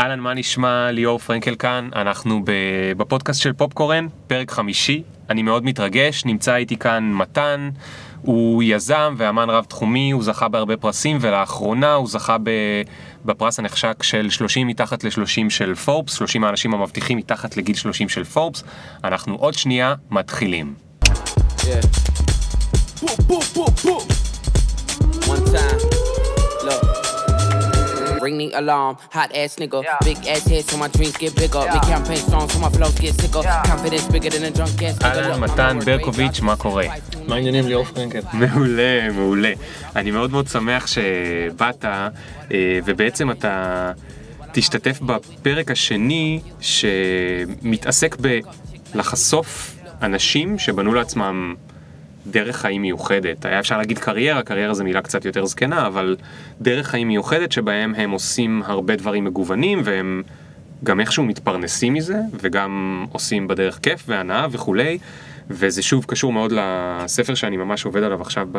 אהלן, מה נשמע? ליאור פרנקל כאן, אנחנו בפודקאסט של פופקורן, פרק חמישי. אני מאוד מתרגש, נמצא איתי כאן מתן, הוא יזם ואמן רב תחומי, הוא זכה בהרבה פרסים, ולאחרונה הוא זכה בפרס הנחשק של 30 מתחת ל-30 של פורבס, 30 האנשים המבטיחים מתחת לגיל 30 של פורבס. אנחנו עוד שנייה מתחילים. Yeah. Boop, boop, boop, boop. One time. Ring the alarm. Hot ass nigga, big ass head so my dreams get bigger. Make campaign songs so my flows get sicker. Confidence bigger than a drunk ass אהלן, מתן ברקוביץ', מה קורה? מה העניינים ליאור פרנקל? מעולה, מעולה. אני מאוד מאוד שמח שבאת, ובעצם אתה תשתתף בפרק השני שמתעסק בלחשוף אנשים שבנו לעצמם דרך חיים מיוחדת. היה אפשר להגיד קריירה, קריירה זו מילה קצת יותר זקנה, אבל דרך חיים מיוחדת שבהם הם עושים הרבה דברים מגוונים והם גם איכשהו מתפרנסים מזה, וגם עושים בדרך כיף והנאה וכולי. וזה שוב קשור מאוד לספר שאני ממש עובד עליו עכשיו ב,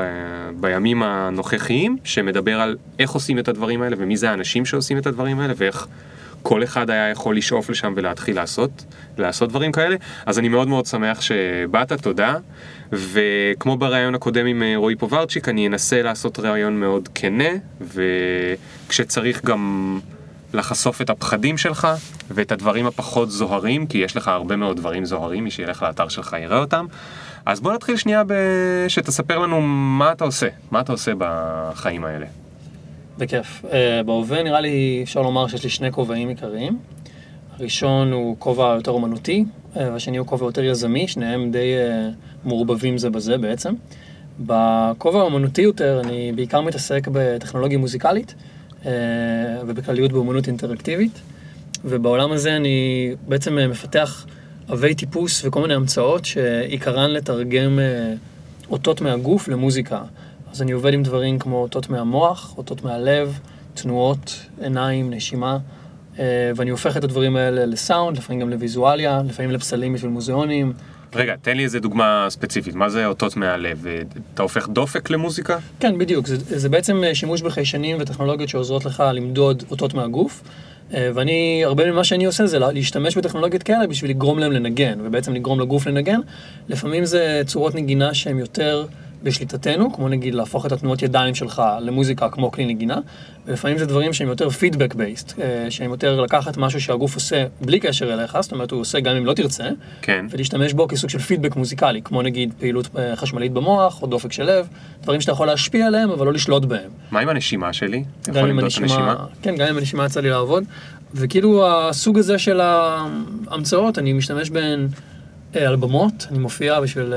בימים הנוכחיים, שמדבר על איך עושים את הדברים האלה ומי זה האנשים שעושים את הדברים האלה ואיך כל אחד היה יכול לשאוף לשם ולהתחיל לעשות, לעשות דברים כאלה. אז אני מאוד מאוד שמח שבאת, תודה. וכמו בריאיון הקודם עם אה, רועי פוברצ'יק, אני אנסה לעשות ראיון מאוד כנה, וכשצריך גם לחשוף את הפחדים שלך ואת הדברים הפחות זוהרים, כי יש לך הרבה מאוד דברים זוהרים, מי שילך לאתר שלך יראה אותם. אז בוא נתחיל שנייה שתספר לנו מה אתה עושה, מה אתה עושה בחיים האלה. בכיף. Uh, בהווה נראה לי אפשר לומר שיש לי שני כובעים עיקריים. הראשון הוא כובע יותר אומנותי, uh, והשני הוא כובע יותר יזמי, שניהם די uh, מעורבבים זה בזה בעצם. בכובע האומנותי יותר אני בעיקר מתעסק בטכנולוגיה מוזיקלית uh, ובכלליות באומנות אינטראקטיבית, ובעולם הזה אני בעצם מפתח עבי טיפוס וכל מיני המצאות שעיקרן לתרגם uh, אותות מהגוף למוזיקה. אז אני עובד עם דברים כמו אותות מהמוח, אותות מהלב, תנועות, עיניים, נשימה, אה, ואני הופך את הדברים האלה לסאונד, לפעמים גם לוויזואליה, לפעמים לפסלים בשביל מוזיאונים. רגע, תן לי איזה דוגמה ספציפית, מה זה אותות מהלב? אתה הופך דופק למוזיקה? כן, בדיוק, זה, זה בעצם אה, שימוש בחיישנים וטכנולוגיות שעוזרות לך למדוד אותות מהגוף. אה, ואני, הרבה ממה שאני עושה זה להשתמש בטכנולוגיות כאלה בשביל לגרום להם לנגן, ובעצם לגרום לגוף לנגן. לפעמים זה צורות נגינה שהן יותר בשליטתנו, כמו נגיד להפוך את התנועות ידיים שלך למוזיקה כמו כלי נגינה, ולפעמים זה דברים שהם יותר פידבק בייסט, שהם יותר לקחת משהו שהגוף עושה בלי קשר אליך, זאת אומרת הוא עושה גם אם לא תרצה, כן. ולהשתמש בו כסוג של פידבק מוזיקלי, כמו נגיד פעילות אה, חשמלית במוח או דופק של לב, דברים שאתה יכול להשפיע עליהם אבל לא לשלוט בהם. מה עם הנשימה שלי? גם עם הנשימה, כן, גם עם הנשימה יצא לי לעבוד, וכאילו הסוג הזה של ההמצאות, אני משתמש בהן אה, על במות, אני מופיע בשביל...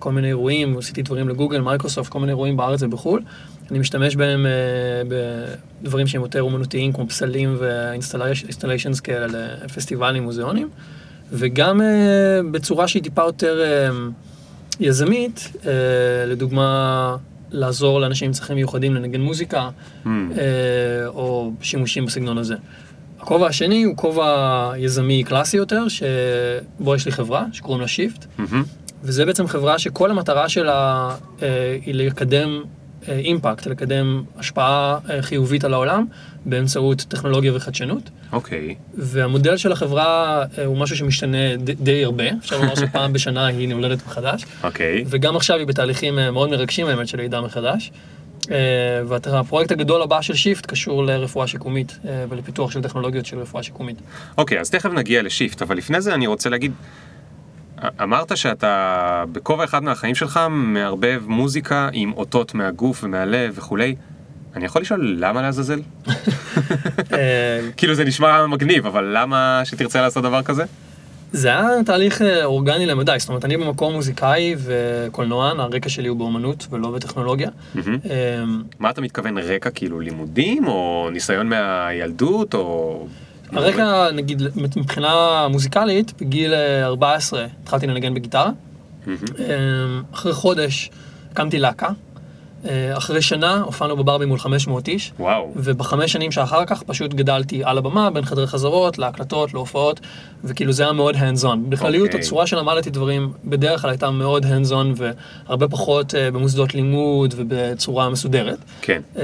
אה, כל מיני אירועים, עשיתי דברים ל Google, Microsoft, כל מיני אירועים בארץ ובחו"ל. אני משתמש בהם uh, בדברים שהם יותר אומנותיים, כמו פסלים ו installations כאלה לפסטיבלים, מוזיאונים, וגם uh, בצורה שהיא טיפה יותר uh, יזמית, uh, לדוגמה, לעזור לאנשים עם צרכים מיוחדים לנגן מוזיקה, mm. uh, או שימושים בסגנון הזה. הכובע השני הוא כובע יזמי קלאסי יותר, שבו יש לי חברה שקוראים לה שיפט, mm-hmm. וזה בעצם חברה שכל המטרה שלה אה, היא לקדם אה, אימפקט, לקדם השפעה אה, חיובית על העולם באמצעות טכנולוגיה וחדשנות. אוקיי. Okay. והמודל של החברה אה, הוא משהו שמשתנה די, די הרבה, אפשר לומר שפעם בשנה היא נולדת מחדש. אוקיי. Okay. וגם עכשיו היא בתהליכים אה, מאוד מרגשים האמת של לידה מחדש. והפרויקט הגדול הבא של שיפט קשור לרפואה שיקומית ולפיתוח של טכנולוגיות של רפואה שיקומית. אוקיי, okay, אז תכף נגיע לשיפט, אבל לפני זה אני רוצה להגיד, אמרת שאתה בכובע אחד מהחיים שלך מערבב מוזיקה עם אותות מהגוף ומהלב וכולי. אני יכול לשאול למה לעזאזל? אה, כאילו זה נשמע מגניב, אבל למה שתרצה לעשות דבר כזה? זה היה תהליך אה, אורגני למדי, זאת אומרת אני במקור מוזיקאי וקולנוען, הרקע שלי הוא באומנות ולא בטכנולוגיה. אמ, מה אתה מתכוון רקע כאילו לימודים או ניסיון מהילדות או הרקע, נגיד, מבחינה מוזיקלית, בגיל 14 אה, התחלתי לנגן בגיטרה. אמ, אחרי חודש הקמתי להקה. אה, אחרי שנה הופענו בברבי מול 500 איש. וואו. ובחמש שנים שאחר כך פשוט גדלתי על הבמה, בין חדרי חזרות, להקלטות, להופעות, וכאילו זה היה מאוד hands on. בכלליות okay. אוקיי. הצורה שלמדתי דברים בדרך כלל הייתה מאוד hands on והרבה פחות uh, במוסדות לימוד ובצורה מסודרת. כן. Um,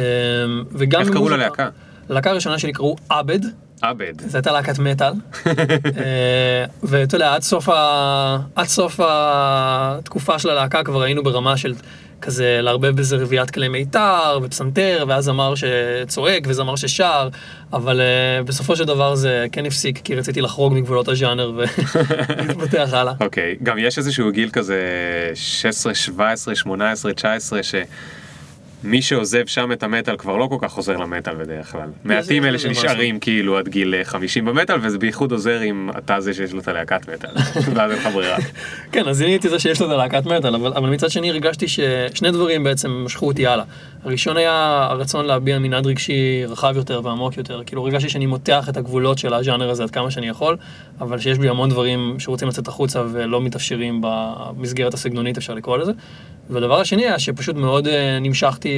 וגם איך קראו ללהקה? הלהקה הראשונה שלי קראו עבד. עבד. זו הייתה להקת מטאל. אה, ואתה יודע, עד סוף, ה... עד סוף התקופה של הלהקה כבר היינו ברמה של כזה לערבב בזה רביעיית כלי מיתר ופסנתר, ואז זמר שצועק וזמר ששר, אבל uh, בסופו של דבר זה כן הפסיק, כי רציתי לחרוג מגבולות הז'אנר ולהתפתח הלאה. אוקיי, okay. גם יש איזשהו גיל כזה 16, 17, 18, 19, ש... מי שעוזב שם את המטאל כבר לא כל כך חוזר למטאל בדרך כלל. מעטים אלה שנשארים כאילו עד גיל 50 אה, במטאל, וזה בייחוד עוזר אם אתה זה שיש לו את הלהקת מטאל, ואז אין לך ברירה. כן, אז אני הייתי זה שיש לו את הלהקת מטאל, אבל, אבל מצד שני הרגשתי ששני דברים בעצם משכו אותי הלאה. הראשון היה הרצון להביע מנעד רגשי רחב יותר ועמוק יותר. כאילו הרגשתי שאני מותח את הגבולות של הז'אנר הזה עד כמה שאני יכול, אבל שיש בי המון דברים שרוצים לצאת החוצה ולא מתאפשרים במסגרת הסגנונית אפשר לקרוא לזה. והדבר השני היה שפשוט מאוד uh,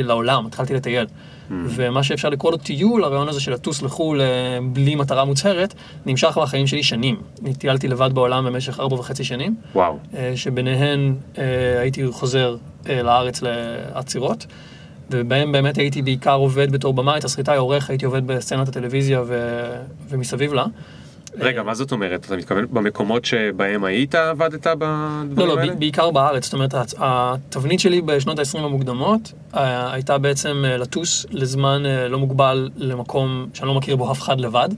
לעולם, התחלתי לטייל. Mm. ומה שאפשר לקרוא לו טיול, הרעיון הזה של לטוס לחו"ל uh, בלי מטרה מוצהרת, נמשך בחיים שלי שנים. אני טיילתי לבד בעולם במשך ארבע וחצי שנים. וואו. Uh, שביניהן uh, הייתי חוזר לארץ לעצירות. ובהם באמת הייתי בעיקר עובד בתור במאי, תסריטאי, עורך, הייתי עובד בסצנת הטלוויזיה ו... ומסביב לה. רגע, מה זאת אומרת? אתה מתכוון במקומות שבהם היית עבדת בדברים לא, האלה? לא, בעיקר בארץ. זאת אומרת, התבנית שלי בשנות ה-20 המוקדמות אה, הייתה בעצם אה, לטוס לזמן אה, לא מוגבל למקום שאני לא מכיר בו אף אחד לבד.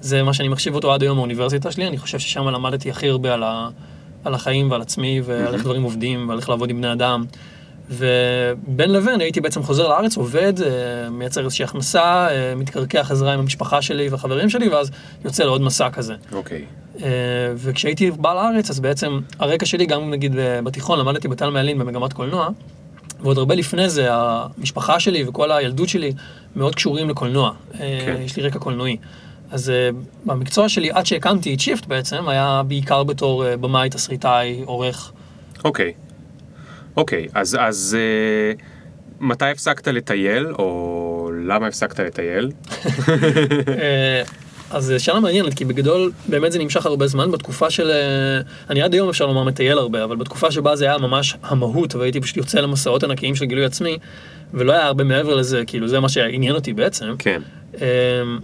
זה מה שאני מחשיב אותו עד היום באוניברסיטה שלי, אני חושב ששם למדתי הכי הרבה על, ה, על החיים ועל עצמי ועל איך דברים עובדים ועל איך לעבוד עם בני אדם. ובין לבין הייתי בעצם חוזר לארץ, עובד, אה, מייצר איזושהי הכנסה, אה, מתקרקע חזרה עם המשפחה שלי והחברים שלי, ואז יוצא לעוד מסע כזה. אוקיי. Okay. וכשהייתי בא לארץ, אז בעצם הרקע שלי, גם נגיד בתיכון, למדתי בטל מעלין במגמת קולנוע, ועוד הרבה לפני זה, המשפחה שלי וכל הילדות שלי מאוד קשורים לקולנוע. כן. יש לי רקע קולנועי. אז במקצוע שלי, עד שהקמתי את שיפט בעצם, היה בעיקר בתור במאי, תסריטאי, עורך. אוקיי. Okay. אוקיי, אז, אז uh, מתי הפסקת לטייל, או למה הפסקת לטייל? אה, אז שאלה מעניינת, כי בגדול באמת זה נמשך הרבה זמן, בתקופה של... אה, אני עד היום אפשר לומר מטייל הרבה, אבל בתקופה שבה זה היה ממש המהות, והייתי פשוט יוצא למסעות ענקיים של גילוי עצמי, ולא היה הרבה מעבר לזה, כאילו זה מה שעניין אותי בעצם. כן.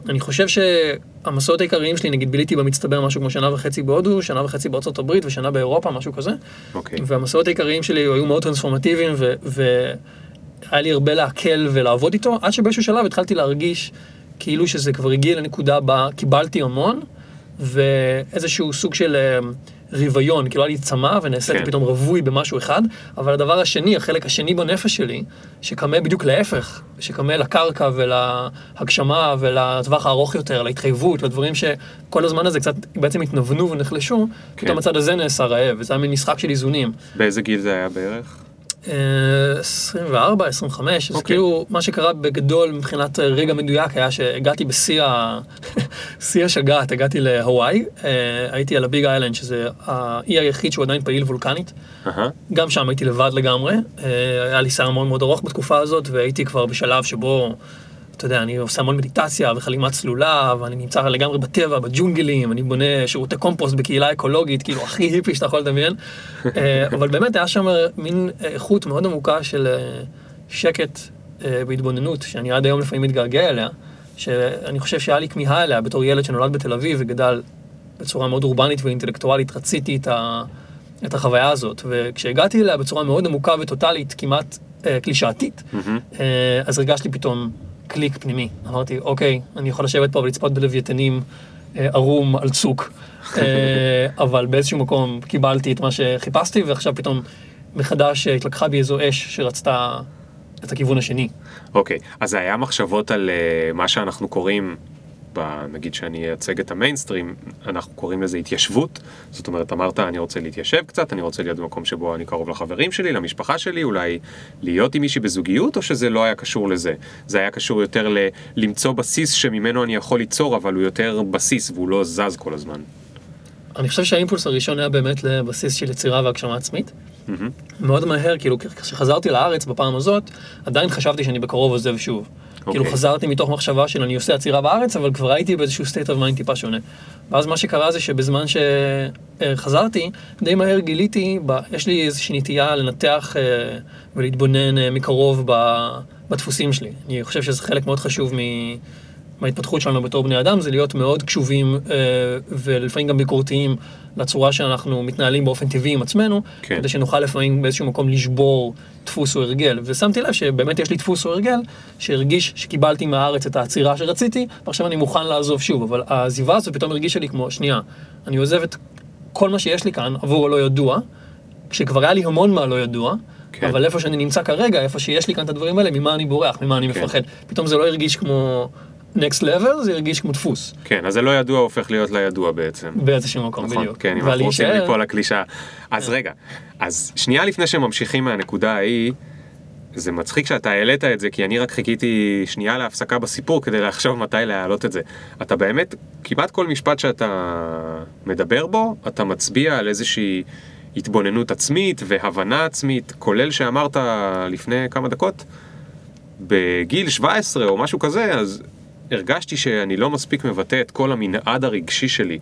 אני חושב שהמסעות העיקריים שלי, נגיד ביליתי במצטבר משהו כמו שנה וחצי בהודו, שנה וחצי בארצות הברית ושנה באירופה, משהו כזה. אוקיי. והמסעות העיקריים שלי היו מאוד טרנספורמטיביים, והיה לי הרבה להקל ולעבוד איתו, עד שבאיזשהו שלב התחלתי להרגיש כאילו שזה כבר הגיע לנקודה בה קיבלתי המון, ואיזשהו סוג של... רוויון, כאילו היה לי צמא ונעשיתי כן. פתאום רווי במשהו אחד, אבל הדבר השני, החלק השני בנפש שלי, שקמה בדיוק להפך, שקמה לקרקע ולהגשמה ולטווח הארוך יותר, להתחייבות, לדברים שכל הזמן הזה קצת בעצם התנוונו ונחלשו, כן. פתאום הצד הזה נעשה רעב, וזה היה מין משחק של איזונים. באיזה גיל זה היה בערך? 24, 25, אז אוקיי. כאילו מה שקרה בגדול מבחינת רגע מדויק היה שהגעתי בשיא השגעת, הגעתי להוואי, אה, הייתי על הביג איילנד שזה האי היחיד שהוא עדיין פעיל וולקנית, גם שם הייתי לבד לגמרי, אה, היה לי שיער מאוד מאוד ארוך בתקופה הזאת והייתי כבר בשלב שבו אתה יודע, אני עושה המון מדיטציה וחלימה צלולה, ואני נמצא לגמרי בטבע, בג'ונגלים, אני בונה שירותי קומפוסט בקהילה אקולוגית, כאילו הכי היפי שאתה יכול לדמיין. אה, אבל באמת היה שם מין איכות מאוד עמוקה של אה, שקט אה, והתבוננות, שאני עד היום לפעמים מתגעגע אליה, שאני חושב שהיה לי כמיהה אליה בתור ילד שנולד בתל אביב וגדל בצורה מאוד אורבנית ואינטלקטואלית, רציתי את, ה, את החוויה הזאת. וכשהגעתי אליה בצורה מאוד עמוקה וטוטאלית, כמעט קלישאתית, mm-hmm. אז הרגשתי פתאום קליק פנימי. אמרתי, אוקיי, אני יכול לשבת פה ולצפות בלוויתנים אה, ערום על צוק, אה, אבל באיזשהו מקום קיבלתי את מה שחיפשתי, ועכשיו פתאום מחדש התלקחה בי איזו אש שרצתה את הכיוון השני. אוקיי, אז זה היה מחשבות על uh, מה שאנחנו קוראים נגיד שאני אייצג את המיינסטרים, אנחנו קוראים לזה התיישבות. זאת אומרת, אמרת, אני רוצה להתיישב קצת, אני רוצה להיות במקום שבו אני קרוב לחברים שלי, למשפחה שלי, אולי להיות עם מישהי בזוגיות, או שזה לא היה קשור לזה? זה היה קשור יותר ל- למצוא בסיס שממנו אני יכול ליצור, אבל הוא יותר בסיס והוא לא זז כל הזמן. אני חושב שהאימפולס הראשון היה באמת לבסיס של יצירה והגשמה עצמית. Mm-hmm. מאוד מהר, כאילו, כשחזרתי לארץ בפעם הזאת, עדיין חשבתי שאני בקרוב עוזב שוב. Okay. כאילו אוקיי. חזרתי מתוך מחשבה של אני עושה עצירה בארץ, אבל כבר הייתי באיזשהו state of mind טיפה שונה. ואז מה שקרה זה שבזמן שחזרתי, די מהר גיליתי, ב... יש לי איזושהי נטייה לנתח אה, ולהתבונן אה, מקרוב בדפוסים שלי. אני חושב שזה חלק מאוד חשוב מ... מההתפתחות שלנו בתור בני אדם, זה להיות מאוד קשובים אה, ולפעמים גם ביקורתיים לצורה שאנחנו מתנהלים באופן טבעי עם עצמנו, כן. כדי שנוכל לפעמים באיזשהו מקום לשבור דפוס או הרגל. ושמתי לב שבאמת יש לי דפוס או הרגל, שהרגיש שקיבלתי מהארץ את העצירה שרציתי, ועכשיו אני מוכן לעזוב שוב, אבל העזיבה הזו פתאום הרגישה לי כמו, שנייה, אני עוזב את כל מה שיש לי כאן עבור הלא ידוע, כשכבר היה לי המון מהלא ידוע, כן. אבל איפה שאני נמצא כרגע, איפה שיש לי כאן את הדברים האלה, ממה אני בורח, ממה אני כן. מפחד. פתאום זה לא הרגיש כמו next level, זה הרגיש כמו דפוס, כן, אז זה לא ידוע הופך להיות לידוע בעצם. באיזשהו מקום נכון, בדיוק. כן, אם אנחנו רוצים להישאר- ליפול לקלישאה. אז כן. רגע, אז שנייה לפני שממשיכים מהנקודה ההיא, זה מצחיק שאתה העלית את זה, כי אני רק חיכיתי שנייה להפסקה בסיפור כדי לחשוב מתי להעלות את זה. אתה באמת, כמעט כל משפט שאתה מדבר בו, אתה מצביע על איזושהי התבוננות עצמית והבנה עצמית, כולל שאמרת לפני כמה דקות, בגיל 17 או משהו כזה, אז הרגשתי שאני לא מספיק מבטא את כל המנעד הרגשי שלי.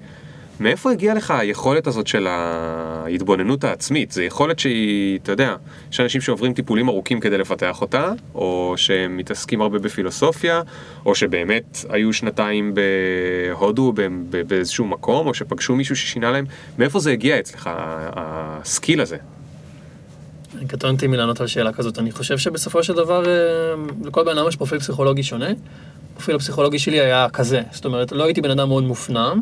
מאיפה הגיעה לך היכולת הזאת של ההתבוננות העצמית? זו יכולת שהיא, אתה יודע, יש אנשים שעוברים טיפולים ארוכים כדי לפתח אותה, או שהם מתעסקים הרבה בפילוסופיה, או שבאמת היו שנתיים בהודו באיזשהו מקום, או שפגשו מישהו ששינה להם. מאיפה זה הגיע אצלך, הסקיל הזה? אני קטונתי מלענות על שאלה כזאת. אני חושב שבסופו של דבר, אה, לכל בן אדם יש פרופיל פסיכולוגי שונה. הפרופיל הפסיכולוגי שלי היה כזה. זאת אומרת, לא הייתי בן אדם מאוד מופנם,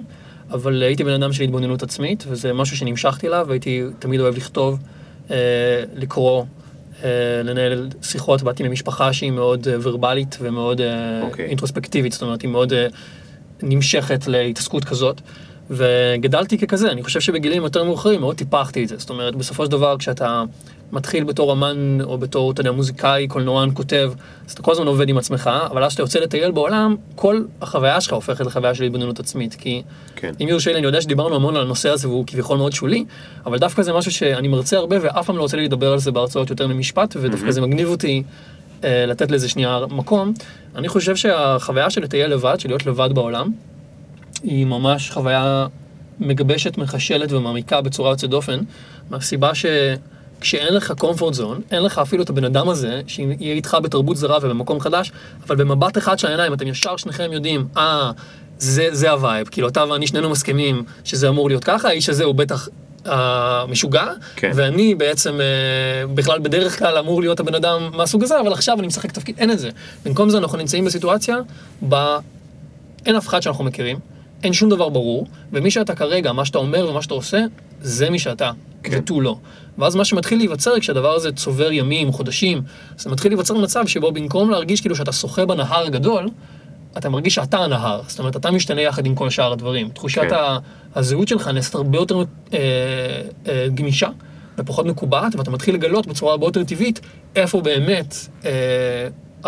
אבל הייתי בן אדם של התבוננות עצמית, וזה משהו שנמשכתי אליו, והייתי תמיד אוהב לכתוב, אה, לקרוא, אה, לנהל שיחות. באתי ממשפחה שהיא מאוד אה, ורבלית ומאוד אה, אוקיי. אינטרוספקטיבית, זאת אומרת, היא מאוד אה, נמשכת להתעסקות כזאת. וגדלתי ככזה, אני חושב שבגילים יותר מאוחרים מאוד טיפחתי את זה. זאת אומרת, בסופו של דבר, כשאתה מתחיל בתור אמן, או בתור, אתה יודע, מוזיקאי, קולנוען, כותב, אז אתה כל הזמן עובד עם עצמך, אבל אז כשאתה יוצא לטייל בעולם, כל החוויה שלך הופכת לחוויה של התבוננות עצמית. כי כן. אם יורשה לי, אני יודע שדיברנו המון על הנושא הזה, והוא כביכול מאוד שולי, אבל דווקא זה משהו שאני מרצה הרבה, ואף פעם לא רוצה לי לדבר על זה בהרצאות יותר ממשפט, ודווקא זה מגניב אותי אה, לתת לזה שנייה מקום. אני חושב שהחוויה של לטייל לבד, של להיות לבד בעולם, היא ממש חוויה מגבשת, מחשלת ומעמיקה בצורה יוצאת דופן, מהסיבה שכשאין לך comfort zone, אין לך אפילו את הבן אדם הזה, שיהיה איתך בתרבות זרה ובמקום חדש, אבל במבט אחד של העיניים אתם ישר שניכם יודעים, אה, זה, זה ה vibe, כאילו אתה ואני שנינו מסכימים שזה אמור להיות ככה, האיש הזה הוא בטח... אה, משוגע, כן. ואני בעצם אה, בכלל בדרך כלל אמור להיות הבן אדם מהסוג הזה, אבל עכשיו אני משחק תפקיד, אין את זה. במקום זה אנחנו נמצאים בסיטואציה בה אין אף אחד שאנחנו מכירים, אין שום דבר ברור, ומי שאתה כרגע, מה שאתה אומר ומה שאתה עושה, זה מי שאתה, כן. ותו לא. ואז מה שמתחיל להיווצר כשהדבר הזה צובר ימים, חודשים, זה מתחיל להיווצר מצב שבו במקום להרגיש כאילו שאתה שוחה בנהר הגדול, אתה מרגיש שאתה הנהר, זאת אומרת, אתה משתנה יחד עם כל שאר הדברים. תחושת כן. הזהות שלך נעשית הרבה יותר אה, אה, גמישה ופחות מקובעת, ואתה מתחיל לגלות בצורה הרבה יותר טבעית איפה באמת אה,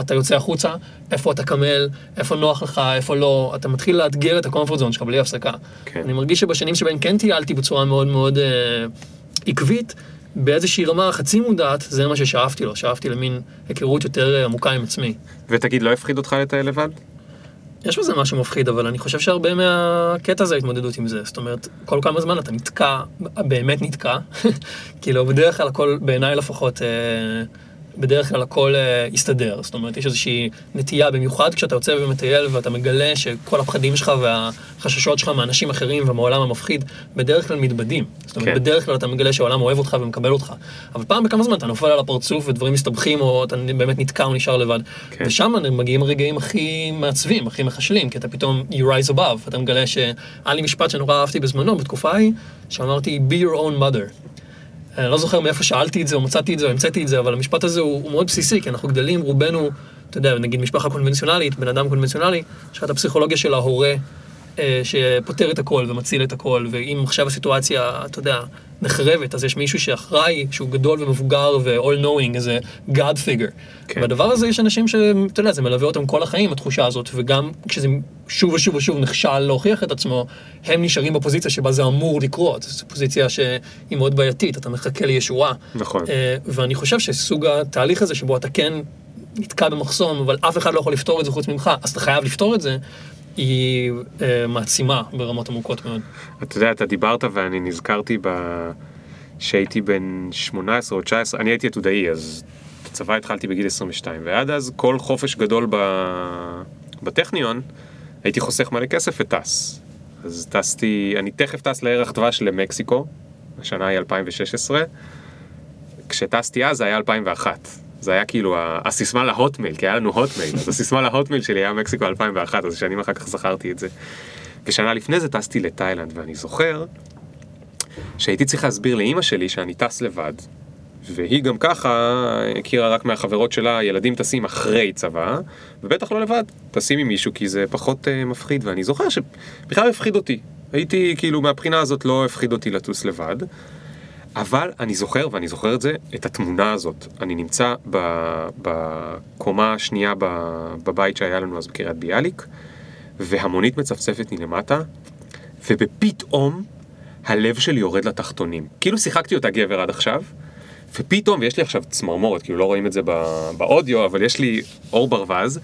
אתה יוצא החוצה, איפה אתה קמל, איפה נוח לך, איפה לא, אתה מתחיל לאתגר את הקומפורט זון שלך בלי הפסקה. כן. אני מרגיש שבשנים שבהן כן טיילתי בצורה מאוד מאוד אה, עקבית, באיזושהי רמה חצי מודעת, זה מה ששאפתי לו, שאפתי למין היכרות יותר אה, עמוקה עם עצמי. ותגיד, לא הפחיד אותך לטייל לבד? יש בזה משהו מפחיד, אבל אני חושב שהרבה מהקטע זה ההתמודדות עם זה. זאת אומרת, כל כמה זמן אתה נתקע, באמת נתקע. כאילו, בדרך כלל הכל, בעיניי לפחות, אה, בדרך כלל הכל אה, יסתדר. זאת אומרת, יש איזושהי נטייה, במיוחד כשאתה יוצא ומטייל ואתה מגלה שכל הפחדים שלך והחששות שלך מאנשים אחרים ומהעולם המפחיד, בדרך כלל מתבדים. זאת אומרת, כן. בדרך כלל אתה מגלה שהעולם אוהב אותך ומקבל אותך. אבל פעם בכמה זמן אתה נופל על הפרצוף ודברים מסתבכים, או אתה באמת נתקע או נשאר לבד. כן. ושם מגיעים הרגעים הכי מעצבים, הכי מחשלים, כי אתה פתאום, you rise above, אתה מגלה שהיה לי משפט שנורא אהבתי בזמנו, בתקופה ההיא, שאמרתי, be your own mother. אני לא זוכר מאיפה שאלתי את זה, או מצאתי את זה, או המצאתי את זה, אבל המשפט הזה הוא, הוא מאוד בסיסי, כי אנחנו גדלים, רובנו, אתה יודע, נגיד משפחה קונבנציונלית, בן אדם קונבנציונלי, יש לך את הפסיכולוגיה של ההורה שפותר את הכל ומציל את הכל, ואם עכשיו הסיטואציה, אתה יודע, נחרבת, אז יש מישהו שאחראי, שהוא גדול ומבוגר ו-all knowing, איזה God figure. כן. כן. בדבר הזה יש אנשים שאתה יודע, זה מלווה אותם כל החיים, התחושה הזאת, וגם כשזה שוב ושוב ושוב נכשל להוכיח את עצמו, הם נשארים בפוזיציה שבה זה אמור לקרות. זו פוזיציה שהיא מאוד בעייתית, אתה מחכה לישועה. נכון. אה, ואני חושב שסוג התהליך הזה שבו אתה כן נתקע במחסום, אבל אף אחד לא יכול לפתור את זה חוץ ממך, אז אתה חייב לפתור את זה, היא אה, מעצימה ברמות עמוקות מאוד. אתה יודע, אתה דיברת ואני נזכרתי ב... שהייתי בן 18 או 19, אני הייתי עתודאי, אז בצבא התחלתי בגיל 22, ועד אז כל חופש גדול ב... בטכניון, הייתי חוסך מלא כסף וטס. אז טסתי, אני תכף טס לערך דבש למקסיקו, השנה היא 2016. כשטסתי אז זה היה 2001. זה היה כאילו הסיסמה להוטמייל, כי היה לנו הוטמייל, אז הסיסמה להוטמייל שלי היה מקסיקו 2001, אז שנים אחר כך זכרתי את זה. ושנה לפני זה טסתי לתאילנד, ואני זוכר שהייתי צריך להסביר לאימא שלי שאני טס לבד, והיא גם ככה הכירה רק מהחברות שלה, ילדים טסים אחרי צבא, ובטח לא לבד, טסים עם מישהו כי זה פחות uh, מפחיד, ואני זוכר שבכלל הפחיד אותי. הייתי, כאילו, מהבחינה הזאת לא הפחיד אותי לטוס לבד. אבל אני זוכר, ואני זוכר את זה, את התמונה הזאת. אני נמצא בקומה השנייה בבית שהיה לנו אז בקריית ביאליק, והמונית מצפצפת מלמטה, ופתאום הלב שלי יורד לתחתונים. כאילו שיחקתי אותה גבר עד עכשיו, ופתאום, ויש לי עכשיו צמרמורת, כאילו לא רואים את זה באודיו, אבל יש לי אור ברווז,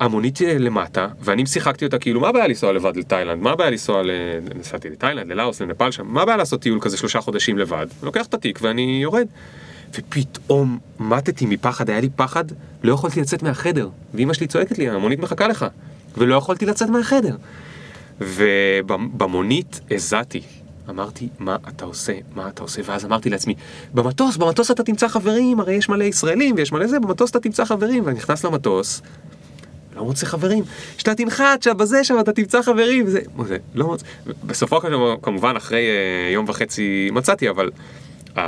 המונית למטה, ואני שיחקתי אותה כאילו, מה הבעיה לנסוע לבד לתאילנד? מה הבעיה לנסוע ל... נסעתי לתאילנד, ללאוס, לנפאל שם, מה הבעיה לעשות טיול כזה שלושה חודשים לבד? לוקח את התיק ואני יורד. ופתאום מתתי מפחד, היה לי פחד, לא יכולתי לצאת מהחדר. ואימא שלי צועקת לי, המונית מחכה לך. ולא יכולתי לצאת מהחדר. ובמונית הזעתי. אמרתי, מה אתה עושה? מה אתה עושה? ואז אמרתי לעצמי, במטוס, במטוס אתה תמצא חברים, הרי יש מלא ישראלים ויש מלא זה, במטוס אתה תמצא חברים. ואני נכנס למטוס, לא מוצא חברים. שאתה תנחת שם בזה שם אתה תמצא חברים וזה, וזה לא מוצא. בסופו של דבר כמובן אחרי uh, יום וחצי מצאתי אבל uh,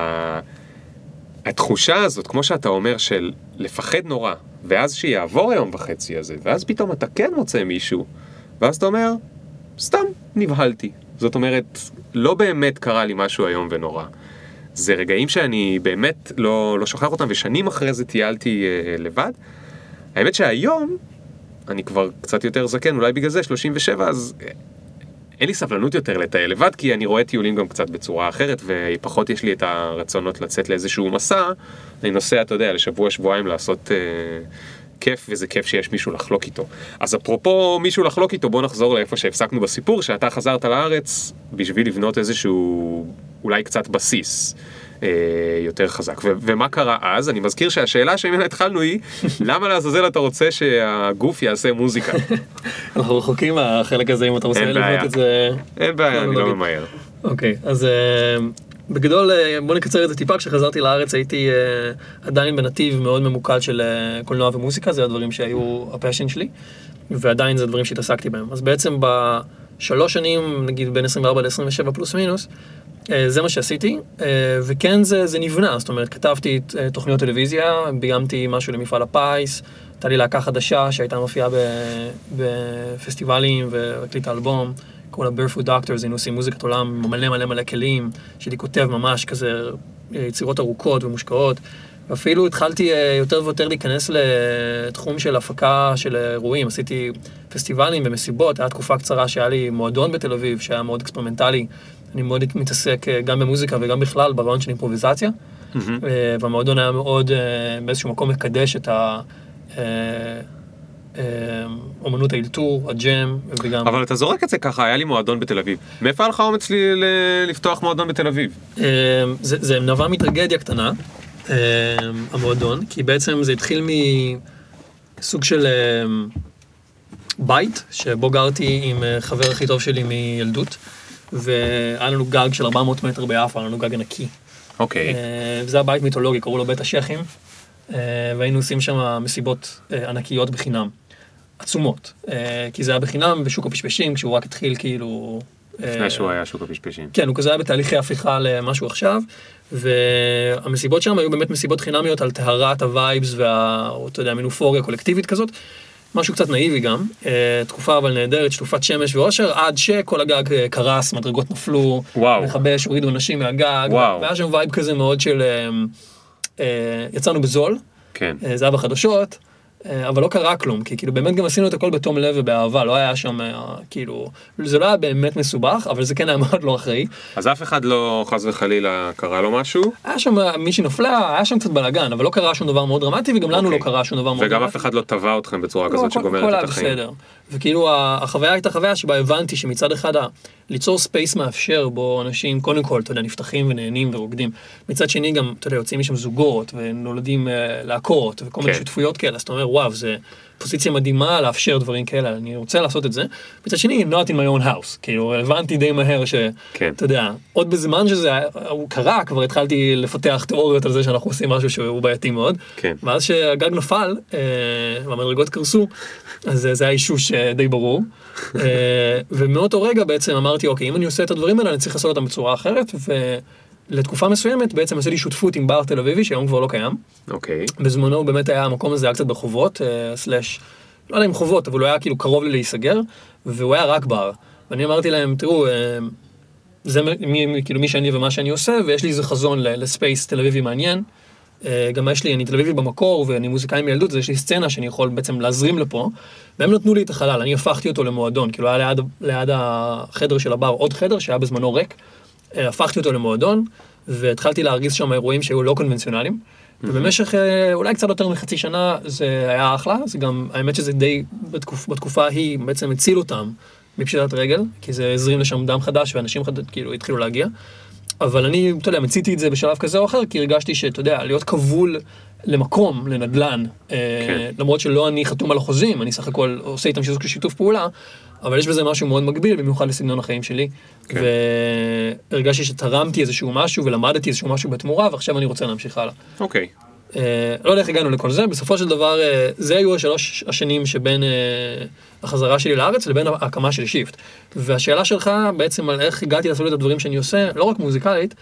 התחושה הזאת כמו שאתה אומר של לפחד נורא ואז שיעבור היום וחצי הזה ואז פתאום אתה כן מוצא מישהו ואז אתה אומר סתם נבהלתי. זאת אומרת לא באמת קרה לי משהו איום ונורא. זה רגעים שאני באמת לא, לא שוכח אותם ושנים אחרי זה טיילתי uh, לבד. האמת שהיום אני כבר קצת יותר זקן, אולי בגלל זה 37, אז אין לי סבלנות יותר לטייל לבד, כי אני רואה טיולים גם קצת בצורה אחרת, ופחות יש לי את הרצונות לצאת לאיזשהו מסע. אני נוסע, אתה יודע, לשבוע, שבועיים לעשות אה, כיף, וזה כיף שיש מישהו לחלוק איתו. אז אפרופו מישהו לחלוק איתו, בוא נחזור לאיפה שהפסקנו בסיפור, שאתה חזרת לארץ בשביל לבנות איזשהו, אולי קצת בסיס. אה, יותר חזק. ו- ומה קרה אז? אני מזכיר שהשאלה שממנה התחלנו היא, למה לעזאזל אתה רוצה שהגוף יעשה מוזיקה? אנחנו רחוקים מהחלק הזה אם אתה רוצה לבנות את זה. אין בעיה, אני לא ממהר. אוקיי, אז אה, בגדול אה, בוא נקצר את זה טיפה, כשחזרתי לארץ הייתי עדיין בנתיב מאוד ממוקד של קולנוע ומוזיקה, זה הדברים שהיו ה passion שלי, ועדיין זה דברים שהתעסקתי בהם. אז בעצם בשלוש שנים, נגיד בין 24 ל-27 פלוס מינוס, זה מה שעשיתי, אה, וכן זה, זה נבנה, זאת אומרת, כתבתי אה, תוכניות טלוויזיה, ביימתי משהו למפעל הפיס, הייתה לי להקה חדשה שהייתה מופיעה בפסטיבלים והקליטה אלבום, קוראים לה Barefoot Doctors, היינו עושים מוזיקת עולם מלא מלא מלא כלים, שהייתי כותב ממש כזה יצירות ארוכות ומושקעות, ואפילו התחלתי יותר ויותר להיכנס לתחום של הפקה של אירועים, עשיתי פסטיבלים ומסיבות, הייתה תקופה קצרה שהיה לי מועדון בתל אביב שהיה מאוד אקספרימנטלי. אני מאוד מתעסק אה, גם במוזיקה וגם בכלל ברעיון של אימפרוביזציה. Mm-hmm. והמועדון היה מאוד אה, באיזשהו מקום מקדש את אומנות האלתור, הג'ם, וגם... אבל אתה זורק את זה ככה, היה לי מועדון בתל אביב. מאיפה היה לך אומץ לי לפתוח מועדון בתל אביב? זה, זה נבע מטרגדיה קטנה, המועדון, כי בעצם זה התחיל מסוג של בית, שבו גרתי עם חבר הכי טוב שלי מילדות. והיה לנו גג של 400 מטר ביפו, היה לנו גג ענקי. אוקיי. Okay. אה, וזה היה בית מיתולוגי, קראו לו בית השייחים, אה, והיינו עושים שם מסיבות אה, ענקיות בחינם, עצומות, כי זה היה בחינם בשוק הפשפשים, כשהוא רק התחיל כאילו... לפני שהוא היה שוק הפשפשים. כן, הוא כזה היה בתהליכי הפיכה למשהו עכשיו, והמסיבות שם היו באמת מסיבות חינמיות על טהרת ה vibes וה... אתה יודע, מין אופוריה קולקטיבית כזאת. משהו קצת נאיבי גם, אה, תקופה אבל נהדרת, שטופת שמש ואושר, עד שכל הגג אה, קרס, מדרגות נפלו, וואו. מכבש, הורידו אנשים מהגג, וואו. והיה שם vibe כזה מאוד של, אה, יצאנו בזול, כן. זה היה בחדשות. אה, אבל לא קרה כלום, כי כאילו באמת גם עשינו את הכל בתום לב ובאהבה, לא היה שם אה, כאילו, זה לא היה באמת מסובך, אבל זה כן היה מאוד לא אחראי. אז אף אחד לא חס וחלילה קרה לו משהו? היה שם מישהי נפלה, היה שם קצת בלאגן, אבל לא קרה שום דבר מאוד דרמטי, וגם לנו לא אוקיי. קרה שום דבר מאוד דרמטי. וגם אף אחד לא תבע אתכם בצורה לא, כזאת שגומרת את החיים. בסדר. וכאילו החוויה הייתה חוויה שבה הבנתי שמצד אחד ליצור space מאפשר בו אנשים קודם כל, אתה יודע, נפתחים ונהנים ורוקדים. מצד שני גם, אתה יודע, יוצאים משם זוגות ונולדים uh, להקות וכל מיני כן. שותפויות כאלה, אז אתה אומר, וואו, זה פוזיציה מדהימה לאפשר דברים כאלה, אני רוצה לעשות את זה. מצד שני, not in my own house, כאילו הבנתי די מהר שאתה כן. יודע, עוד בזמן שזה הוא קרה, כבר התחלתי לפתח תיאוריות על זה שאנחנו עושים משהו שהוא בעייתי מאוד. כן. ואז שהגג נפל אה, והמדרגות קרסו, אז אה, זה היה אישוש אה, די ברור. אה, ומאותו רגע בעצם אמרתי, אוקיי, אם אני עושה את הדברים האלה, אני צריך לעשות אותם בצורה אחרת, ולתקופה מסוימת בעצם עשיתי שותפות עם בר תל אביבי, שהיום כבר לא קיים. אוקיי. בזמנו באמת היה המקום הזה היה קצת ברחובות, אה, סלאש, לא יודע אם חובות, אבל הוא היה כאילו קרוב לי להיסגר, והוא היה רק בר. ואני אמרתי להם, תראו, אה, זה מי, כאילו מי שאני ומה שאני עושה, ויש לי איזה חזון לספייס תל אביבי מעניין. אה, גם יש לי, אני תל אביבי במקור, ואני מוזיקאי מילדות, אז יש לי סצנה שאני יכול בעצם להזרים לפה, והם נתנו לי את החלל, אני הפכתי אותו למועדון, כאילו היה ליד, ליד החדר של הבר עוד חדר שהיה בזמנו ריק, הפכתי אותו למועדון, והתחלתי להרגיז שם אירועים שהיו לא קונבנציונליים. ובמשך אה, אולי קצת יותר מחצי שנה זה היה אחלה, זה גם, האמת שזה די, בתקופ, בתקופה ההיא בעצם הציל אותם מפשיטת רגל, כי זה הזרים לשם דם חדש ואנשים חד, כאילו התחילו להגיע. אבל אני, אתה יודע, מציתי את זה בשלב כזה או אחר, כי הרגשתי שאתה יודע, להיות כבול למקום, לנדל"ן, כן. כן. למרות שלא אני חתום על החוזים, אני סך הכל עושה איתם שיתוף שיתוף פעולה, אבל יש בזה משהו מאוד מגביל, במיוחד לסגנון החיים שלי. כן. והרגשתי שתרמתי איזשהו משהו ולמדתי איזשהו משהו בתמורה, ועכשיו אני רוצה להמשיך הלאה. אוקיי. אה, לא יודע איך הגענו לכל זה, בסופו של דבר, אה, זה היו השלוש השנים שבין אה, החזרה שלי לארץ לבין ההקמה של שיפט. והשאלה שלך בעצם על איך הגעתי לעשות את הדברים שאני עושה, לא רק מוזיקלית,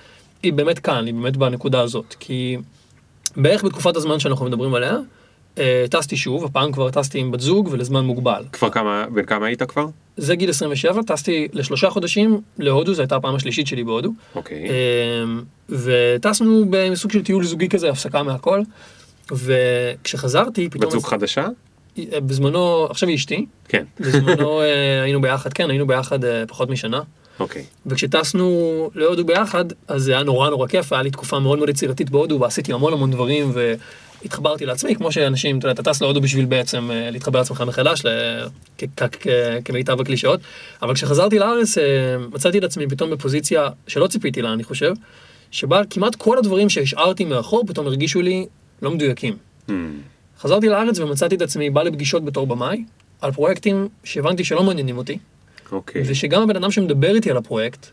היא באמת כאן, היא באמת בנקודה הזאת. כי בערך בתקופת הזמן שאנחנו מדברים עליה, טסתי שוב, הפעם כבר טסתי עם בת זוג ולזמן מוגבל. כבר כמה, בן כמה היית כבר? זה גיל 27, טסתי לשלושה חודשים להודו, זו הייתה הפעם השלישית שלי בהודו. אוקיי. אמ, וטסנו בסוג של טיול זוגי כזה, הפסקה מהכל. וכשחזרתי, פתאום... בת זוג חדשה? בזמנו, עכשיו היא אשתי, כן. בזמנו אה, היינו ביחד, כן, היינו ביחד אה, פחות משנה. אוקיי. וכשטסנו להודו ביחד, אז זה היה נורא נורא כיף, היה לי תקופה מאוד מאוד יצירתית בהודו, ועשיתי המון המון דברים, והתחברתי לעצמי, כמו שאנשים, אתה יודע, אתה טס להודו בשביל בעצם אה, להתחבר לעצמך מחדש, כמיטב הקלישאות, אבל כשחזרתי לארץ, אה, מצאתי את עצמי פתאום בפוזיציה שלא ציפיתי לה, אני חושב, שבה כמעט כל הדברים שהשארתי מאחור, פתאום הרגישו לי לא מדויקים. Hmm. חזרתי לארץ ומצאתי את עצמי בא לפגישות בתור במאי, על פרויקטים שהבנתי שלא מעניינים אותי, אוקיי. ושגם הבן אדם שמדבר איתי על הפרויקט,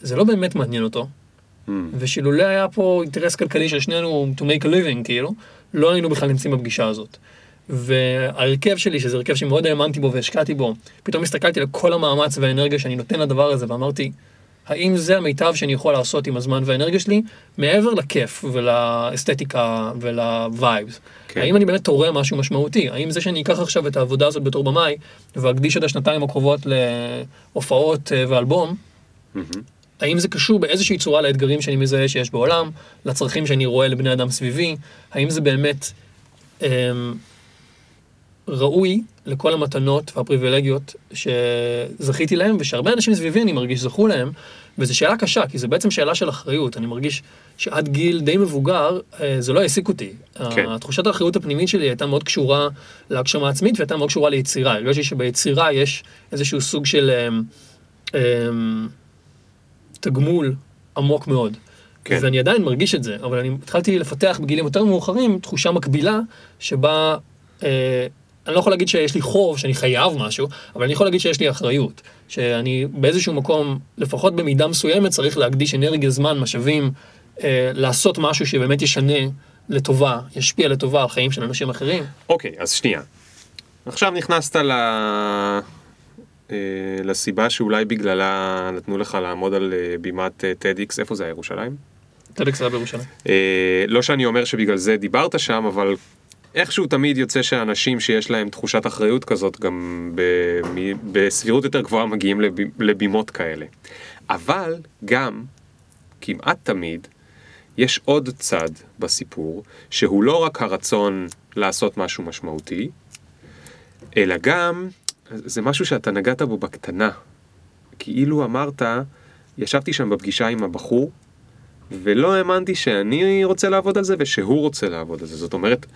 זה לא באמת מעניין אותו, Hmm. ושאילולא היה פה אינטרס כלכלי של שנינו to make a living, כאילו, לא היינו בכלל נמצאים בפגישה הזאת. וההרכב שלי, שזה הרכב שמאוד האמנתי בו והשקעתי בו, פתאום הסתכלתי על כל המאמץ והאנרגיה שאני נותן לדבר הזה, ואמרתי, האם זה המיטב שאני יכול לעשות עם הזמן והאנרגיה שלי, מעבר לכיף ולאסתטיקה ולווייבס? כן. האם אני באמת תורם משהו משמעותי? האם זה שאני אקח עכשיו את העבודה הזאת בתור במאי, ואקדיש את השנתיים הקרובות להופעות אה, ואלבום, מהמם. האם זה קשור באיזושהי צורה לאתגרים שאני מזהה שיש בעולם, לצרכים שאני רואה לבני אדם סביבי? האם זה באמת אמ, ראוי לכל המתנות והפריבילגיות שזכיתי להם, ושהרבה אנשים סביבי אני מרגיש זכו להם, וזו שאלה קשה, כי זו בעצם שאלה של אחריות. אני מרגיש שעד גיל די מבוגר, אה, זה לא העסיק אותי. כן. התחושת האחריות הפנימית שלי הייתה מאוד קשורה להגשמה עצמית, והייתה מאוד קשורה ליצירה. הרגשתי שביצירה יש איזשהו סוג של... אמ, אמ, תגמול עמוק מאוד. כן. ואני עדיין מרגיש את זה, אבל אני התחלתי לפתח בגילים יותר מאוחרים תחושה מקבילה, שבה, אה, אני לא יכול להגיד שיש לי חוב, שאני חייב משהו, אבל אני יכול להגיד שיש לי אחריות. שאני באיזשהו מקום, לפחות במידה מסוימת, צריך להקדיש אנרגיה, זמן, משאבים, אה, לעשות משהו שבאמת ישנה לטובה, ישפיע לטובה על חיים של אנשים אחרים. אוקיי, אז שנייה. עכשיו נכנסת ל... אה, לסיבה שאולי בגללה נתנו לך לעמוד על אה, בימת אה, TEDx, איפה זה היה, ירושלים? טדקס היה בירושלים. אה, לא שאני אומר שבגלל זה דיברת שם, אבל איכשהו תמיד יוצא שאנשים שיש להם תחושת אחריות כזאת, גם ב, מ, בסבירות יותר גבוהה מגיעים לב, לבימות כאלה. אבל גם, כמעט תמיד, יש עוד צד בסיפור, שהוא לא רק הרצון לעשות משהו משמעותי, אלא גם, זה משהו שאתה נגעת בו בקטנה. כאילו אמרת, ישבתי שם בפגישה עם הבחור, ולא האמנתי שאני רוצה לעבוד על זה ושהוא רוצה לעבוד על זה. זאת אומרת,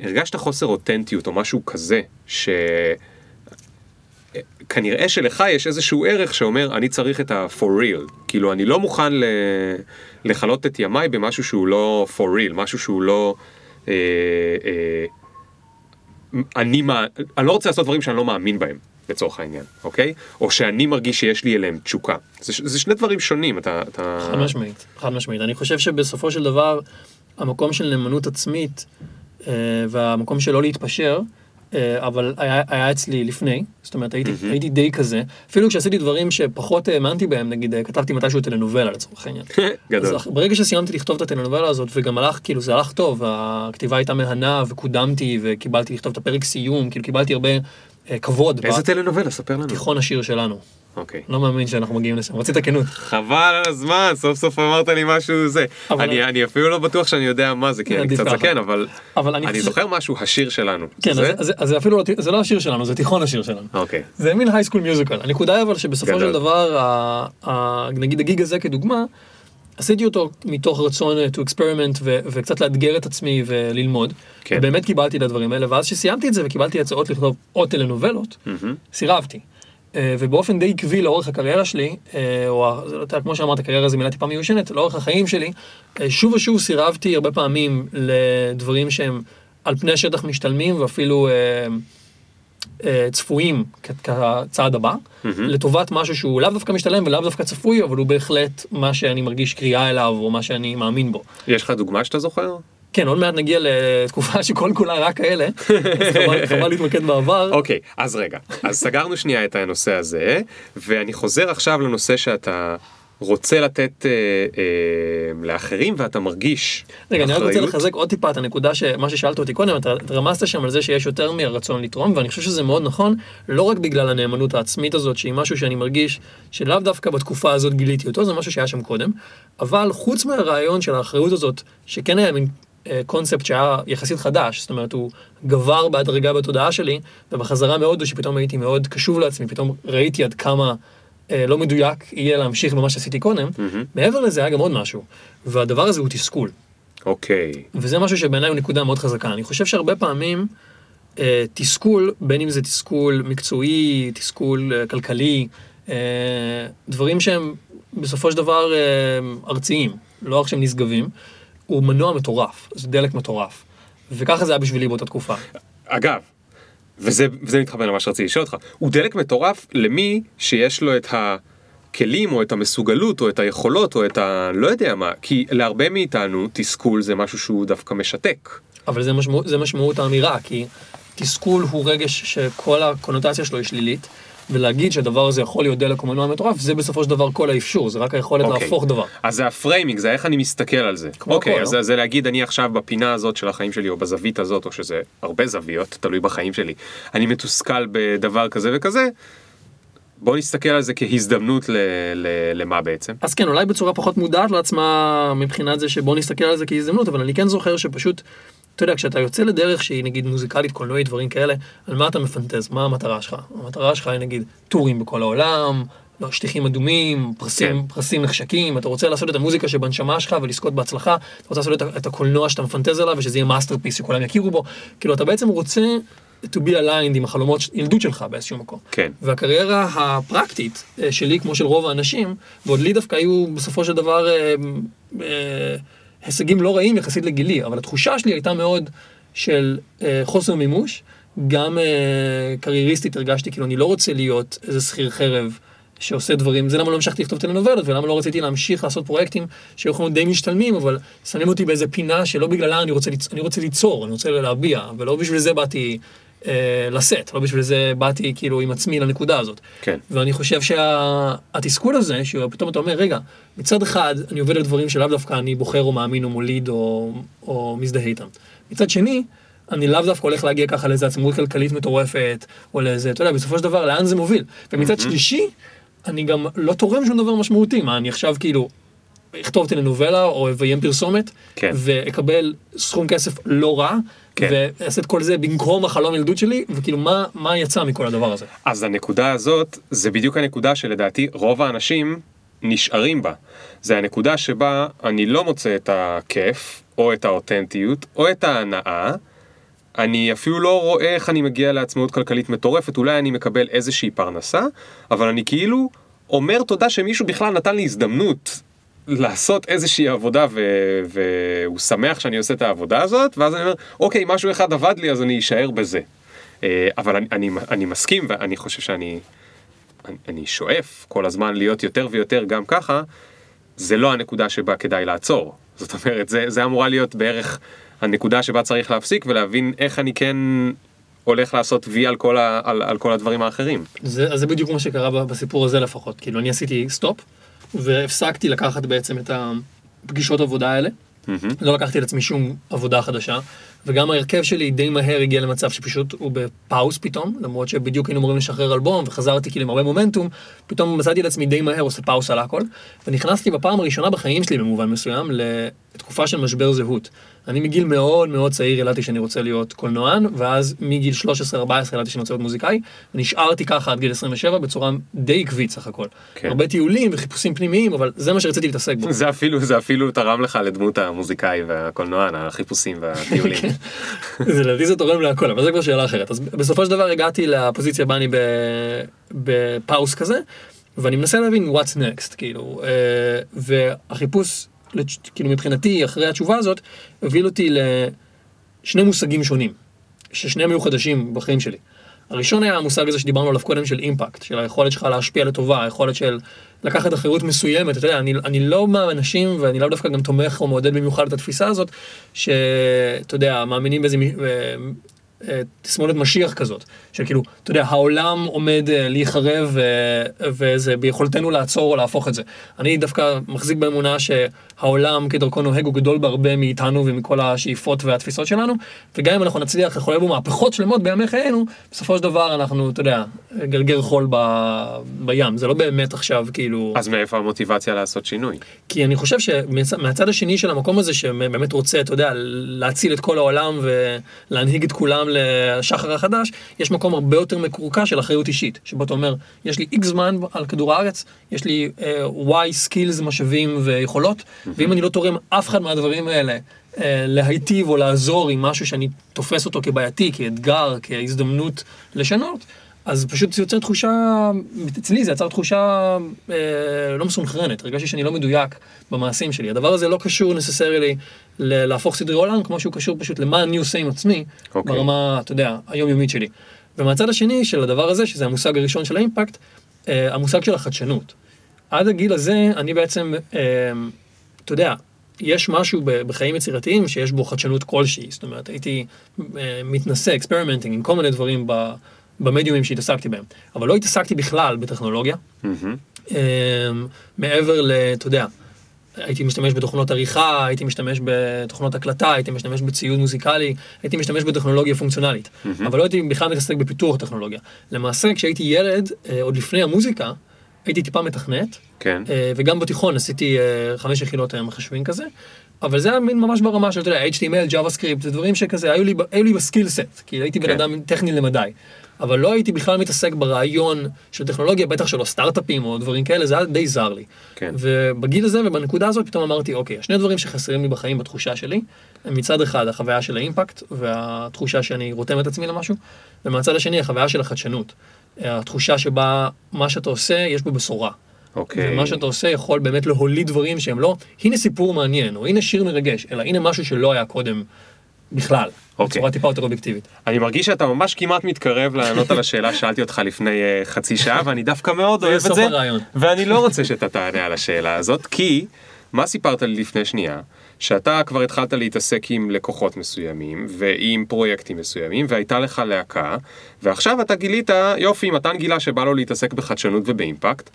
הרגשת חוסר אותנטיות או משהו כזה, ש... כנראה שלך יש איזשהו ערך שאומר, אני צריך את ה-for real. כאילו, אני לא מוכן ל... לכלות את ימיי במשהו שהוא לא for real, משהו שהוא לא... אה, אה, אני, מה- אני לא רוצה לעשות דברים שאני לא מאמין בהם, לצורך העניין, אוקיי? או שאני מרגיש שיש לי אליהם תשוקה. זה, זה שני דברים שונים, אתה... אתה... חד משמעית, חד משמעית. אני חושב שבסופו של דבר, המקום של נאמנות עצמית, אה, והמקום של לא להתפשר, אבל היה, היה אצלי לפני, זאת אומרת הייתי, מהמם. הייתי די כזה, אפילו כשעשיתי דברים שפחות האמנתי בהם, נגיד אה, כתבתי מתישהו טלנובלה לצורך העניין. גדול. אז ברגע שסיימתי לכתוב את הטלנובלה הזאת, וגם הלך, כאילו זה הלך טוב, הכתיבה הייתה מהנה, וקודמתי, וקיבלתי לכתוב את הפרק סיום, כאילו קיבלתי הרבה אה, כבוד איזה טלנובלה? ספר לנו. בתיכון השיר שלנו. אוקיי. לא מאמין שאנחנו מגיעים לשם, רצית כנות. חבל על הזמן, סוף סוף אמרת לי משהו זה. אני, אפילו לא בטוח שאני יודע מה זה, כי אני קצת. זקן, אבל אני זוכר משהו, השיר שלנו. כן? אז, אז זה אפילו לא, זה לא השיר שלנו, זה תיכון השיר שלנו. אוקיי. זה מין הייסקול מיוזיקל. הנקודה היא אבל שבסופו. של דבר, נגיד הגיג הזה כדוגמה, עשיתי אותו מתוך רצון אה, to experiment ו, וקצת לאתגר את עצמי וללמוד. כן. ובאמת קיבלתי את הדברים האלה, ואז שסיימתי את זה וקיבלתי הצעות לכתוב עוד טלנובלות, מהמם. סירבתי. אה, ובאופן די עקבי לאורך הקריירה שלי, אה, או ה- זה לא כמו שאמרת, קריירה זו מילה טיפה מיושנת, לאורך החיים שלי, שוב ושוב סירבתי הרבה פעמים לדברים שהם על פני השטח משתלמים ואפילו צפויים כ- כצעד הבא, מהמם. לטובת משהו שהוא לאו דווקא משתלם ולאו דווקא צפוי, אבל הוא בהחלט מה שאני מרגיש קריאה אליו או מה שאני מאמין בו. יש לך דוגמה שאתה זוכר? כן, עוד מעט נגיע לתקופה שכל כולה רק כאלה, אז חבל- חבל להתמקד בעבר. אוקיי, אז רגע. אז סגרנו שנייה את הנושא הזה, ואני חוזר עכשיו לנושא שאתה רוצה לתת אה, אה, לאחרים ואתה מרגיש רגע, אני רק רוצה אחריות. לחזק עוד טיפה את הנקודה שמה ששאלת אותי קודם, אתה רמזת שם על זה שיש יותר מהרצון לתרום, ואני חושב שזה מאוד נכון, לא רק בגלל הנאמנות העצמית הזאת, שהיא משהו שאני מרגיש שלאו דווקא בתקופה הזאת גיליתי אותו, זה משהו שהיה שם קודם, אבל חוץ מהרעיון של האחריות הזאת, שכן היה מין אה, קונספט שהיה יחסית חדש, זאת אומרת, הוא גבר בהדרגה בתודעה שלי, ובחזרה מהודו, שפתאום הייתי מאוד קשוב לעצמי, פתאום ראיתי עד כמה... אה, לא מדויק יהיה להמשיך במה שעשיתי קודם, מהמם. מעבר לזה היה גם עוד משהו, והדבר הזה הוא תסכול. אוקיי. וזה משהו שבעיניי הוא נקודה מאוד חזקה. אני חושב שהרבה פעמים אה, תסכול, בין אם זה תסכול מקצועי, תסכול אה, כלכלי, אה, דברים שהם בסופו של דבר אה, ארציים, לא רק שהם נשגבים, הוא מנוע מטורף, זה דלק מטורף. וככה זה היה בשבילי באותה תקופה. אגב, וזה, וזה מתחבר למה שרציתי לשאול אותך, הוא דלק מטורף למי שיש לו את הכלים או את המסוגלות או את היכולות או את ה... לא יודע מה, כי להרבה מאיתנו תסכול זה משהו שהוא דווקא משתק. אבל זה משמעות, זה משמעות האמירה, כי תסכול הוא רגש שכל הקונוטציה שלו היא שלילית, ולהגיד שהדבר הזה יכול להיות דלק או מנוע מטורף, זה בסופו של דבר כל האפשור, זה רק היכולת אוקיי. להפוך דבר. אז זה ה framing, זה איך אני מסתכל על זה. אוקיי, הכל, אז לא? זה להגיד אני עכשיו בפינה הזאת של החיים שלי או בזווית הזאת, או שזה הרבה זוויות, תלוי בחיים שלי. אני מתוסכל בדבר כזה וכזה, בוא נסתכל על זה כהזדמנות ל- ל- למה בעצם. אז כן, אולי בצורה פחות מודעת לעצמה מבחינת זה שבוא נסתכל על זה כהזדמנות, אבל אני כן זוכר שפשוט, אתה יודע, כשאתה יוצא לדרך שהיא נגיד מוזיקלית, קולנועית, דברים כאלה, על מה אתה מפנטז? מה המטרה שלך? המטרה שלך היא נגיד טורים בכל העולם, לא, שטיחים אדומים, פרסים, כן. פרסים נחשקים, אתה רוצה לעשות את המוזיקה שבנשמה שלך ולזכות בהצלחה, אתה רוצה לעשות את, הקולנוע שאתה מפנטז עליו ושזה יהיה masterpiece שכולם יכירו בו, כאילו אתה בעצם רוצה to be aligned עם החלומות ילדות שלך באיזשהו מקום. כן. והקריירה הפרקטית אה, שלי, כמו של רוב האנשים, ועוד לי דווקא היו בסופו של דבר אה, אה, הישגים לא רעים יחסית לגילי, אבל התחושה שלי הייתה מאוד של אה, חוסר מימוש. גם אה, קרייריסטית הרגשתי כאילו אני לא רוצה להיות איזה שכיר חרב שעושה דברים, זה למה לא המשכתי לכתוב טלנובלות ולמה לא רציתי להמשיך לעשות פרויקטים שהיו יכולים די משתלמים, אבל שמים אותי באיזה פינה שלא בגללה אני רוצה, ליצ... אני רוצה ליצור, אני רוצה להביע, ולא בשביל זה באתי אה, לשאת, לא בשביל זה באתי כאילו עם עצמי לנקודה הזאת. כן. ואני חושב שהתסכול הזה, שפתאום אתה אומר, רגע, מצד אחד אני עובד על דברים שלאו דווקא אני בוחר או מאמין או מוליד או, או מזדהה איתם. מצד שני, אני לאו דווקא הולך להגיע ככה לאיזה עצמאות כלכלית מטורפת, או לאיזה, אתה יודע, בסופו של דבר, לאן זה מוביל. ומצד שלישי, אני גם לא תורם שום דבר משמעותי. מה, אני עכשיו כאילו אכתוב טלנובלה או אביים פרסומת, כן. ואקבל סכום כסף לא רע, כן. ואעשה את כל זה במקום החלום ילדות שלי, וכאילו מה, מה יצא מכל הדבר הזה. אז הנקודה הזאת, זה בדיוק הנקודה שלדעתי רוב האנשים נשארים בה. זה הנקודה שבה אני לא מוצא את הכיף, או את האותנטיות, או את ההנאה. אני אפילו לא רואה איך אני מגיע לעצמאות כלכלית מטורפת, אולי אני מקבל איזושהי פרנסה, אבל אני כאילו אומר תודה שמישהו בכלל נתן לי הזדמנות לעשות איזושהי עבודה ו- והוא שמח שאני עושה את העבודה הזאת, ואז אני אומר, אוקיי, משהו אחד עבד לי אז אני אשאר בזה. אה, אבל אני, אני, אני מסכים ואני חושב שאני אני, אני שואף כל הזמן להיות יותר ויותר גם ככה, זה לא הנקודה שבה כדאי לעצור. זאת אומרת, זה, זה אמורה להיות בערך הנקודה שבה צריך להפסיק ולהבין איך אני כן הולך לעשות וי על כל, ה, על, על כל הדברים האחרים. זה, אז זה בדיוק מה שקרה בסיפור הזה לפחות. כאילו, אני עשיתי סטופ, והפסקתי לקחת בעצם את הפגישות עבודה האלה. מהמם. לא לקחתי לעצמי שום עבודה חדשה, וגם ההרכב שלי די מהר הגיע למצב שפשוט הוא ב pause פתאום, למרות שבדיוק היינו אמורים לשחרר אלבום, וחזרתי כאילו עם הרבה מומנטום, פתאום מצאתי לעצמי די מהר עושה פאוס על הכל, ונכנסתי בפעם הראשונה בחיים שלי במובן מסוים לתקופה של משבר זהות. אני מגיל מאוד מאוד צעיר ידעתי שאני רוצה להיות קולנוען, ואז מגיל 13-14 ידעתי שאני רוצה להיות מוזיקאי, ונשארתי ככה עד גיל 27 בצורה די עקבית סך הכל. כן. הרבה טיולים וחיפושים פנימיים, אבל זה מה שרציתי להתעסק בו. זה אפילו, זה אפילו תרם לך לדמות המוזיקאי והקולנוען, החיפושים והטיולים. כן. זה לדעתי זה תורם להכל, אבל זה כבר שאלה אחרת. אז בסופו של דבר הגעתי לפוזיציה בה אני בפאוס כזה, ואני מנסה להבין what's next, כאילו, אה, והחיפוש, כאילו מבחינתי, אחרי התשובה הזאת, הוביל אותי לשני מושגים שונים, ששניהם היו חדשים בחיים שלי. הראשון היה המושג הזה שדיברנו עליו קודם של אימפקט, של היכולת שלך להשפיע לטובה, היכולת של לקחת אחריות מסוימת, אתה יודע, אני, אני לא מהאנשים, ואני לאו דווקא גם תומך או מעודד במיוחד את התפיסה הזאת, שאתה יודע, מאמינים באיזה אה, אה, תסמונת משיח כזאת, שכאילו, אתה יודע, העולם עומד אה, להיחרב אה, וזה ביכולתנו לעצור או להפוך את זה. אני דווקא מחזיק באמונה שהעולם כדרכו נוהג הוא גדול בהרבה מאיתנו ומכל השאיפות והתפיסות שלנו, וגם אם אנחנו נצליח לחולל בו מהפכות שלמות בימי חיינו, בסופו של דבר אנחנו, אתה יודע, גרגר חול ב, בים, זה לא באמת עכשיו כאילו... אז מאיפה המוטיבציה לעשות שינוי? כי אני חושב שמהצד השני של המקום הזה, שבאמת רוצה, אתה יודע, להציל את כל העולם ולהנהיג את כולם לשחר החדש, יש מקום הרבה יותר מקורקע של אחריות אישית, שבו אתה אומר, יש לי X זמן על כדור הארץ, יש לי Y skills, משאבים ויכולות, ואם אני לא תורם אף אחד מהדברים האלה אה, להיטיב או לעזור עם משהו שאני תופס אותו כבעייתי, כאתגר, כהזדמנות לשנות, אז פשוט זה יוצר תחושה, אצלי זה יצר תחושה אה, לא מסונכרנת, הרגשתי שאני לא מדויק במעשים שלי. הדבר הזה לא קשור ל- להפוך סדרי עולם, כמו שהוא קשור פשוט למה אני עושה עם עצמי, אוקיי. ברמה, אתה יודע, היומיומית שלי. ומהצד השני של הדבר הזה, שזה המושג הראשון של ה impact, אה, המושג של החדשנות. עד הגיל הזה, אני בעצם, אה, אתה יודע, יש משהו בחיים יצירתיים שיש בו חדשנות כלשהי, זאת אומרת, הייתי אה, מתנסה, experimenting עם כל מיני דברים ב... במדיומים שהתעסקתי בהם, אבל לא התעסקתי בכלל בטכנולוגיה, מהמם. אמ, מעבר ל... אתה יודע, הייתי משתמש בתוכנות עריכה, הייתי משתמש בתוכנות הקלטה, הייתי משתמש בציוד מוזיקלי, הייתי משתמש בטכנולוגיה פונקציונלית, אבל לא הייתי בכלל מתעסק בפיתוח טכנולוגיה. למעשה, כשהייתי ילד, אה, עוד לפני המוזיקה, הייתי טיפה מתכנת, כן. אה, וגם בתיכון עשיתי אה, חמש יחידות מחשבים כזה, אבל זה היה מין ממש ברמה של, אתה יודע, HTML, JavaScript, זה דברים שכזה, היו לי, היו לי בסקיל סט, כי הייתי בן כן. אדם טכני למדי. אבל לא הייתי בכלל מתעסק ברעיון של טכנולוגיה, בטח שלא סטארט-אפים או דברים כאלה, זה היה די זר לי. כן. ובגיל הזה ובנקודה הזאת פתאום אמרתי, אוקיי, השני דברים שחסרים לי בחיים בתחושה שלי, הם מצד אחד החוויה של האימפקט והתחושה שאני רותם את עצמי למשהו, ומהצד השני החוויה של החדשנות. התחושה שבה מה שאתה עושה, יש בו בשורה. אוקיי. ומה שאתה עושה יכול באמת להוליד דברים שהם לא, הנה סיפור מעניין, או הנה שיר מרגש, אלא הנה משהו שלא היה קודם בכלל, אוקיי. בצורה טיפה יותר אובייקטיבית. אני מרגיש שאתה ממש כמעט מתקרב לענות על השאלה ששאלתי אותך לפני אה, חצי שעה ואני דווקא מאוד אוהב את זה הרעיון. ואני לא רוצה שאתה תענה על השאלה הזאת כי מה סיפרת לי לפני שנייה שאתה כבר התחלת להתעסק עם לקוחות מסוימים ועם פרויקטים מסוימים והייתה לך להקה ועכשיו אתה גילית יופי מתן גילה שבא לו להתעסק בחדשנות ובאימפקט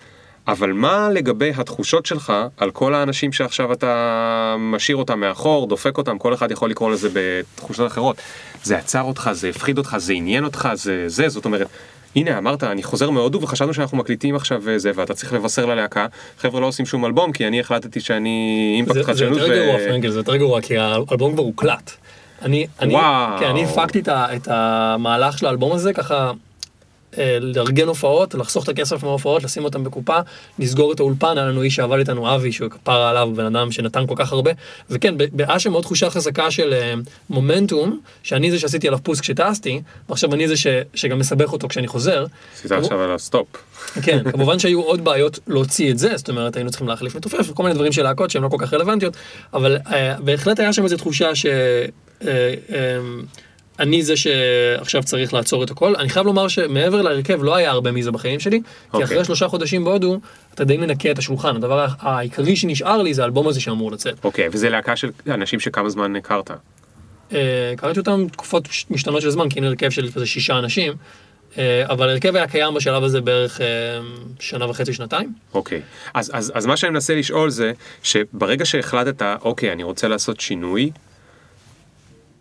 אבל מה לגבי התחושות שלך על כל האנשים שעכשיו אתה משאיר אותם מאחור, דופק אותם, כל אחד יכול לקרוא לזה בתחושות אחרות. זה עצר אותך, זה הפחיד אותך, זה עניין אותך, זה זה, זאת אומרת, הנה אמרת, אני חוזר מהודו וחשבנו שאנחנו מקליטים עכשיו זה, ואתה צריך לבשר ללהקה, חבר'ה לא עושים שום אלבום, כי אני החלטתי שאני אימפקט זה, זה חדשנות. יותר גרוע, פרנקל, זה יותר גרוע, כי האלבום כבר הוקלט. אני, אני. כן, אני הפקתי את, ה- את המהלך של האלבום הזה ככה, אה, לארגן הופעות, לחסוך את הכסף מההופעות, לשים אותם בקופה, לסגור את האולפן, היה לנו איש שעבד איתנו, אבי, שהוא כפרה עליו, בן אדם שנתן כל כך הרבה, וכן, ב- באשם מאוד תחושה חזקה של אה, מומנטום, שאני זה שעשיתי עליו pause כשטסתי, ועכשיו אני זה ש, שגם מסבך אותו כשאני חוזר. עשית עכשיו על הסטופ. כן, כמובן שהיו עוד בעיות להוציא את זה, זאת אומרת היינו צריכים להחליף מתופף וכל מיני דברים של להקות שהן לא כל כך רלוונטיות, אבל אה, בהחלט היה שם איזו תחושה ש... אה, אה, אני זה שעכשיו צריך לעצור את הכל. אני חייב לומר שמעבר להרכב לא היה הרבה מזה בחיים שלי, כי אוקיי. אחרי שלושה חודשים בהודו, אתה די מנקה את השולחן. הדבר העיקרי שנשאר לי זה האלבום הזה שאמור לצאת. אוקיי, וזה להקה של אנשים שכמה זמן הכרת. אה, קראתי אותם תקופות משתנות של זמן, כי הנה הרכב של כזה שישה אנשים, אה, אבל הרכב היה קיים בשלב הזה בערך אה, שנה וחצי, שנתיים. אוקיי, אז, אז, אז מה שאני מנסה לשאול זה, שברגע שהחלטת, אוקיי, אני רוצה לעשות שינוי,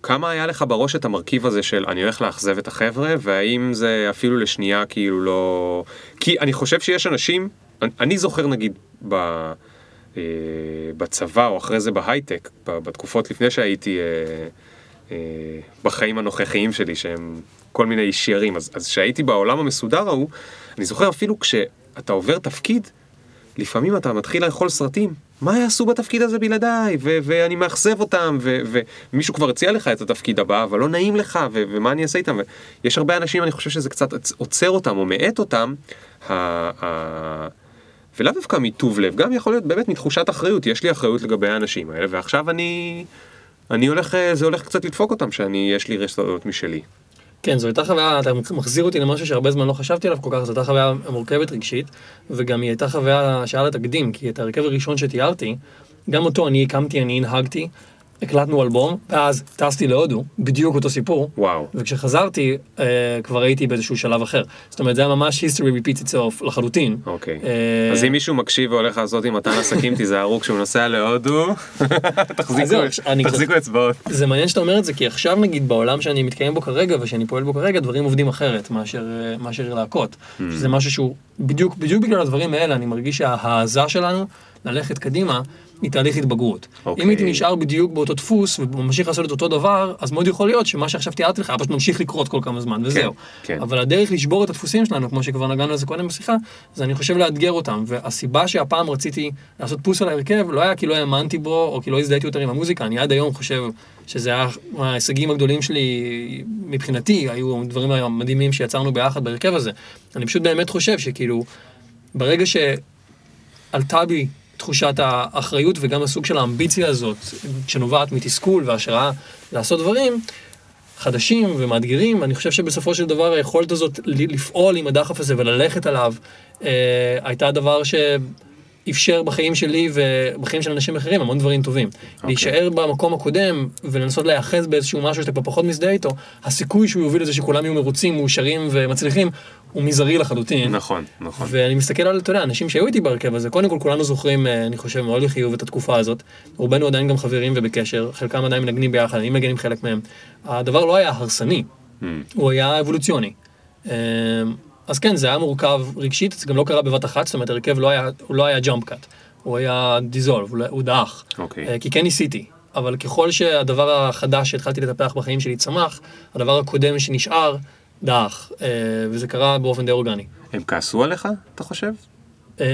כמה היה לך בראש את המרכיב הזה של אני הולך לאכזב את החבר'ה, והאם זה אפילו לשנייה כאילו לא... כי אני חושב שיש אנשים, אני, אני זוכר נגיד ב, אה, בצבא או אחרי זה בהייטק, ב, בתקופות לפני שהייתי אה, אה, בחיים הנוכחיים שלי, שהם כל מיני שיירים, אז, אז כשהייתי בעולם המסודר ההוא, אני זוכר אפילו כשאתה עובר תפקיד, לפעמים אתה מתחיל לאכול סרטים, מה יעשו בתפקיד הזה בלעדיי, ו- ואני מאכזב אותם, ומישהו כבר הציע לך את התפקיד הבא, אבל לא נעים לך, ו- ומה אני אעשה איתם, ויש הרבה אנשים, אני חושב שזה קצת עוצר אותם או מאט אותם, ולאו דווקא מטוב לב, גם יכול להיות באמת מתחושת אחריות, יש לי אחריות לגבי האנשים האלה, ועכשיו אני, אני הולך, זה הולך קצת לדפוק אותם, שאני, יש לי רשתות משלי. כן, זו הייתה חוויה, אתה מחזיר אותי למשהו שהרבה זמן לא חשבתי עליו כל כך, זו הייתה חוויה מורכבת רגשית, וגם היא הייתה חוויה שהיה לה תקדים, כי את ההרכב הראשון שתיארתי, גם אותו אני הקמתי, אני הנהגתי, הקלטנו אלבום, ואז טסתי להודו, בדיוק אותו סיפור. וואו. וכשחזרתי, אה, כבר הייתי באיזשהו שלב אחר. זאת אומרת, זה היה ממש history repeats itself לחלוטין. אוקיי. אה, אז אם מישהו מקשיב והולך לעשות עם מתן עסקים, תיזהרו כשהוא נוסע להודו, תחזיקו- תחזיקו אצבעות. זה מעניין שאתה אומר את זה, כי עכשיו נגיד בעולם שאני מתקיים בו כרגע ושאני פועל בו כרגע, דברים עובדים אחרת מאשר, אה, מאשר להקות. Hmm. שזה משהו שהוא, בדיוק, בדיוק בגלל הדברים האלה, אני מרגיש שההעזה שלנו ללכת קדימה, היא תהליך התבגרות. אוקיי. אם הייתי נשאר בדיוק באותו דפוס וממשיך לעשות את אותו דבר, אז מאוד יכול להיות שמה שעכשיו תיארתי לך, פשוט ממשיך לקרות כל כמה זמן, וזהו. כן. אבל הדרך לשבור את הדפוסים שלנו, כמו שכבר נגענו על זה קודם בשיחה, זה אני חושב לאתגר אותם. והסיבה שהפעם רציתי לעשות פוס על ההרכב, לא היה כי לא האמנתי בו, או כי לא הזדהיתי יותר עם המוזיקה, אני עד היום חושב שזה היה ההישגים הגדולים שלי מבחינתי, היו הדברים המדהימים שיצרנו ביחד בהרכב הזה. אני פשוט באמת חושב שכאילו, ברגע שעלתה בי תחושת האחריות וגם הסוג של האמביציה הזאת, שנובעת מתסכול והשראה לעשות דברים, חדשים ומאתגרים, אני חושב שבסופו של דבר היכולת הזאת לפעול עם הדחף הזה וללכת עליו, אה, הייתה דבר שאפשר בחיים שלי ובחיים של אנשים אחרים המון דברים טובים. Okay. להישאר במקום הקודם ולנסות להיאחז באיזשהו משהו שאתה כבר פחות מזדהה איתו, הסיכוי שהוא יוביל לזה שכולם יהיו מרוצים, מאושרים ומצליחים, הוא מזערי לחלוטין. נכון, נכון. ואני מסתכל על, אתה יודע, אנשים שהיו איתי בהרכב הזה, קודם כל כולנו זוכרים, אה, אני חושב, מאוד לחיוב את התקופה הזאת. רובנו עדיין גם חברים ובקשר, חלקם עדיין מנגנים ביחד, אני מנגן עם חלק מהם. הדבר לא היה הרסני, Hmm. הוא היה אבולוציוני. אה, אז כן, זה היה מורכב רגשית, זה גם לא קרה בבת אחת, זאת אומרת, הרכב לא היה, לא היה ג'אמפ קאט, הוא היה דיזולב, הוא, לא- הוא דעך. אוקיי. אה, כי כן ניסיתי, אבל ככל שהדבר החדש שהתחלתי לטפח בחיים שלי צמח, הדבר הקודם שנשאר דעך, אה, וזה קרה באופן די אורגני. הם כעסו עליך, אתה חושב? אמ,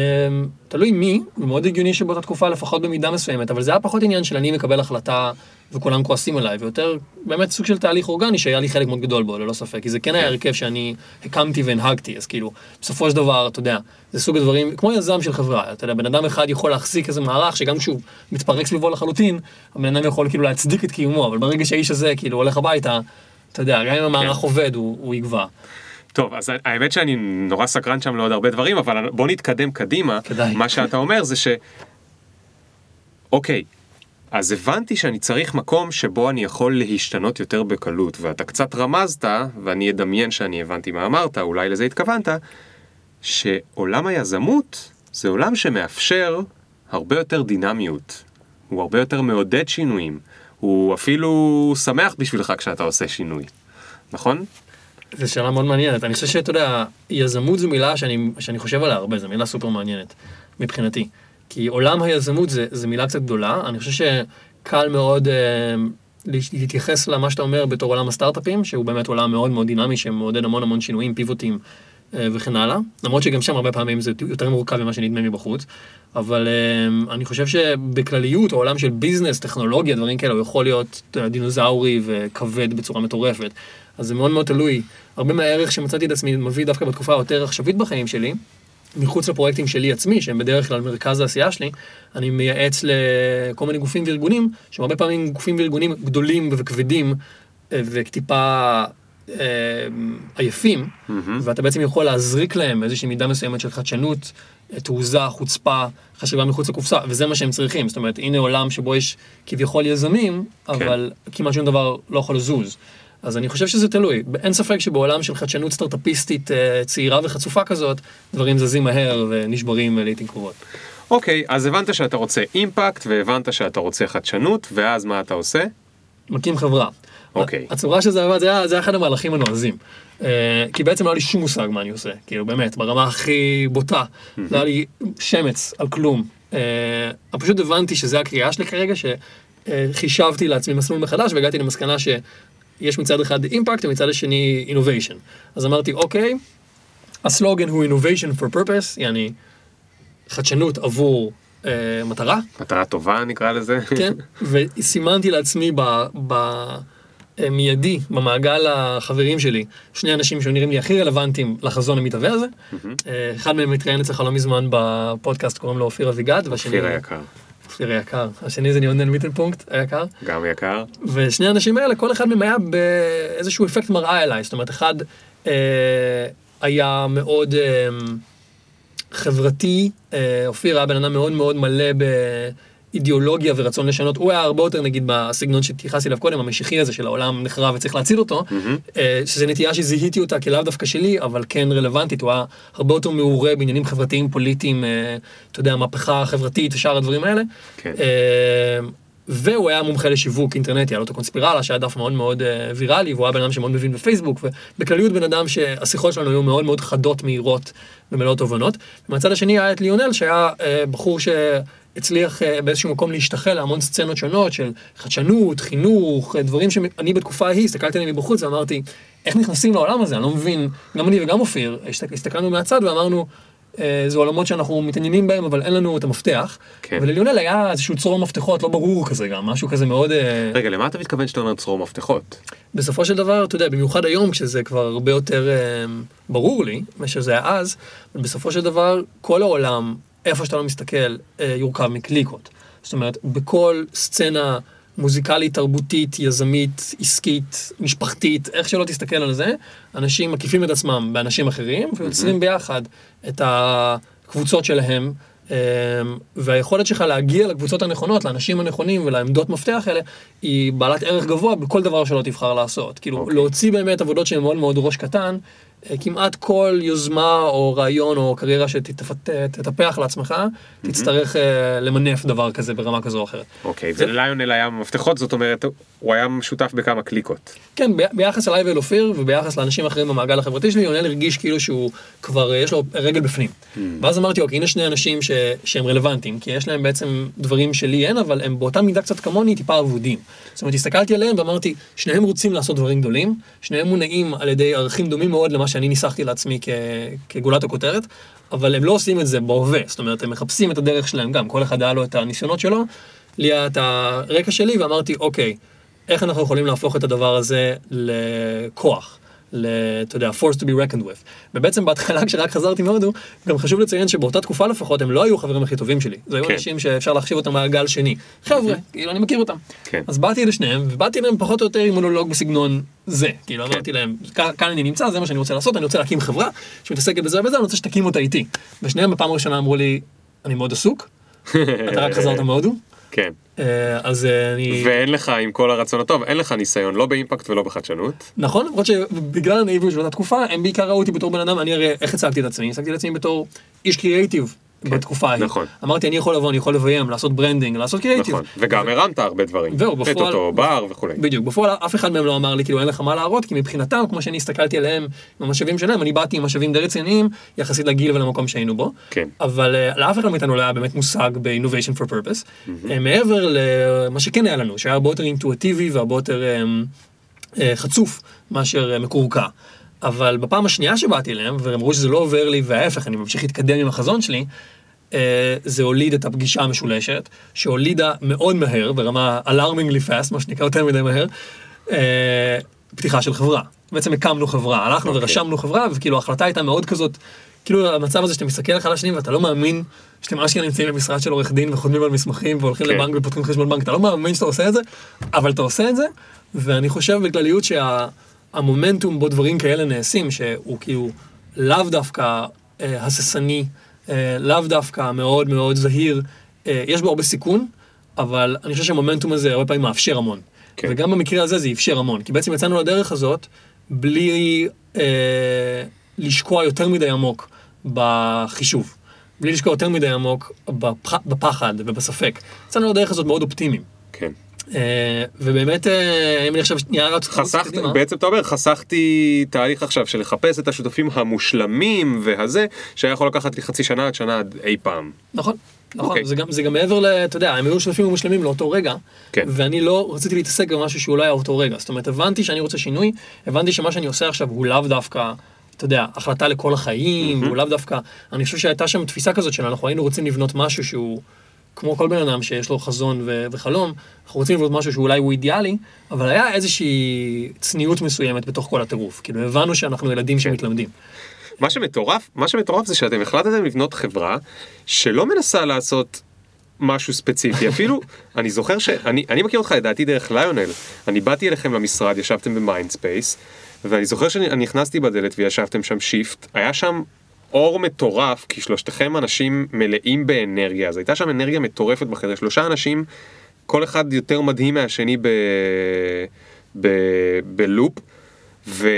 תלוי מי, ומאוד הגיוני שבאותה תקופה לפחות במידה מסוימת, אבל זה היה פחות עניין של אני מקבל החלטה וכולם כועסים עליי, ויותר באמת סוג של תהליך אורגני שהיה לי חלק מאוד גדול בו, ללא ספק, כי זה כן היה הרכב שאני הקמתי והנהגתי, אז כאילו, בסופו של דבר, אתה יודע, זה סוג הדברים, כמו יזם של חברה, אתה יודע, בן אדם אחד יכול להחזיק איזה מערך שגם כשהוא מתפרק סביבו לחלוטין, הבן אדם יכול כאילו להצדיק את קיומו, אבל ברגע שהאיש הזה כאילו הולך הביתה, אתה יודע, גם אם המערך עובד, הוא הוא יגווע. טוב, אז האמת שאני נורא סקרן שם לעוד הרבה דברים, אבל בוא נתקדם קדימה. כדאי. מה שאתה אומר זה ש... אוקיי, אז הבנתי שאני צריך מקום שבו אני יכול להשתנות יותר בקלות, ואתה קצת רמזת, ואני אדמיין שאני הבנתי מה אמרת, אולי לזה התכוונת, שעולם היזמות זה עולם שמאפשר הרבה יותר דינמיות, הוא הרבה יותר מעודד שינויים, הוא אפילו שמח בשבילך כשאתה עושה שינוי, נכון? זו שאלה מאוד מעניינת. אני חושב שאתה יודע, יזמות זו מילה שאני, שאני חושב עליה הרבה, זו מילה סופר מעניינת, מבחינתי. כי עולם היזמות זה מילה קצת גדולה, אני חושב שקל מאוד אה, להתייחס למה שאתה אומר בתור עולם הסטארט-אפים, שהוא באמת עולם מאוד מאוד דינמי, שמעודד המון המון שינויים, פיבוטים וכן הלאה. למרות שגם שם הרבה פעמים זה יותר מורכב ממה שנדמה מבחוץ. אבל אה, אני חושב שבכלליות, העולם של ביזנס, טכנולוגיה, דברים כאלה, הוא יכול להיות דינוזאורי וכבד בצורה מטורפת. אז זה מאוד מאוד תלוי. הרבה מהערך שמצאתי את עצמי מביא דווקא בתקופה היותר עכשווית בחיים שלי, מחוץ לפרויקטים שלי עצמי, שהם בדרך כלל מרכז העשייה שלי, אני מייעץ לכל מיני גופים וארגונים, שהם הרבה פעמים גופים וארגונים גדולים וכבדים, אה, וטיפה אה, עייפים, ואתה בעצם יכול להזריק להם איזושהי מידה מסוימת של חדשנות, אה, תעוזה, חוצפה, חשיבה מחוץ לקופסה, וזה מה שהם צריכים. זאת אומרת, הנה עולם שבו יש כביכול יזמים, אבל כמעט שום דבר לא יכול לזוז. אז אני חושב שזה תלוי. אין ספק שבעולם של חדשנות סטארט-אפיסטית אה, צעירה וחצופה כזאת, דברים זזים מהר ונשברים לעיתים קרובות. אוקיי, אז הבנת שאתה רוצה אימפקט, והבנת שאתה רוצה חדשנות, ואז מה אתה עושה? מקים חברה. אוקיי. הצורה שזה עבד, זה היה, זה היה אחד המהלכים הנועזים. Uh, כי בעצם לא היה לי שום מושג מה אני עושה, כאילו באמת, ברמה הכי בוטה, לא היה לי שמץ על כלום. Uh, פשוט הבנתי שזה הקריאה שלי כרגע, שחישבתי לעצמי מסלול מחדש והגעתי למסקנה שיש מצד אחד אימפקט ומצד השני אינוביישן. אז אמרתי, אוקיי, הסלוגן הוא innovation for purpose, יעני חדשנות עבור uh, מטרה. מטרה טובה נקרא לזה. כן, וסימנתי לעצמי ב... ב מיידי במעגל החברים שלי, שני אנשים שנראים לי הכי רלוונטיים לחזון המתהווה הזה. אחד מהם התראיין אצלך לא מזמן בפודקאסט, קוראים לו אופיר אביגד. אופיר היקר. אופיר היקר. השני זה ניונן מיטלפונקט היקר. גם יקר. ושני האנשים האלה, כל אחד מהם היה באיזשהו אפקט מראה אליי. זאת אומרת, אחד אה, היה מאוד אה, חברתי, אה, אופיר היה בן אדם מאוד מאוד מלא ב... אידיאולוגיה ורצון לשנות, הוא היה הרבה יותר נגיד בסגנון שהתייחסתי אליו קודם, המשיחי הזה של העולם נחרב וצריך להציל אותו, mm-hmm. שזה נטייה שזיהיתי אותה כלאו דווקא שלי, אבל כן רלוונטית, הוא היה הרבה יותר מעורה בעניינים חברתיים, פוליטיים, אה, אתה יודע, מהפכה חברתית ושאר הדברים האלה. כן. אה, והוא היה מומחה לשיווק אינטרנטי, היה לו את הקונספירלה שהיה דף מאוד מאוד ויראלי, והוא היה בן אדם שמאוד מבין בפייסבוק, ובכלליות בן אדם שהשיחות שלנו היו מאוד מאוד חדות, מהירות ומלאות תובנות. ומהצד השני היה את ליונל שהיה בחור ש... הצליח אה, באיזשהו מקום להשתחל להמון סצנות שונות של חדשנות, חינוך, אה, דברים שאני בתקופה ההיא הסתכלתי עליהם מבחוץ ואמרתי, איך נכנסים לעולם הזה? אני לא מבין, גם אני וגם אופיר, הסתכלנו מהצד ואמרנו, אה, זה עולמות שאנחנו מתעניינים בהם, אבל אין לנו את המפתח. כן. ולליונל היה איזשהו צרור מפתחות לא ברור כזה גם, משהו כזה מאוד... רגע, למה אתה מתכוון שאתה אומר צרור מפתחות? בסופו של דבר, אתה יודע, במיוחד היום, כשזה כבר הרבה יותר ברור לי, מאשר זה היה אז, בסופו של דבר, כל העולם איפה שאתה לא מסתכל, אה, יורכב מקליקות. זאת אומרת, בכל סצנה מוזיקלית, תרבותית, יזמית, עסקית, משפחתית, איך שלא תסתכל על זה, אנשים מקיפים את עצמם באנשים אחרים, ויוצרים ביחד את הקבוצות שלהם. אה, והיכולת שלך להגיע לקבוצות הנכונות, לאנשים הנכונים ולעמדות מפתח האלה, היא בעלת ערך גבוה בכל דבר שלא תבחר לעשות. כאילו, okay. אוקיי. להוציא באמת עבודות שהן מאוד מאוד ראש קטן, כמעט כל יוזמה או רעיון או קריירה שתטפח לעצמך, תצטרך אה, למנף דבר כזה ברמה כזו או אחרת. אוקיי, וליונל היה מפתחות, זאת אומרת, הוא היה שותף בכמה קליקות. כן, ביחס אליי ואל אופיר וביחס לאנשים אחרים במעגל החברתי שלי, יונל הרגיש כאילו שהוא כבר, יש לו רגל בפנים. ואז אמרתי, אוקיי, הנה שני אנשים שהם רלוונטיים, כי יש להם בעצם דברים שלי אין, אבל הם באותה מידה קצת כמוני, טיפה אבודים. זאת אומרת, הסתכלתי עליהם ואמרתי, שניהם רוצים לעשות דברים גדולים, שניהם מונעים על ידי ערכים דומים מאוד למה שאני ניסחתי לעצמי כ, כגולת הכותרת, אבל הם לא עושים את זה בהווה, זאת אומרת, הם מחפשים את הדרך שלהם גם, כל אחד היה לו את הניסיונות שלו, לי היה את הרקע שלי, ואמרתי, אוקיי, איך אנחנו יכולים להפוך את הדבר הזה לכוח? אתה יודע, force to be reckoned with. ובעצם בהתחלה כשרק חזרתי מהודו, גם חשוב לציין שבאותה תקופה לפחות הם לא היו החברים הכי טובים שלי. זה היו כן. אנשים שאפשר להחשיב אותם מעגל שני. חבר'ה, כאילו אני מכיר אותם. כן. אז באתי לשניהם, ובאתי להם פחות או יותר עם מונולוג בסגנון זה. כאילו כן. אמרתי להם, כאן אני נמצא, זה מה שאני רוצה לעשות, אני רוצה להקים חברה שמתעסקת בזה ובזה, אני רוצה שתקים אותה איתי. ושניהם בפעם הראשונה אמרו לי, אני מאוד עסוק, אתה רק חזרת מהודו. כן. אה, אז אה, אני... ואין לך, עם כל הרצון הטוב, אין לך ניסיון לא באימפקט ולא בחדשנות. נכון, למרות שבגלל הנאיביות של אותה תקופה, הם בעיקר ראו אותי בתור בן אדם, אני הרי, איך הצגתי את עצמי? הצגתי את עצמי בתור איש קריאייטיב. כן, בתקופה ההיא. נכון. אמרתי, אני יכול לבוא, אני יכול לביים, לעשות branding, לעשות קריאיטיב. נכון, וגם הרמת הרבה דברים. זהו, בפועל... את אותו בר וכולי. בדיוק, בפועל אף אחד מהם לא אמר לי, כאילו, אין לך מה להראות, כי מבחינתם, כמו שאני הסתכלתי עליהם, עם המשאבים שלהם, אני באתי עם משאבים די רציניים, יחסית לגיל ולמקום שהיינו בו. כן. אבל uh, לאף אחד מאיתנו לא היה באמת מושג ב-innovation for purpose. Mm-hmm. מעבר למה שכן היה לנו, שהיה הרבה יותר אינטואטיבי והרבה יותר uh, חצוף מאשר מקורקע. אבל בפעם השנייה שבאתי אליהם, והם אמרו שזה לא עובר לי, וההפך, אני ממשיך להתקדם עם החזון שלי, אה, זה הוליד את הפגישה המשולשת, שהולידה מאוד מהר, ברמה alarmingly fast, מה שנקרא יותר מדי מהר, אה, פתיחה של חברה. בעצם הקמנו חברה, הלכנו okay. אוקיי. ורשמנו חברה, וכאילו ההחלטה הייתה מאוד כזאת כאילו המצב הזה שאתה מסתכל אחד על השני ואתה לא מאמין שאתם אשכרה נמצאים במשרד של עורך דין וחותמים על מסמכים והולכים כן. לבנק ופותחים חשבון בנק, אתה לא מאמין שאתה עושה את זה, אבל אתה עושה את זה, ואני חושב בכלליות שהמומנטום בו דברים כאלה נעשים, שהוא כאילו לאו דווקא אה, הססני, אה, לאו דווקא מאוד מאוד זהיר, אה, יש בו הרבה סיכון, אבל אני חושב שהמומנטום הזה הרבה פעמים מאפשר המון. כן. וגם במקרה הזה זה אפשר המון, כי בעצם יצאנו לדרך הזאת בלי אה, לשקוע יותר מדי עמוק בחישוב, בלי לשקוע יותר מדי עמוק בפח, בפחד ובספק. יצאנו לדרך הזאת מאוד אופטימיים. כן. אה, ובאמת, אה, אם אני עכשיו שנייה רץ חסכת, קדימה, בעצם אתה אומר, חסכתי תהליך עכשיו של לחפש את השותפים המושלמים והזה, שהיה יכול לקחת לי חצי שנה עד שנה עד אי פעם. נכון, נכון, אוקיי. זה, גם, זה גם מעבר ל... אתה יודע, הם היו שותפים ומושלמים לאותו רגע, כן. ואני לא רציתי להתעסק במשהו שהוא לא היה אותו רגע. זאת אומרת, הבנתי שאני רוצה שינוי, הבנתי שמה שאני עושה עכשיו הוא לאו דווקא, אתה יודע, החלטה לכל החיים, הוא לאו דווקא... אני חושב שהייתה שם תפיסה כזאת שאנחנו היינו רוצים לבנות משהו שהוא... כמו כל בן אדם שיש לו חזון ו- וחלום, אנחנו רוצים לבנות משהו שאולי הוא אידיאלי, אבל היה איזושהי צניעות מסוימת בתוך כל הטירוף. כאילו, הבנו שאנחנו ילדים שמתלמדים. מה שמטורף, מה שמטורף זה שאתם החלטתם לבנות חברה שלא מנסה לעשות משהו ספציפי, אפילו, אני זוכר שאני אני מכיר אותך לדעתי דרך ליונל, אני באתי אליכם למשרד, ישבתם במיינדספייס, ואני זוכר שאני נכנסתי בדלת וישבתם שם שיפט, היה שם אור מטורף, כי שלושתכם אנשים מלאים באנרגיה, אז הייתה שם אנרגיה מטורפת בחדר, שלושה אנשים, כל אחד יותר מדהים מהשני ב... ב... בלופ, ו...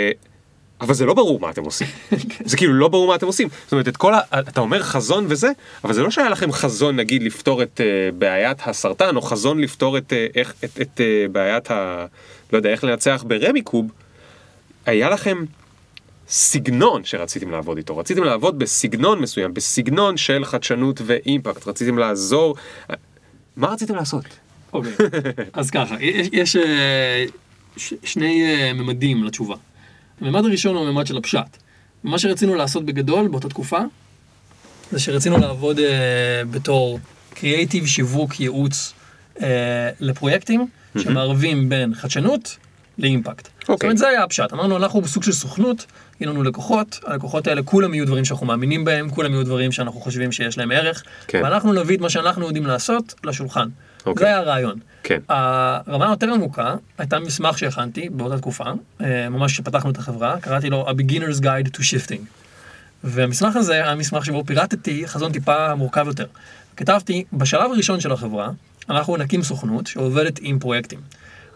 אבל זה לא ברור מה אתם עושים. זה כאילו לא ברור מה אתם עושים. זאת אומרת, את כל ה... אתה אומר חזון וזה, אבל זה לא שהיה לכם חזון, נגיד, לפתור את uh, בעיית הסרטן, או חזון לפתור את, uh, איך, את, את uh, בעיית ה... לא יודע, איך לנצח ברמי קוב. היה לכם סגנון שרציתם לעבוד איתו. רציתם לעבוד בסגנון מסוים, בסגנון של חדשנות ואימפקט. רציתם לעזור. מה רציתם לעשות? אוקיי, אז ככה, יש, יש אה, ש, שני אה, ממדים לתשובה. הממד הראשון הוא הממד של הפשט. מה שרצינו לעשות בגדול באותה תקופה, זה שרצינו לעבוד אה, בתור קריאייטיב, שיווק, ייעוץ אה, לפרויקטים שמערבים בין חדשנות לאימפקט. זאת אוקיי. אומרת, זה היה הפשט. אמרנו, אנחנו בסוג של סוכנות, יהיו לנו לקוחות, הלקוחות האלה כולם יהיו דברים שאנחנו מאמינים בהם, כולם יהיו דברים שאנחנו חושבים שיש להם ערך, כן. ואנחנו נביא את מה שאנחנו יודעים לעשות לשולחן. אוקיי. זה היה הרעיון. כן. הרמה היותר עמוקה הייתה מסמך שהכנתי באותה תקופה, אה, ממש כשפתחנו את החברה, קראתי לו A Beginner's Guide to Shifting. והמסמך הזה היה מסמך שבו פירטתי חזון טיפה מורכב יותר. כתבתי, בשלב הראשון של החברה, אנחנו נקים סוכנות שעובדת עם פרויקטים.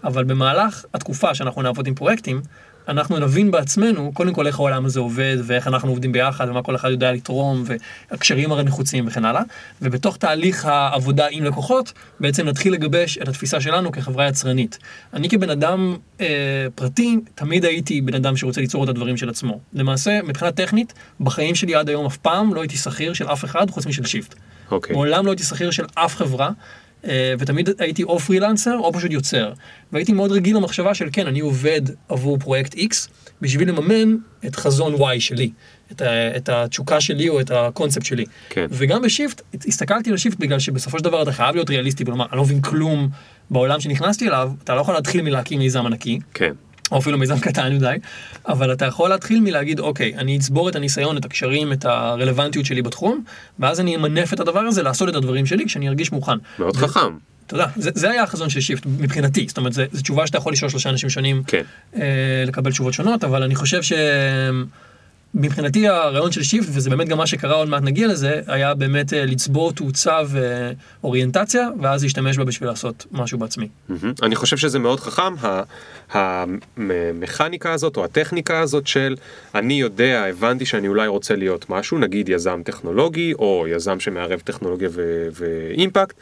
אבל במהלך התקופה שאנחנו נעבוד עם פרויקטים, אנחנו נבין בעצמנו, קודם כל איך העולם הזה עובד, ואיך אנחנו עובדים ביחד, ומה כל אחד יודע לתרום, והקשרים הרי נחוצים וכן הלאה. ובתוך תהליך העבודה עם לקוחות, בעצם נתחיל לגבש את התפיסה שלנו כחברה יצרנית. אני כבן אדם אה, פרטי, תמיד הייתי בן אדם שרוצה ליצור את הדברים של עצמו. למעשה, מבחינה טכנית, בחיים שלי עד היום אף פעם לא הייתי שכיר של אף אחד חוץ משל שיפט. אוקיי. מעולם לא הייתי שכיר של אף חברה, ותמיד הייתי או פרילנסר או פשוט יוצר. והייתי מאוד רגיל למחשבה של כן, אני עובד עבור פרויקט X בשביל לממן את חזון Y שלי, את, ה, את התשוקה שלי או את הקונספט שלי. כן. וגם בשיפט, הסתכלתי על שיפט בגלל שבסופו של דבר אתה חייב להיות ריאליסטי ולומר, אני לא מבין כלום בעולם שנכנסתי אליו, אתה לא יכול להתחיל מלהקים מיזם ענקי. כן. או אפילו מיזם קטן מדי, אבל אתה יכול להתחיל מלהגיד, אוקיי, אני אצבור את הניסיון, את הקשרים, את הרלוונטיות שלי בתחום, ואז אני אמנף את הדבר הזה לעשות את הדברים שלי כשאני ארגיש מוכן. מאוד חכם. תודה, זה, זה היה החזון של שיפט מבחינתי, זאת אומרת, זו תשובה שאתה יכול לשאול שלושה אנשים שונים, כן. אה, לקבל תשובות שונות, אבל אני חושב שמבחינתי הרעיון של שיפט, וזה באמת גם מה שקרה, עוד מעט נגיע לזה, היה באמת אה, לצבור תאוצה ואוריינטציה, ואז להשתמש בה בשביל לעשות משהו בעצמי. אני חושב שזה מאוד חכם, המכניקה הזאת או הטכניקה הזאת של אני יודע, הבנתי שאני אולי רוצה להיות משהו, נגיד יזם טכנולוגי או יזם שמערב טכנולוגיה ואימפקט,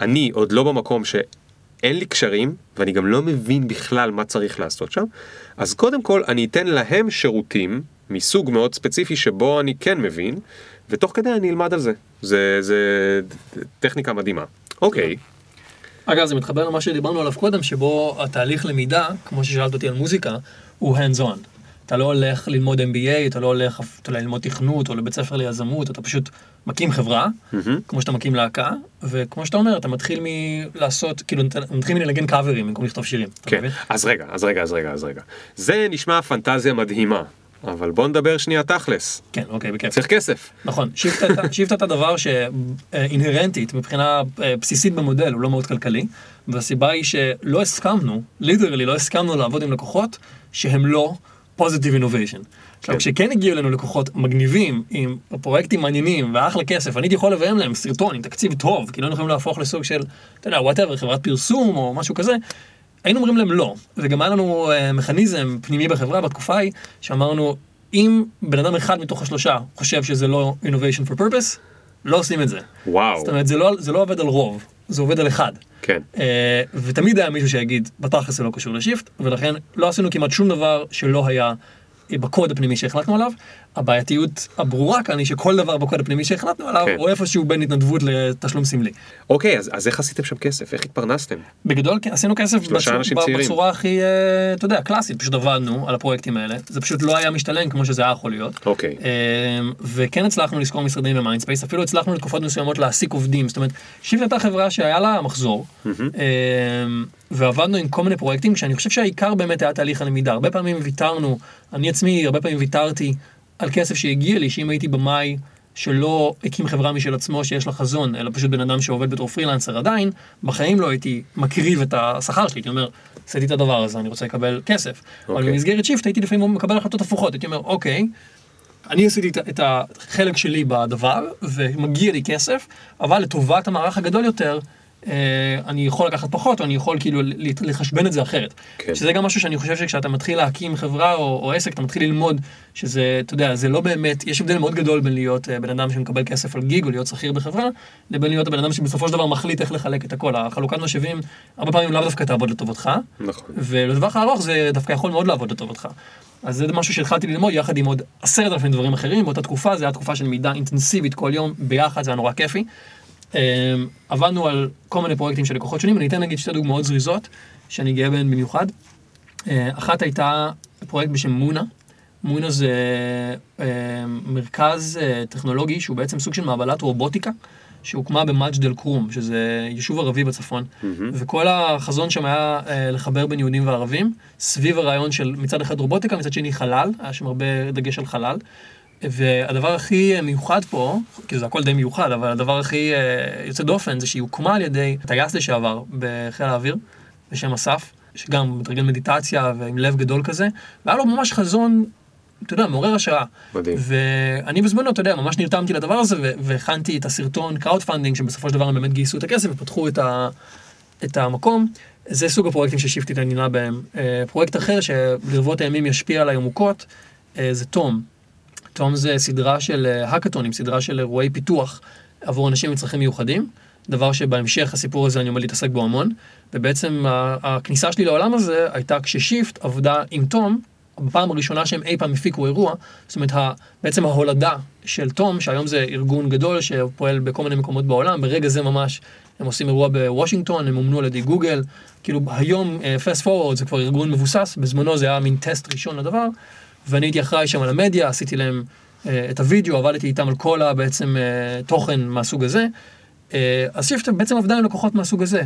אני עוד לא במקום שאין לי קשרים ואני גם לא מבין בכלל מה צריך לעשות שם, אז קודם כל אני אתן להם שירותים מסוג מאוד ספציפי שבו אני כן מבין, ותוך כדי אני אלמד על זה. זה, זה טכניקה מדהימה. אוקיי. אגב, זה מתחבר למה שדיברנו עליו קודם, שבו התהליך למידה, כמו ששאלת אותי על מוזיקה, הוא hands on. אתה לא הולך ללמוד MBA, אתה לא הולך אתה יודע, ללמוד תכנות או לבית ספר ליזמות, אתה פשוט מקים חברה, כמו שאתה מקים להקה, וכמו שאתה אומר, אתה מתחיל מלעשות, כאילו, אתה מתחיל מלנגן קאברים במקום לכתוב שירים. כן? אז רגע, אז רגע, אז רגע, אז רגע. זה נשמע פנטזיה מדהימה. אבל בוא נדבר שנייה תכלס. כן, אוקיי, בכיף. צריך כסף. נכון, שיפט את הדבר שאינהרנטית מבחינה אה, בסיסית במודל הוא לא מאוד כלכלי, והסיבה היא שלא הסכמנו, literally לא הסכמנו לעבוד עם לקוחות שהם לא positive innovation. עכשיו, כשכן הגיעו אלינו לקוחות מגניבים, עם פרויקטים מעניינים ואחלה כסף, אני הייתי יכול לביים להם סרטון עם תקציב טוב, כי לא יכולים להפוך לסוג של, אתה יודע, whatever, חברת פרסום או משהו כזה, היינו אומרים להם לא. וגם היה לנו uh, מכניזם פנימי בחברה בתקופה ההיא, שאמרנו, אם בן אדם אחד מתוך השלושה חושב שזה לא innovation for purpose, לא עושים את זה. וואו. זאת אומרת, זה לא, זה לא עובד על רוב, זה עובד על אחד. כן. Uh, ותמיד היה מישהו שיגיד, בתכלס זה לא קשור לשיפט, ולכן לא עשינו כמעט שום דבר שלא היה בקוד הפנימי שהחלטנו עליו. הבעייתיות הברורה כאן היא שכל דבר בקוד הפנימי שהחלטנו עליו כן. הוא איפשהו בין התנדבות לתשלום סמלי. אוקיי, אז, אז איך עשיתם שם כסף? איך התפרנסתם? בגדול כן, עשינו כסף בצורה, בצורה הכי, אה, אתה יודע, קלאסית, פשוט עבדנו על הפרויקטים האלה, זה פשוט לא היה משתלם כמו שזה היה יכול להיות. אוקיי. אמ, וכן הצלחנו לשכור משרדים במיינדספייס, אפילו הצלחנו לתקופות מסוימות להעסיק עובדים, זאת אומרת, שיפט הייתה חברה שהיה לה מחזור, mm-hmm. ועבדנו עם כל מיני פרויקטים, שאני חושב שהעיקר באמת היה תהליך הלמידה, הרבה פעמים ויתרנו, אני עצמי הרבה פעמים ויתרתי על כסף שהגיע לי, שאם הייתי במאי שלא הקים חברה משל עצמו שיש לה חזון, אלא פשוט בן אדם שעובד בתור פרילנסר עדיין, בחיים לא הייתי מקריב את השכר שלי, הייתי אומר, עשיתי את הדבר הזה, אני רוצה לקבל כסף. Okay. אבל אוקיי. במסגרת שיפט הייתי לפעמים מקבל החלטות הפוכות, הייתי אומר, אוקיי, אני עשיתי את החלק שלי בדבר, ומגיע לי כסף, אבל לטובת המערך הגדול יותר, אני יכול לקחת פחות, או אני יכול כאילו לחשבן את זה אחרת. כן. שזה גם משהו שאני חושב שכשאתה מתחיל להקים חברה או, או עסק, אתה מתחיל ללמוד שזה, אתה יודע, זה לא באמת, יש הבדל מאוד גדול בין להיות אה, בן אדם שמקבל כסף על גיג או להיות שכיר בחברה, לבין להיות הבן אדם שבסופו של דבר מחליט איך לחלק את הכל. החלוקת משאבים, הרבה פעמים לאו דווקא תעבוד לטובתך, נכון. ולטווח הארוך זה דווקא יכול מאוד לעבוד לטובתך. אז זה משהו שהתחלתי ללמוד יחד עם עוד עשרת אלפים דברים אחרים, באותה תקופה, זו הייתה תקופה של מידה אינטנסיבית כל יום, ביחד, זה היה נורא כיפי. אמ, עבדנו על כל מיני פרויקטים של לקוחות שונים, אני אתן נגיד שתי דוגמאות זריזות, שאני גאה בהן במיוחד. אה, אחת הייתה פרויקט בשם מונה. מונה זה אה, מרכז אה, טכנולוגי שהוא בעצם סוג של מעבלת רובוטיקה. שהוקמה במג'ד אל כרום, שזה יישוב ערבי בצפון, mm-hmm. וכל החזון שם היה לחבר בין יהודים וערבים, סביב הרעיון של מצד אחד רובוטיקה, מצד שני חלל, היה שם הרבה דגש על חלל, והדבר הכי מיוחד פה, כי זה הכל די מיוחד, אבל הדבר הכי uh, יוצא דופן זה שהיא הוקמה על ידי טייס לשעבר בחיל האוויר, בשם אסף, שגם מתרגל מדיטציה ועם לב גדול כזה, והיה לו ממש חזון, אתה יודע, מעורר השראה. מדהים. ואני בזמנו, אתה יודע, ממש נרתמתי לדבר הזה, והכנתי את הסרטון crowd funding, שבסופו של דבר הם באמת גייסו את הכסף ופתחו את, ה, את המקום. זה סוג הפרויקטים ששיפט התעניינה בהם. Uh, פרויקט אחר שלרבות הימים ישפיע עליי עמוקות, זה תום. תום זה סדרה של האקתונים, אה, סדרה של אירועי פיתוח עבור אנשים עם צרכים מיוחדים, דבר שבהמשך הסיפור הזה אני עומד להתעסק בו המון, ובעצם הכניסה שלי לעולם הזה הייתה כששיפט עבדה עם תום, בפעם הראשונה שהם אי פעם הפיקו אירוע, זאת אומרת בעצם ההולדה של תום, שהיום זה ארגון גדול שפועל בכל מיני מקומות בעולם, ברגע זה ממש הם עושים אירוע בוושינגטון, הם אומנו על ידי גוגל, כאילו היום Fast uh, Forward זה כבר ארגון מבוסס, בזמנו זה היה מין טסט ראשון לדבר. ואני הייתי אחראי שם על המדיה, עשיתי להם uh, את הוידאו, עבדתי איתם על כל הבעצם uh, תוכן מהסוג הזה. Uh, אז שיפט בעצם עבדה עם לקוחות מהסוג הזה.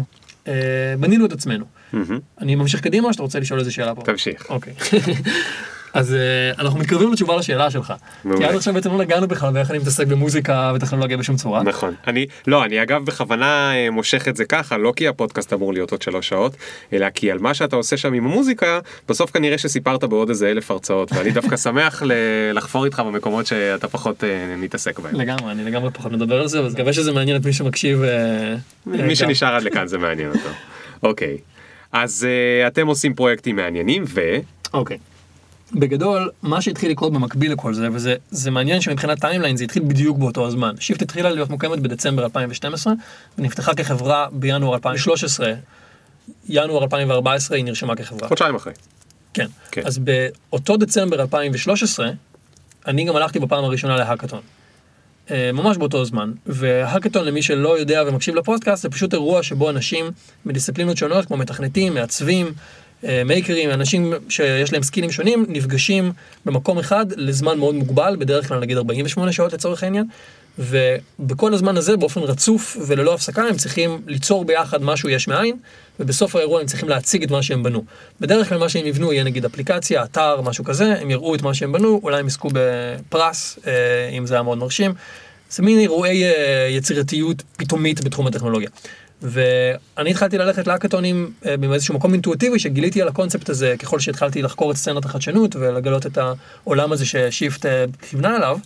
בנינו את עצמנו. Mm-hmm. אני ממשיך קדימה או שאתה רוצה לשאול איזה שאלה פה? תמשיך. אוקיי. אז uh, אנחנו מתקרבים לתשובה לשאלה שלך. כי עד עכשיו בעצם לא נגענו בכלל באיך אני מתעסק במוזיקה וטכנולוגיה בשום צורה. נכון. אני, לא, אני אגב בכוונה uh, מושך את זה ככה, לא כי הפודקאסט אמור להיות עוד שלוש שעות, אלא כי על מה שאתה עושה שם עם המוזיקה, בסוף כנראה שסיפרת בעוד איזה אלף הרצאות, ואני דווקא שמח לחפור איתך במקומות שאתה פחות uh, מתעסק בהם. לגמרי, אני לגמרי פחות מדבר על זה, אז מקווה שזה מעניין את מי שמקשיב. מי שנשאר עד לכאן זה מעניין אותו. אוקיי. אז אתם עושים פרויקטים מעניינים ו... אוקיי. בגדול, מה שהתחיל לקרות במקביל לכל זה, וזה מעניין שמבחינת timeline זה התחיל בדיוק באותו הזמן. שיפט התחילה להיות מוקמת בדצמבר 2012, ונפתחה כחברה בינואר 2013. ינואר 2014 היא נרשמה כחברה. חודשיים אחרי. כן. כן. אז באותו דצמבר 2013, אני גם הלכתי בפעם הראשונה להאקתון. אה, ממש באותו זמן, והאקתון למי שלא יודע ומקשיב לפודקאסט זה פשוט אירוע שבו אנשים מדיסציפלינות שונות כמו מתכנתים, מעצבים, מייקרים, אנשים שיש להם סקילים שונים, נפגשים במקום אחד לזמן מאוד מוגבל, בדרך כלל נגיד 48 שעות לצורך העניין, ובכל הזמן הזה, באופן רצוף וללא הפסקה, הם צריכים ליצור ביחד משהו יש מאין, ובסוף האירוע הם צריכים להציג את מה שהם בנו. בדרך כלל מה שהם יבנו יהיה נגיד אפליקציה, אתר, משהו כזה, הם יראו את מה שהם בנו, אולי הם יזכו בפרס, אה, אם זה היה מאוד מרשים. זה מין אירועי אה, יצירתיות פתאומית בתחום הטכנולוגיה. ואני התחלתי ללכת להאקתונים אה, באיזשהו מקום אינטואיטיבי שגיליתי על הקונספט הזה ככל שהתחלתי לחקור את סצנת החדשנות ולגלות את העולם הזה ששיפט כיוונה עליו.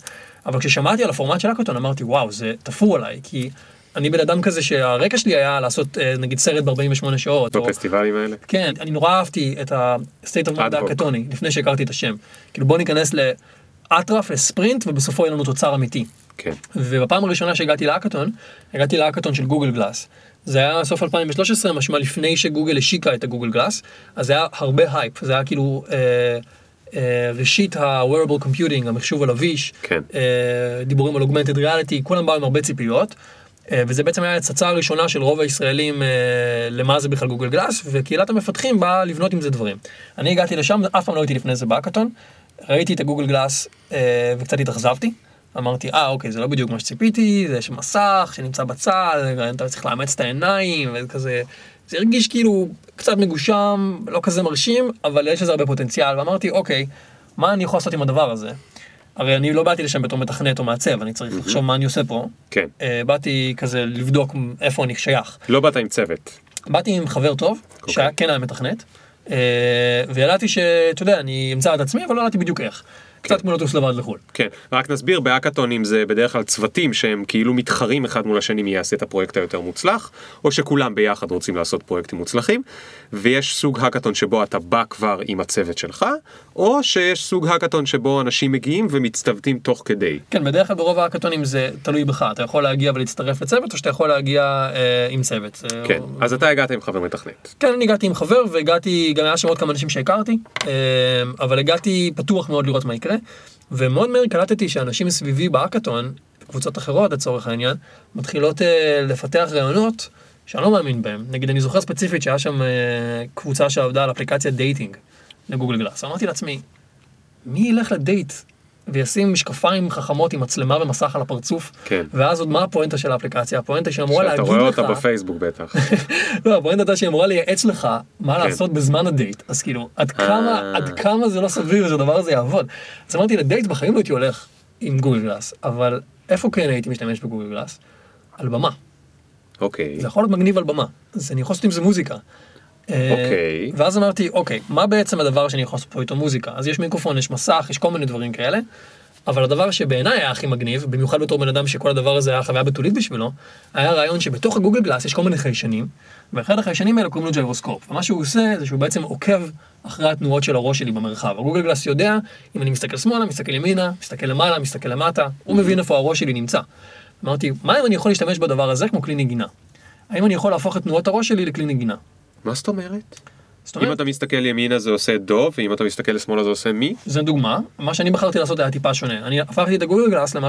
אבל כששמעתי על הפורמט של האקתון אמרתי וואו זה תפור עליי כי אני בן אדם כזה שהרקע שלי היה לעשות נגיד סרט ב-48 שעות. בפסטיבלים האלה? כן, אני נורא אהבתי את ה-state of mind האקתוני לפני שהכרתי את השם. כאילו בוא ניכנס לאטרף, לספרינט ובסופו יהיה לנו תוצר אמיתי. כן. ובפעם הראשונה שהגעתי להאקתון, הגעתי להאקתון של גוגל גלאס. זה היה סוף 2013, משמע לפני שגוגל השיקה את הגוגל גלאס, אז זה היה הרבה הייפ, זה היה כאילו אה, אה, ראשית ה-wearable computing, המחשוב הלביש, כן. אה, דיבורים על augmented reality, כולם באו עם הרבה ציפיות. אה, וזה בעצם היה הצצה הראשונה של רוב הישראלים אה, למה זה בכלל גוגל גלאס, וקהילת המפתחים באה לבנות עם זה דברים. אני הגעתי לשם, אף פעם לא הייתי לפני זה בהאקתון, ראיתי את הגוגל גלאס אה, וקצת התאכזבתי. אמרתי, אה, אוקיי, זה לא בדיוק מה שציפיתי, זה יש מסך שנמצא בצד, אתה צריך לאמץ את העיניים, וכזה, זה הרגיש כאילו קצת מגושם, לא כזה מרשים, אבל יש לזה הרבה פוטנציאל, ואמרתי, אוקיי, מה אני יכול לעשות עם הדבר הזה? הרי אני לא באתי לשם בתור מתכנת או מעצב, אני צריך לחשוב מה אני עושה פה. כן. Uh, באתי כזה לבדוק איפה אני שייך. לא באת עם צוות. באתי עם חבר טוב, okay. אוקיי. שהיה כן היה מתכנת, uh, וידעתי שאתה יודע, אני אמצא את עצמי, אבל לא ידעתי בדיוק איך. קצת כמו לטוס לבד לחו"ל. כן, רק נסביר, בהאקתונים זה בדרך כלל צוותים שהם כאילו מתחרים אחד מול השני מי יעשה את הפרויקט היותר מוצלח, או שכולם ביחד רוצים לעשות פרויקטים מוצלחים, ויש סוג האקתון שבו אתה בא כבר עם הצוות שלך, או שיש סוג האקתון שבו אנשים מגיעים ומצטוותים תוך כדי. כן, בדרך כלל ברוב ההאקתונים זה תלוי בך, אתה יכול להגיע ולהצטרף לצוות, או שאתה יכול להגיע אה, עם צוות. כן, או... אז אתה הגעת עם חבר מתכנת. כן, אני הגעתי עם חבר, והגעתי, גם היה שם עוד כמה אנשים שהכרתי, אה, אבל הגעתי פתוח מאוד לראות מה יקרה. ומאוד מהר קלטתי שאנשים מסביבי באקתון, קבוצות אחרות לצורך העניין, מתחילות uh, לפתח רעיונות שאני לא מאמין בהם. נגיד, אני זוכר ספציפית שהיה שם uh, קבוצה שעבדה על אפליקציית דייטינג לגוגל גלאס. אמרתי לעצמי, מי ילך לדייט וישים משקפיים חכמות עם מצלמה ומסך על הפרצוף, כן. ואז עוד מה הפואנטה של האפליקציה? הפואנטה שאמורה להגיד לך... שאתה רואה אותה בפייסבוק בטח. לא, הפואנטה הייתה שהיא אמורה לייעץ לך מה כן. לעשות בזמן הדייט, אז כאילו, עד כמה, אה. עד כמה זה לא סביר שהדבר הזה יעבוד. אז אמרתי, לדייט בחיים לא הייתי הולך עם גוגל גלאס, אבל איפה כן הייתי משתמש בגוגל גלאס? על במה. אוקיי. זה יכול להיות מגניב על במה, אז אני יכול לעשות עם זה מוזיקה. אה, אוקיי. ואז אמרתי, אוקיי, מה בעצם הדבר שאני יכול לעשות פה איתו מוזיקה? אז יש מיקרופון, יש מסך, יש כל מיני דברים כאלה. אבל הדבר שבעיניי היה הכי מגניב, במיוחד בתור בן אדם שכל הדבר הזה היה חוויה בתולית בשבילו, היה רעיון שבתוך הגוגל גלאס יש כל מיני חיישנים, ואחד החיישנים האלה קוראים לו gyroscope. ומה שהוא עושה זה שהוא בעצם עוקב אחרי התנועות של הראש שלי במרחב. הגוגל גלאס יודע אם אני מסתכל שמאלה, מסתכל ימינה, מסתכל למעלה, מסתכל למטה, הוא מבין איפה הראש שלי נמצא. אמרתי, מה אם אני יכול להשתמש בדבר הזה כמו כלי נגינה? האם אני יכול להפוך את תנועות הראש שלי לכלי נגינה? מה זאת אומרת? זאת אם אומרת, אתה מסתכל ימינה זה עושה דו, ואם אתה מסתכל לשמאלה זה עושה מי? זו דוגמה, מה שאני בחרתי לעשות היה טיפה שונה. אני הפכתי את הגוגל גלאס למה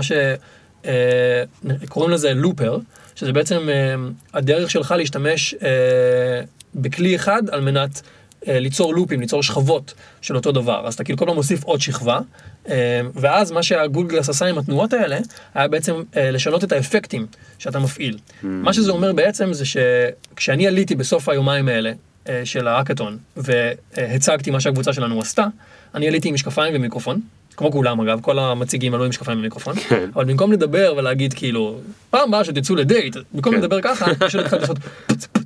שקוראים לזה לופר, שזה בעצם אה, הדרך שלך להשתמש אה, בכלי אחד על מנת אה, ליצור לופים, ליצור שכבות של אותו דבר. אז אתה כאילו כל פעם מוסיף עוד שכבה, אה, ואז מה שהגוגל גלאס עשה עם התנועות האלה, היה בעצם אה, לשנות את האפקטים שאתה מפעיל. מה שזה אומר בעצם זה שכשאני עליתי בסוף היומיים האלה, אה, של ההאקתון, והצגתי מה שהקבוצה שלנו עשתה, אני עליתי עם משקפיים ומיקרופון, כמו כולם אגב, כל המציגים עלו עם משקפיים ומיקרופון, כן. אבל במקום לדבר ולהגיד כאילו, פעם הבאה שתצאו לדייט, במקום כן. לדבר ככה, פשוט התחלתי לעשות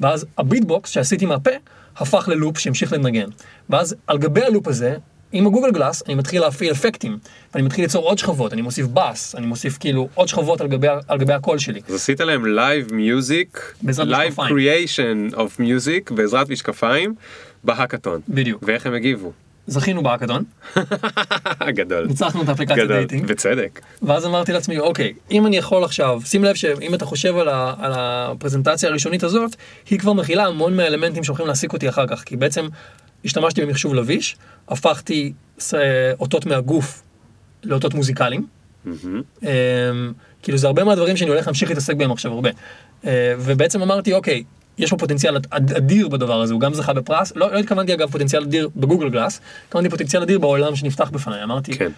ואז ה beatbox שעשיתי מהפה, הפך ללופ שהמשיך לנגן. ואז על גבי הלופ הזה, עם הגוגל גלאס, אני מתחיל להפעיל אפקטים, ואני מתחיל ליצור עוד שכבות, אני מוסיף בס, אני מוסיף כאילו עוד שכבות על גבי, על גבי הקול שלי. אז עשית להם live music, live. creation of music בעזרת משקפיים בהאקתון. בדיוק. ואיך הם הגיבו? זכינו בהאקתון, גדול. ניצחנו את האפליקציית גדול. דייטינג. בצדק. ואז אמרתי לעצמי, אוקיי, אם אני יכול עכשיו, שים לב שאם אתה חושב על, ה, על הפרזנטציה הראשונית הזאת, היא כבר מכילה המון מהאלמנטים שהולכים להעסיק אותי אחר כך, כי בעצם השתמשתי במחשוב לביש, הפכתי אותות מהגוף לאותות מוזיקליים. אמ, כאילו זה הרבה מהדברים שאני הולך להמשיך להתעסק בהם עכשיו הרבה. אה, ובעצם אמרתי, אוקיי, יש פה פוטנציאל אד- אדיר בדבר הזה, הוא גם זכה בפרס, לא, לא התכוונתי אגב פוטנציאל אדיר בגוגל גלאס, התכוונתי פוטנציאל אדיר בעולם שנפתח בפניי, אמרתי, כן.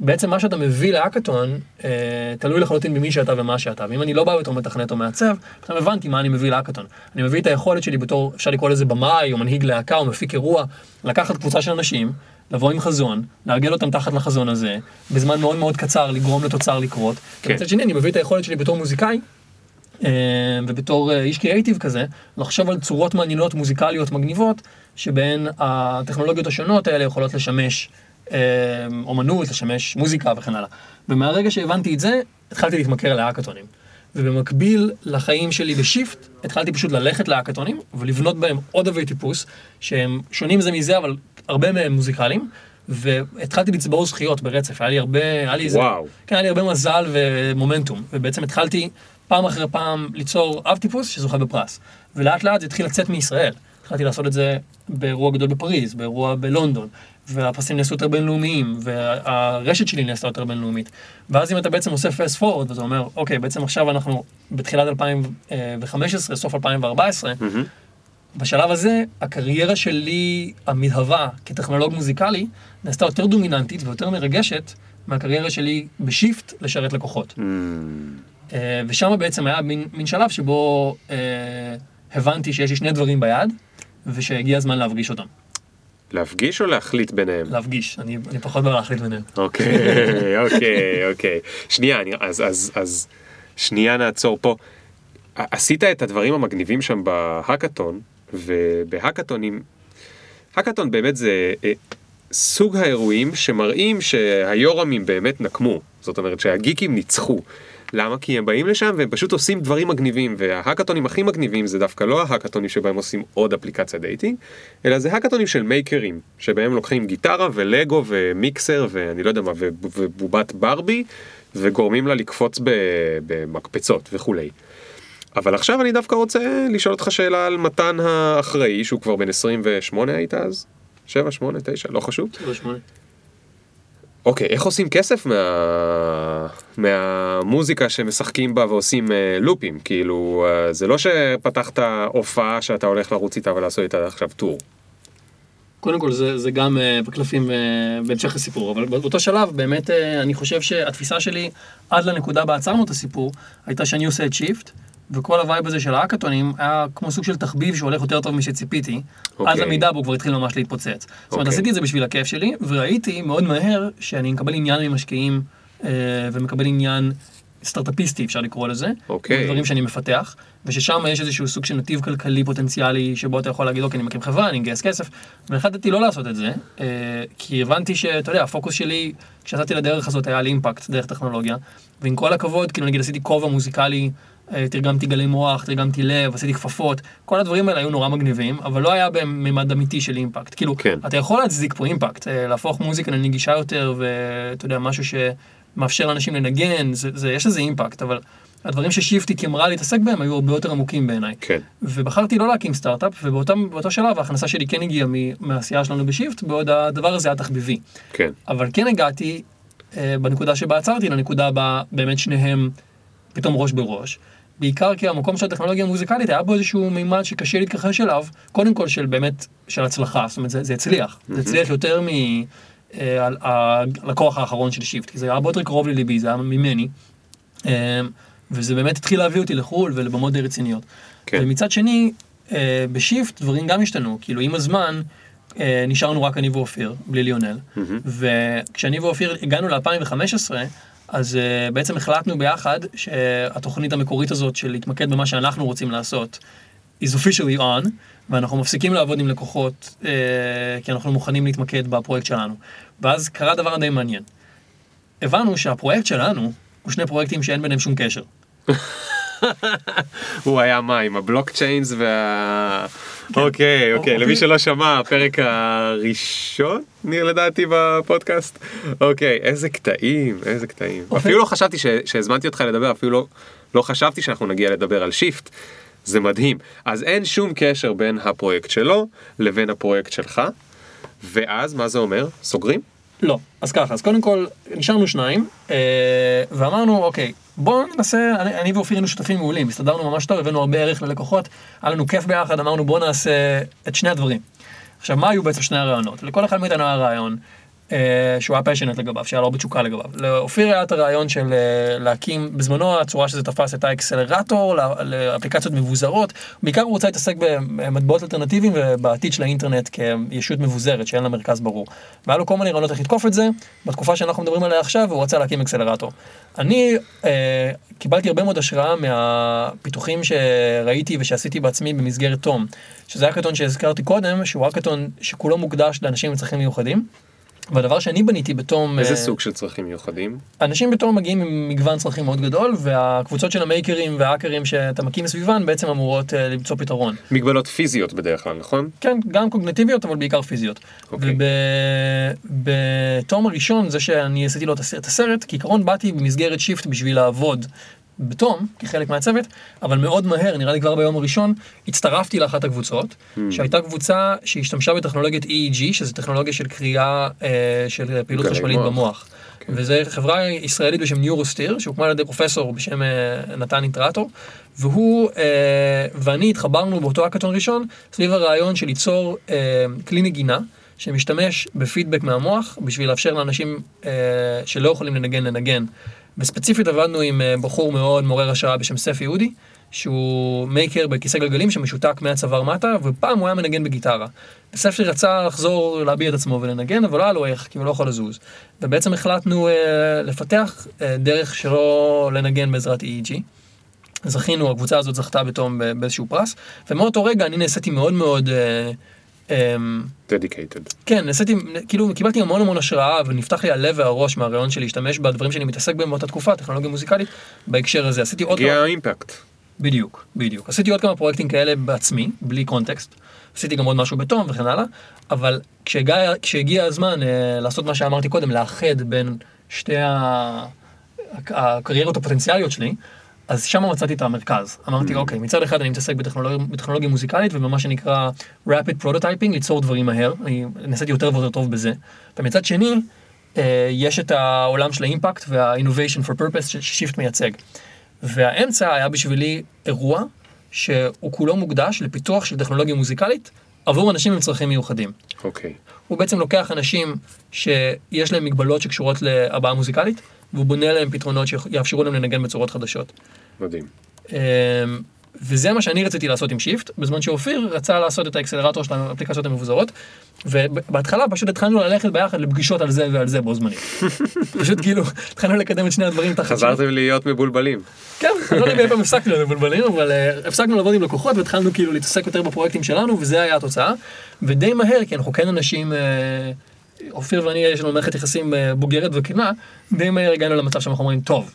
בעצם מה שאתה מביא להאקתון, אה, תלוי לחלוטין במי שאתה ומה שאתה. ואם אני לא בא בתור מתכנת או מעצב, פתאום הבנתי מה אני מביא להאקתון. אני מביא את היכולת שלי בתור, אפשר לקרוא לזה במאי, או מנהיג להקה, או מפיק אירוע, לקחת קבוצה של אנשים, לבוא עם חזון, לארגן אותם תחת לחזון הזה, בזמן מאוד מאוד קצר לגרום לתוצר לקרות. כן. ומצד שני אני מביא את היכולת שלי בתור מוזיקאי, ובתור אה, איש קריאייטיב כזה, לחשוב על צורות מעניינות מוזיקליות מגניבות, שבהן הטכנולוגיות השונות האלה יכולות לשמש אה, אומנות, לשמש מוזיקה וכן הלאה. ומהרגע שהבנתי את זה, התחלתי להתמכר להאקתונים. ובמקביל לחיים שלי בשיפט, התחלתי פשוט ללכת להאקתונים ולבנות בהם עוד אבי טיפוס, שהם שונים זה מזה, אבל הרבה מהם מוזיקליים. והתחלתי לצבור זכיות ברצף, היה לי הרבה, היה לי איזה. כן, היה לי הרבה מזל ומומנטום, ובעצם התחלתי פעם אחרי פעם ליצור אב טיפוס שזוכה בפרס. ולאט לאט זה התחיל לצאת מישראל. התחלתי לעשות את זה באירוע גדול בפריז, באירוע בלונדון, והפרסים נעשו יותר בינלאומיים, והרשת שלי נעשתה יותר בינלאומית. ואז אם אתה בעצם עושה פסט פורוד, ואתה אומר, אוקיי, בעצם עכשיו אנחנו בתחילת 2015, סוף 2014, מהמם. בשלב הזה, הקריירה שלי המתהווה כטכנולוג מוזיקלי, נעשתה יותר דומיננטית ויותר מרגשת מהקריירה שלי בשיפט לשרת לקוחות. מהמם. אה, ושם בעצם היה מין, מין שלב שבו אה, הבנתי שיש לי שני דברים ביד, ושהגיע הזמן להפגיש אותם. להפגיש או להחליט ביניהם? להפגיש, אני, אני פחות בא להחליט ביניהם. אוקיי, אוקיי, אוקיי. שנייה, אני, אז, אז, אז, שנייה נעצור פה. עשית את הדברים המגניבים שם בהאקתון, ובהאקתונים, האקתון באמת זה אה, סוג האירועים שמראים שהיורמים באמת נקמו. זאת אומרת שהגיקים ניצחו. למה? כי הם באים לשם והם פשוט עושים דברים מגניבים, וההאקתונים הכי מגניבים זה דווקא לא ההאקתונים שבהם עושים עוד אפליקציה דייטינג, אלא זה האקתונים של makerים, שבהם לוקחים גיטרה ולגו ומיקסר ואני לא יודע מה, ובובת ברבי, וגורמים לה לקפוץ במקפצות וכולי. אבל עכשיו אני דווקא רוצה לשאול אותך שאלה על מתן האחראי, שהוא כבר בן 28 היית אז? 7, 8, 9, לא חשוב. שלוש שמונה. אוקיי, איך עושים כסף מה... מהמוזיקה שמשחקים בה ועושים אה, לופים? כאילו, אה, זה לא שפתחת הופעה שאתה הולך לרוץ איתה ולעשות איתה עכשיו טור. קודם כל זה, זה גם אה, בקלפים אה, בהמשך הסיפור, אבל באותו שלב באמת אה, אני חושב שהתפיסה שלי עד לנקודה בה עצרנו את הסיפור, הייתה שאני עושה את שיפט, וכל ה vibe הזה של האקתונים היה כמו סוג של תחביב שהולך יותר טוב משציפיתי, אוקיי. עד למידה בו הוא כבר התחיל ממש להתפוצץ. זאת אומרת, אוקיי. עשיתי את זה בשביל הכיף שלי, וראיתי מאוד מהר שאני מקבל עניין ממשקיעים, אה, ומקבל עניין סטארט-אפיסטי אפשר לקרוא לזה, אוקיי. דברים שאני מפתח, וששם יש איזשהו סוג של נתיב כלכלי פוטנציאלי, שבו אתה יכול להגיד, אוקיי, אני מקים חברה, אני מגייס כסף, והחלטתי לא לעשות את זה, אה, כי הבנתי שאתה יודע, הפוקוס שלי, כשיצאתי לדרך הזאת היה לי אימפקט דרך טכנולוגיה, ועם כל הכבוד, כאילו נגיד עשיתי כובע מוזיקלי, תרגמתי גלי מוח, תרגמתי לב, עשיתי כפפות, כל הדברים האלה היו נורא מגניבים, אבל לא היה בממד אמיתי של אימפקט. כאילו, כן. אתה יכול להצדיק פה אימפקט, אה, להפוך מוזיקה לנגישה יותר, ואתה יודע, משהו שמאפשר לאנשים לנגן, זה, זה, יש לזה אימפקט, אבל הדברים ששיפטי כמרה להתעסק בהם היו הרבה יותר עמוקים בעיניי. כן. ובחרתי לא להקים סטארט-אפ, ובאותו שלב ההכנסה שלי כן הגיעה מהעשייה שלנו בשיפט, בעוד הדבר הזה היה תחביבי. כן. אבל כן הגעתי אה, בנקודה שבה עצרתי, לנקודה בה באמת שניהם פתאום ראש בראש. בעיקר כי המקום של הטכנולוגיה המוזיקלית היה בו איזשהו מימד שקשה להתכחש אליו, קודם כל של באמת, של הצלחה, זאת אומרת זה, זה הצליח, זה הצליח יותר מהלקוח האחרון של שיפט, כי זה היה הרבה יותר קרוב לליבי, זה היה ממני, אה, וזה באמת התחיל להביא אותי לחו"ל ולבמות די רציניות. כן. ומצד שני, אה, בשיפט דברים גם השתנו, כאילו עם הזמן אה, נשארנו רק אני ואופיר, בלי ליונל, וכשאני ואופיר הגענו ל-2015, אז uh, בעצם החלטנו ביחד שהתוכנית המקורית הזאת של להתמקד במה שאנחנו רוצים לעשות is officially on, ואנחנו מפסיקים לעבוד עם לקוחות uh, כי אנחנו מוכנים להתמקד בפרויקט שלנו. ואז קרה דבר די מעניין. הבנו שהפרויקט שלנו הוא שני פרויקטים שאין ביניהם שום קשר. הוא היה מה, עם ה blockchains וה... אוקיי, אוקיי, למי שלא שמע, הפרק הראשון, נראה לדעתי בפודקאסט. אוקיי, איזה קטעים, איזה קטעים. אפילו לא חשבתי שהזמנתי אותך לדבר, אפילו לא- לא חשבתי שאנחנו נגיע לדבר על שיפט. זה מדהים. אז אין שום קשר בין הפרויקט שלו לבין הפרויקט שלך, ואז מה זה אומר? סוגרים? לא. אז ככה, אז קודם כל, נשארנו שניים, אה, ואמרנו, אוקיי, בואו ננסה, אני, אני ואופיר היינו שותפים מעולים, הסתדרנו ממש טוב, הבאנו הרבה ערך ללקוחות, היה לנו כיף ביחד, אמרנו בואו נעשה את שני הדברים. עכשיו, מה היו בעצם שני הרעיונות? לכל אחד מאיתנו היה רעיון. אה, שהוא היה פשנט לגביו, שהיה לו הרבה תשוקה לגביו. לאופיר היה את הרעיון של אה, להקים, בזמנו הצורה שזה תפס הייתה אקסלרטור לאפליקציות מבוזרות, בעיקר הוא רוצה להתעסק במטבעות אלטרנטיביים ובעתיד של האינטרנט כישות מבוזרת שאין לה מרכז ברור. והיה לו כל מיני רעיונות איך לתקוף את זה, בתקופה שאנחנו מדברים עליה עכשיו הוא רצה להקים אקסלרטור. אני אה, קיבלתי הרבה מאוד השראה מהפיתוחים שראיתי ושעשיתי בעצמי במסגרת תום, שזה היה קטון שהזכרתי קודם, שהוא היה קטון שכולו מוקדש לאנשים עם צרכים מיוחדים. והדבר שאני בניתי בתום... איזה uh, סוג של צרכים מיוחדים? אנשים בתום מגיעים עם מגוון צרכים מאוד גדול, והקבוצות של המייקרים והאקרים שאתה מקים מסביבן בעצם אמורות uh, למצוא פתרון. מגבלות פיזיות בדרך כלל, נכון? כן, גם קוגנטיביות, אבל בעיקר פיזיות. אוקיי. וב TOM הראשון, זה שאני עשיתי לו את הסרט, כעיקרון באתי במסגרת שיפט בשביל לעבוד ב TOM, כחלק מהצוות, אבל מאוד מהר, נראה לי כבר ביום הראשון, הצטרפתי לאחת הקבוצות, mm. שהייתה קבוצה שהשתמשה בטכנולוגיית EEG, שזו טכנולוגיה של קריאה אה, של פעילות חשמלית מוח. במוח. Okay. כן. וזו חברה ישראלית בשם ניורוסטיר, שהוקמה על ידי פרופסור בשם אה, נתן אינטרטור, והוא אה, ואני התחברנו באותו הקטון ראשון, סביב הרעיון של ליצור אה, כלי נגינה. שמשתמש בפידבק מהמוח בשביל לאפשר לאנשים אה, שלא יכולים לנגן לנגן. וספציפית עבדנו עם אה, בחור מאוד מעורר השראה בשם סף יהודי, שהוא מייקר בכיסא גלגלים שמשותק מהצוואר מטה, ופעם הוא היה מנגן בגיטרה. וספי רצה לחזור להביע את עצמו ולנגן, אבל לא היה לו איך, כי הוא לא יכול לזוז. ובעצם החלטנו אה, לפתח אה, דרך שלא לנגן בעזרת EEG. זכינו, הקבוצה הזאת זכתה בתום באיזשהו פרס, ומאותו רגע אני נעשיתי מאוד מאוד... אה, dedicated. אמ, כן, נסעתי, כאילו קיבלתי המון המון השראה ונפתח לי הלב והראש מהרעיון של להשתמש בדברים שאני מתעסק בהם באותה תקופה, טכנולוגיה מוזיקלית, בהקשר הזה. עשיתי עוד הגיע ה impact. בדיוק, בדיוק. עשיתי עוד כמה פרויקטים כאלה בעצמי, בלי context. עשיתי גם עוד משהו בתום וכן הלאה, אבל כשהגיע, כשהגיע הזמן אה, לעשות מה שאמרתי קודם, לאחד בין שתי הקריירות הפוטנציאליות שלי, אז שם מצאתי את המרכז. אמרתי, mm. אוקיי, מצד אחד אני מתעסק בטכנולוגיה, בטכנולוגיה מוזיקלית ובמה שנקרא rapid prototyping, ליצור דברים מהר, אני נעשיתי יותר ויותר טוב בזה. ומצד שני, אה, יש את העולם של האימפקט וה-innovation for purpose ששיפט מייצג. והאמצע היה בשבילי אירוע שהוא כולו מוקדש לפיתוח של טכנולוגיה מוזיקלית עבור אנשים עם צרכים מיוחדים. אוקיי. Okay. הוא בעצם לוקח אנשים שיש להם מגבלות שקשורות להבעה מוזיקלית, והוא בונה להם פתרונות שיאפשרו להם לנגן בצורות חדשות. מדהים. אמ, וזה מה שאני רציתי לעשות עם שיפט, בזמן שאופיר רצה לעשות את האקסלרטור של האפליקציות המבוזרות, ובהתחלה פשוט התחלנו ללכת ביחד לפגישות על זה ועל זה בו זמנית. פשוט כאילו, התחלנו לקדם את שני הדברים תחת חזרתם להיות מבולבלים. כן, אני לא יודע אם הפסקנו להיות מבולבלים, אבל uh, הפסקנו לעבוד עם לקוחות והתחלנו כאילו להתעסק יותר בפרויקטים שלנו, וזה היה התוצאה. ודי מהר, כי אנחנו כן אנשים... Uh, אופיר ואני יש לנו מערכת יחסים uh, בוגרת וכנה, די מהר הגענו למצב שאנחנו אומרים, טוב,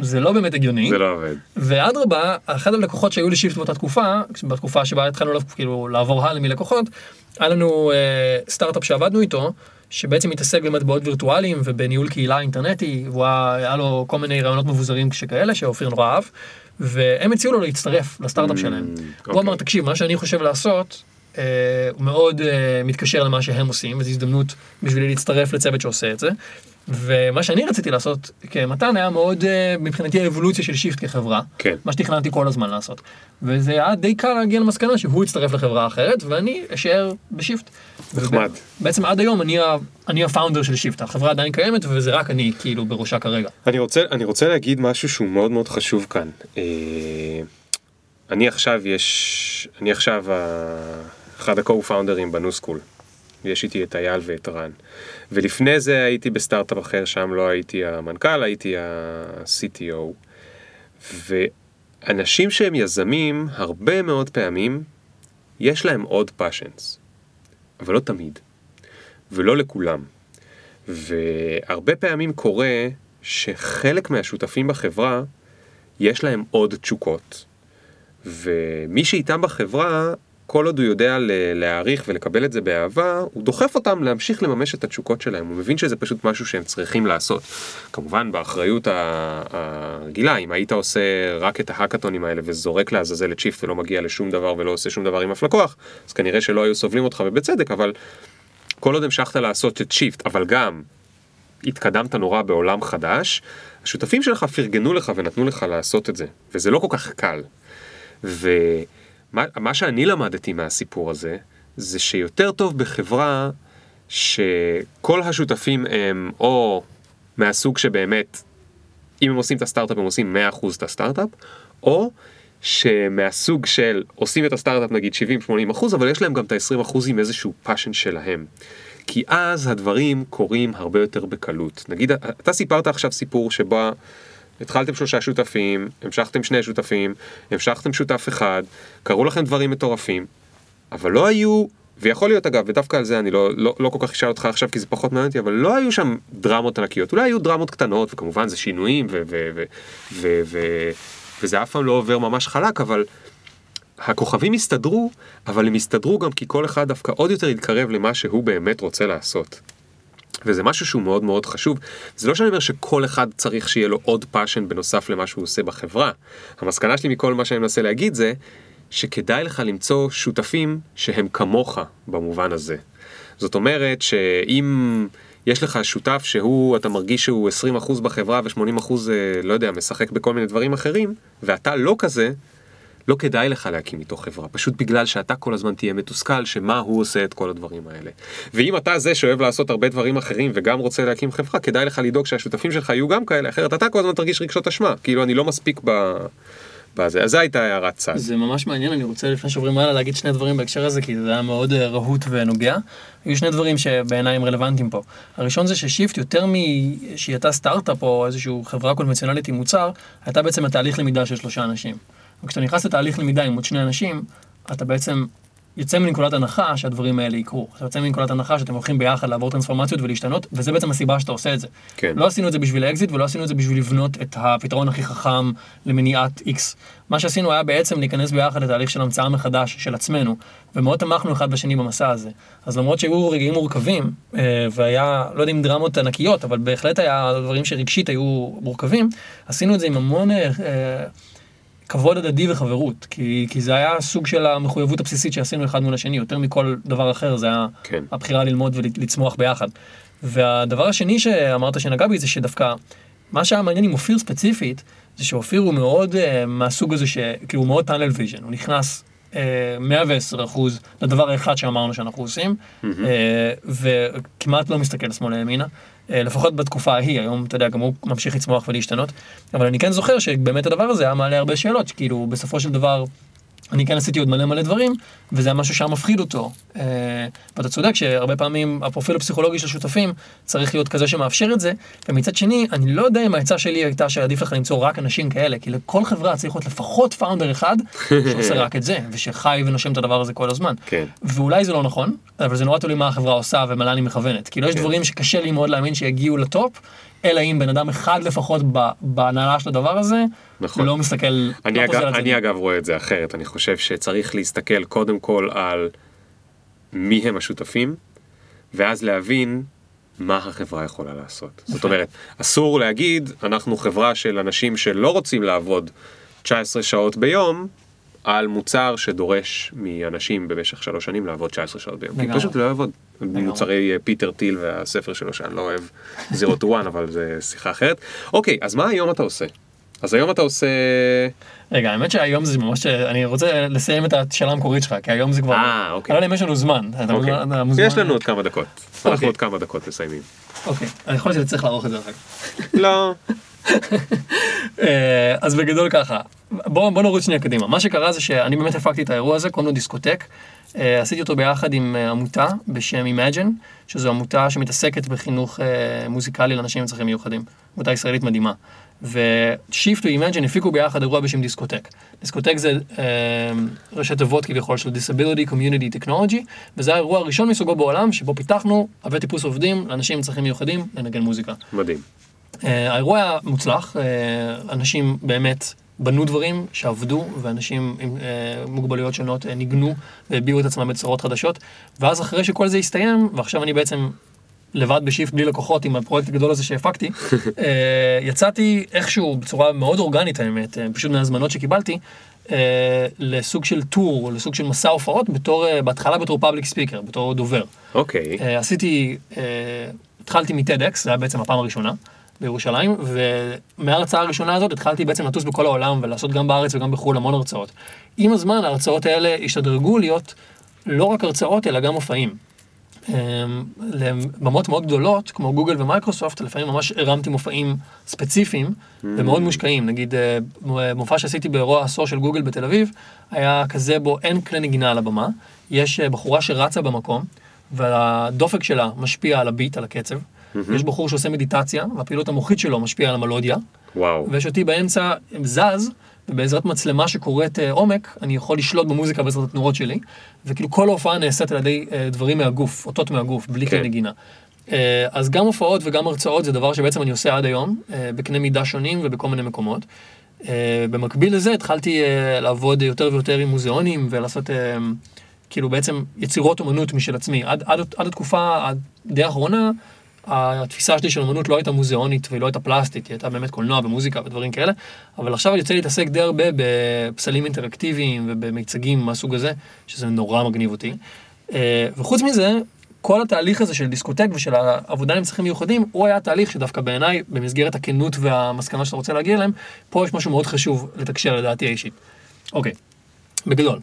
זה לא באמת הגיוני. זה לא עובד. ואדרבה, אחד הלקוחות שהיו לשיפט באותה תקופה, בתקופה שבה התחלנו כאילו לעבור הלאה מלקוחות, היה לנו אה, סטארט-אפ שעבדנו איתו, שבעצם מתעסק במטבעות וירטואליים ובניהול קהילה אינטרנטי, והוא היה לו כל מיני רעיונות מבוזרים שכאלה, שאופיר נורא אהב, והם הציעו לו להצטרף לסטארט-אפ mm, שלהם. Okay. הוא אמר, אוקיי. תקשיב, מה שאני חושב לעשות, אה, הוא מאוד אה, מתקשר למה שהם עושים, וזו הזדמנות בשבילי להצטרף לצוות שעושה את זה. ומה שאני רציתי לעשות כמתן היה מאוד uh, מבחינתי האבולוציה של שיפט כחברה, כן. מה שתכננתי כל הזמן לעשות. וזה היה די קל להגיע למסקנה שהוא יצטרף לחברה אחרת ואני אשאר בשיפט. נחמד. בעצם עד היום אני, אני ה founder של שיפט, החברה עדיין קיימת וזה רק אני כאילו בראשה כרגע. אני רוצה, אני רוצה להגיד משהו שהוא מאוד מאוד חשוב כאן. אה, אני עכשיו יש, אני עכשיו אחד ה-co-founders בניו סקול. יש איתי את אייל ואת רן. ולפני זה הייתי בסטארט-אפ אחר, שם לא הייתי המנכ"ל, הייתי ה-CTO. ואנשים שהם יזמים, הרבה מאוד פעמים, יש להם עוד passions. אבל לא תמיד. ולא לכולם. והרבה פעמים קורה שחלק מהשותפים בחברה, יש להם עוד תשוקות. ומי שאיתם בחברה, כל עוד הוא יודע להעריך ולקבל את זה באהבה, הוא דוחף אותם להמשיך לממש את התשוקות שלהם, הוא מבין שזה פשוט משהו שהם צריכים לעשות. כמובן באחריות הרגילה, אם היית עושה רק את ההאקתונים האלה וזורק לעזאזל את שיפט ולא מגיע לשום דבר ולא עושה שום דבר עם אף לקוח, אז כנראה שלא היו סובלים אותך ובצדק, אבל כל עוד המשכת לעשות את שיפט, אבל גם התקדמת נורא בעולם חדש, השותפים שלך פרגנו לך ונתנו לך לעשות את זה, וזה לא כל כך קל. ו... מה, מה שאני למדתי מהסיפור הזה, זה שיותר טוב בחברה שכל השותפים הם או מהסוג שבאמת, אם הם עושים את הסטארט-אפ הם עושים 100% את הסטארט-אפ, או שמהסוג של עושים את הסטארט-אפ נגיד 70-80 אחוז, אבל יש להם גם את ה-20 אחוז עם איזשהו passion שלהם. כי אז הדברים קורים הרבה יותר בקלות. נגיד, אתה סיפרת עכשיו סיפור שבו התחלתם שלושה שותפים, המשכתם שני שותפים, המשכתם שותף אחד, קרו לכם דברים מטורפים, אבל לא היו, ויכול להיות אגב, ודווקא על זה אני לא, לא, לא כל כך אשאל אותך עכשיו כי זה פחות מעניין אותי, אבל לא היו שם דרמות ענקיות, אולי היו דרמות קטנות, וכמובן זה שינויים, ו, ו, ו, ו, ו, וזה אף פעם לא עובר ממש חלק, אבל הכוכבים הסתדרו, אבל הם הסתדרו גם כי כל אחד דווקא עוד יותר התקרב למה שהוא באמת רוצה לעשות. וזה משהו שהוא מאוד מאוד חשוב. זה לא שאני אומר שכל אחד צריך שיהיה לו עוד passion בנוסף למה שהוא עושה בחברה. המסקנה שלי מכל מה שאני מנסה להגיד זה שכדאי לך למצוא שותפים שהם כמוך במובן הזה. זאת אומרת שאם יש לך שותף שהוא, אתה מרגיש שהוא 20% בחברה ו-80% אה, לא יודע, משחק בכל מיני דברים אחרים, ואתה לא כזה, לא כדאי לך להקים איתו חברה, פשוט בגלל שאתה כל הזמן תהיה מתוסכל שמה הוא עושה את כל הדברים האלה. ואם אתה זה שאוהב לעשות הרבה דברים אחרים וגם רוצה להקים חברה, כדאי לך לדאוג שהשותפים שלך יהיו גם כאלה, אחרת אתה כל הזמן תרגיש רגשות אשמה, כאילו אני לא מספיק ב... בזה. אז זו הייתה הערת צד. זה ממש מעניין, אני רוצה לפני שעוברים הלאה להגיד שני דברים בהקשר הזה, כי זה היה מאוד אה, רהוט ונוגע. היו שני דברים שבעיניי הם רלוונטיים פה. הראשון זה ששיפט, יותר משהיא הייתה סטארט-אפ או איזושהי חברה קונבנציונלית עם מוצר, הייתה בעצם התהליך למידה של שלושה אנשים. וכשאתה נכנס לתהליך למידה עם עוד שני אנשים, אתה בעצם יוצא מנקודת הנחה שהדברים האלה יקרו. אתה יוצא מנקודת הנחה שאתם הולכים ביחד לעבור טרנספורמציות ולהשתנות, וזה בעצם הסיבה שאתה עושה את זה. כן. לא עשינו את זה בשביל אקזיט ולא עשינו את זה בשביל לבנות את הפתרון הכי חכם למניעת X. מה שעשינו היה בעצם להיכנס ביחד לתהליך של המצאה מחדש של עצמנו, ומאוד תמכנו אחד בשני במסע הזה. אז למרות שהיו רגעים מורכבים, אה, והיה, לא יודע אם דרמות ענקיות, אבל בהחלט היה דברים שרגשית היו מורכבים, עשינו את זה עם המון... אה, כבוד הדדי וחברות, כי, כי זה היה סוג של המחויבות הבסיסית שעשינו אחד מול השני, יותר מכל דבר אחר, זה היה כן. הבחירה ללמוד ולצמוח ביחד. והדבר השני שאמרת שנגע בי זה שדווקא, מה שהיה מעניין עם אופיר ספציפית, זה שאופיר הוא מאוד uh, מהסוג הזה שכאילו הוא מאוד tunnel vision, הוא נכנס uh, 110 אחוז לדבר האחד שאמרנו שאנחנו עושים, mm-hmm. וכמעט לא מסתכל שמאלה ימינה. אה, לפחות בתקופה ההיא, היום אתה יודע, גם הוא ממשיך לצמוח ולהשתנות, אבל אני כן זוכר שבאמת הדבר הזה היה מעלה הרבה שאלות, כאילו בסופו של דבר אני כן עשיתי עוד מלא מלא דברים, וזה היה משהו שהיה מפחיד אותו. אה, ואתה צודק שהרבה פעמים הפרופיל הפסיכולוגי של שותפים צריך להיות כזה שמאפשר את זה, ומצד שני, אני לא יודע אם העצה שלי הייתה שעדיף לך למצוא רק אנשים כאלה, כי לכל חברה צריך להיות לפחות פאונדר אחד שעושה רק את זה, ושחי ונושם את הדבר הזה כל הזמן. כן. ואולי זה לא נכון, אבל זה נורא תלוי מה החברה עושה ומה לאן היא מכוונת. כאילו יש כן. דברים שקשה לי מאוד להאמין שיגיעו לטופ, אלא אם בן אדם אחד לפחות בהנהלה של הדבר הזה, נכון. לא מסתכל, אני, לא אגב, אני. אגב רואה את זה אחרת, אני חושב שצריך להסתכל קודם כל על מי הם השותפים, ואז להבין מה החברה יכולה לעשות. זאת אומרת, אסור להגיד, אנחנו חברה של אנשים שלא רוצים לעבוד 19 שעות ביום, על מוצר שדורש מאנשים במשך שלוש שנים לעבוד 19 שעות ביום. כי. פשוט לא יעבוד. מוצרי אה, פיטר טיל והספר שלו שאני לא אוהב, Zero to One, אבל זה שיחה אחרת. אוקיי, אז מה היום אתה עושה? אז היום אתה עושה... רגע, האמת שהיום זה ממש, אני רוצה לסיים את השאלה המקורית שלך, כי היום זה כבר, אה, אוקיי. אני לא יודע אם יש לנו זמן. אוקיי. מוזמן- יש לנו עוד כמה דקות. אנחנו אוקיי. עוד כמה דקות מסיימים. אוקיי, אני יכול להיות שצריך לערוך את זה אחר כך. לא. אה, אז בגדול ככה, בוא, בוא נוריד שנייה קדימה. מה שקרה זה שאני באמת הפקתי את האירוע הזה, קוראים לו דיסקוטק. אה, עשיתי אותו ביחד עם אה, עמותה בשם Imagine, שזו עמותה שמתעסקת בחינוך מוזיקלי לאנשים עם צרכים מיוחדים. עמותה ישראלית מדהימה. ו-Shift ו-Imagine הפיקו ביחד אירוע בשם דיסקוטק. דיסקוטק זה אה, ראשי תיבות כביכול של Disability Community Technology, וזה האירוע הראשון מסוגו בעולם שבו פיתחנו עבי טיפוס עובדים לאנשים עם צרכים מיוחדים לנגן מוזיקה. מדהים. אה, האירוע היה מוצלח, אה, אנשים באמת בנו דברים שעבדו, ואנשים עם אה, מוגבלויות שונות אה, ניגנו והביעו את עצמם בצורות חדשות, ואז אחרי שכל זה הסתיים, ועכשיו אני בעצם לבד בשיפט בלי לקוחות עם הפרויקט הגדול הזה שהפקתי, אה, יצאתי איכשהו בצורה מאוד אורגנית האמת, אה, פשוט מהזמנות שקיבלתי, אה, לסוג של טור, או לסוג של מסע הופעות, בתור, אה, בהתחלה בתור public speaker, בתור דובר. אוקיי. אה, עשיתי, אה, התחלתי מ-TEDx, זה היה בעצם הפעם הראשונה בירושלים, ומההרצאה הראשונה הזאת התחלתי בעצם לטוס בכל העולם ולעשות גם בארץ וגם בחו"ל המון הרצאות. עם הזמן ההרצאות האלה השתדרגו להיות לא רק הרצאות אלא גם מופעים. אמ, לבמות מאוד גדולות, כמו גוגל ומייקרוסופט, לפעמים ממש הרמתי מופעים ספציפיים. ומאוד מושקעים. נגיד, אה, מופע שעשיתי באירוע העשור של גוגל בתל אביב, היה כזה בו אין כלי נגינה על הבמה, יש אה, בחורה שרצה במקום, והדופק שלה משפיע על הביט, על הקצב. Mm-hmm. יש בחור שעושה מדיטציה, והפעילות המוחית שלו משפיעה על המלודיה. וואו. ויש אותי באמצע זז, ובעזרת מצלמה שקוראת אה, עומק, אני יכול לשלוט במוזיקה בעזרת התנועות שלי, וכאילו כל ההופעה נעשית על ידי אה, דברים מהגוף, אותות מהגוף, בלי כן. כלי נגינה. אה, אז גם הופעות וגם הרצאות זה דבר שבעצם אני עושה עד היום, אה, בקנה מידה שונים ובכל מיני מקומות. אה, במקביל לזה התחלתי אה, לעבוד יותר ויותר עם מוזיאונים ולעשות אה, כאילו בעצם יצירות אומנות משל עצמי. עד, עד, עד התקופה די האחרונה, התפיסה שלי של אומנות לא הייתה מוזיאונית והיא לא הייתה פלסטית, היא הייתה באמת קולנוע ומוזיקה ודברים כאלה, אבל עכשיו אני יוצא להתעסק די הרבה בפסלים אינטראקטיביים ובמיצגים מהסוג הזה, שזה נורא מגניב אותי. אה, וחוץ מזה, כל התהליך הזה של דיסקוטק ושל העבודה עם צרכים מיוחדים, הוא היה תהליך שדווקא בעיניי, במסגרת הכנות והמסקנה שאתה רוצה להגיע אליהם, פה יש משהו מאוד חשוב לתקשר לדעתי האישית. אוקיי, בגדול,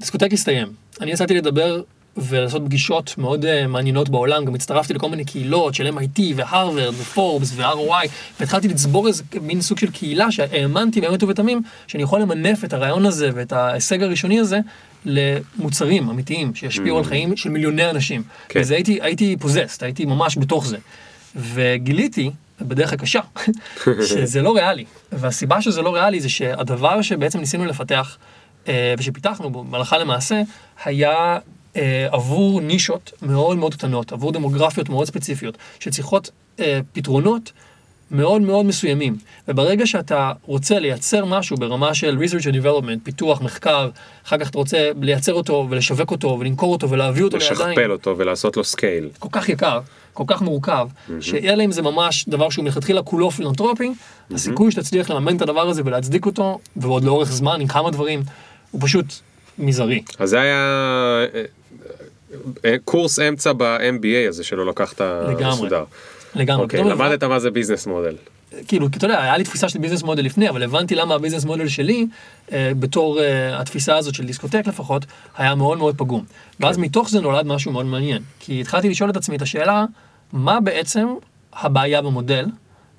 דיסקוטק הסתיים. אני יצאתי לדבר ולעשות פגישות מאוד uh, מעניינות בעולם, גם הצטרפתי לכל מיני קהילות של MIT והרווארד ופורבס ו-ROI, והתחלתי לצבור איזה מין סוג של קהילה שהאמנתי באמת ובתמים שאני יכול למנף את הרעיון הזה ואת ההישג הראשוני הזה למוצרים אמיתיים שישפיעו על חיים של מיליוני אנשים. כן. וזה הייתי, הייתי פוזסט, הייתי ממש בתוך זה. וגיליתי, בדרך הקשה, שזה לא ריאלי. והסיבה שזה לא ריאלי זה שהדבר שבעצם ניסינו לפתח אה, ושפיתחנו בו, הלכה למעשה, היה אה, עבור נישות מאוד מאוד קטנות, עבור דמוגרפיות מאוד ספציפיות, שצריכות אה, פתרונות מאוד מאוד מסוימים. וברגע שאתה רוצה לייצר משהו ברמה של research and development, פיתוח, מחקר, אחר כך אתה רוצה לייצר אותו ולשווק אותו ולמכור אותו ולהביא אותו לידיים. לשכפל אותו ולעשות לו scale. כל כך יקר, כל כך מורכב, שאלא אם זה ממש דבר שהוא מלכתחילה כולו פילנטרופי, הסיכוי שתצליח לממן את הדבר הזה ולהצדיק אותו, ועוד לאורך זמן עם כמה דברים, הוא פשוט מזערי. אז זה היה אה, קורס אמצע ב-MBA הזה שלא לקחת לגמרי. מסודר. לגמרי. אוקיי, למדת מה זה business model. כאילו, אתה יודע, היה לי תפיסה של business model לפני, אבל הבנתי למה ה business model שלי, אה, בתור אה, התפיסה הזאת של דיסקוטק לפחות, היה מאוד מאוד פגום. ואז מתוך זה נולד משהו מאוד מעניין. כי התחלתי לשאול את עצמי את השאלה, מה בעצם הבעיה במודל,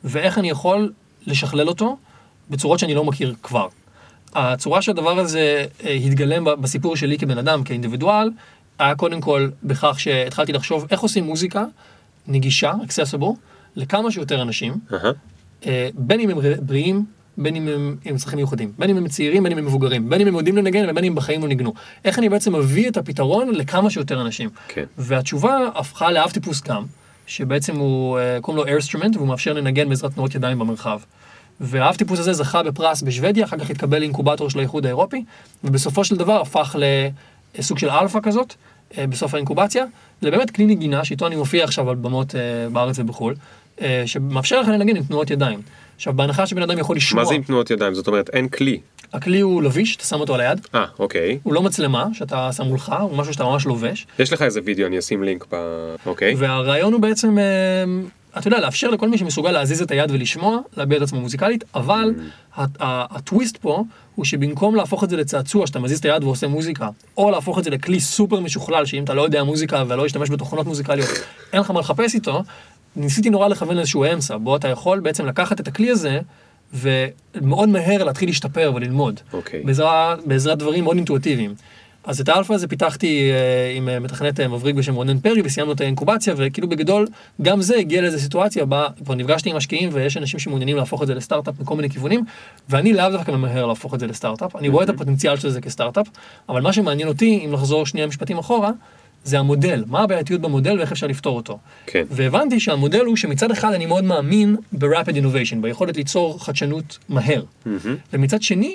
ואיך אני יכול לשכלל אותו בצורות שאני לא מכיר כבר. הצורה שהדבר הזה אה, התגלם בסיפור שלי כבן אדם, כאינדיבידואל, היה קודם כל בכך שהתחלתי לחשוב איך עושים מוזיקה נגישה, accessible, לכמה שיותר אנשים. אה, בין אם הם בריאים, בין אם הם עם צרכים מיוחדים, בין אם הם צעירים, בין אם הם מבוגרים, בין אם הם יודעים לנגן ובין אם בחיים לא ניגנו. איך אני בעצם מביא את הפתרון לכמה שיותר אנשים. כן. והתשובה הפכה לאב טיפוס גם, שבעצם הוא, אה, קוראים לו איירסטרומנט, והוא מאפשר לנגן בעזרת תנועות ידיים במרחב. והאב טיפוס הזה זכה בפרס בשוודיה, אחר כך התקבל לאינקובטור של האיחוד האירופי, ובסופו של דבר הפך לסוג של אלפא כזאת, אה, בסוף האינקובציה, לבאמת כלי נגינה, שאיתו אני מופיע עכשיו על במות אה, בארץ ובחו"ל, אה, שמאפשר לך לנגן עם תנועות ידיים. עכשיו, בהנחה שבן אדם יכול לשמוע, מה זה עם תנועות ידיים? זאת אומרת, אין כלי. הכלי הוא לביש, אתה שם אותו על היד, אה, אוקיי. הוא לא מצלמה שאתה שם מולך, הוא משהו שאתה ממש לובש, יש לך איזה וידאו, אני אשים לינק ב... אוקיי. והרעיון הוא בעצם, אתה יודע, לאפשר לכל מי שמסוגל להזיז את היד ולשמוע, להביע את עצמו מוזיקלית, אבל ה- הטוויסט פה הוא שבמקום להפוך את זה לצעצוע, שאתה מזיז את היד ועושה מוזיקה, או להפוך את זה לכלי סופר משוכלל, שאם אתה לא יודע מוזיקה ולא להשתמש בתוכנות מוזיקליות, אין לך מה לחפש איתו, ניסיתי נורא לכוון לאיזשהו אמצע, בו אתה יכול בעצם לקחת את הכלי הזה, ומאוד מהר להתחיל להשתפר וללמוד. אוקיי. בעזרה, בעזרת דברים מאוד אינטואיטיביים. אז את האלפא הזה פיתחתי אה, עם אה, מתכנת אה, מבריק בשם רונן פרי וסיימנו את האינקובציה וכאילו בגדול גם זה הגיע לאיזו סיטואציה בה כבר נפגשתי עם משקיעים ויש אנשים שמעוניינים להפוך את זה לסטארט-אפ מכל מיני כיוונים ואני לאו דווקא ממהר להפוך את זה לסטארט-אפ. אני רואה את הפוטנציאל של זה כסטארט-אפ אבל מה שמעניין אותי אם לחזור שנייה משפטים אחורה זה המודל. מה הבעייתיות במודל ואיך אפשר לפתור אותו. כן. והבנתי שהמודל הוא שמצד אחד אני מאוד מאמין ב-rapid innovation ביכולת ליצור חדשנות מהר. ומצד שני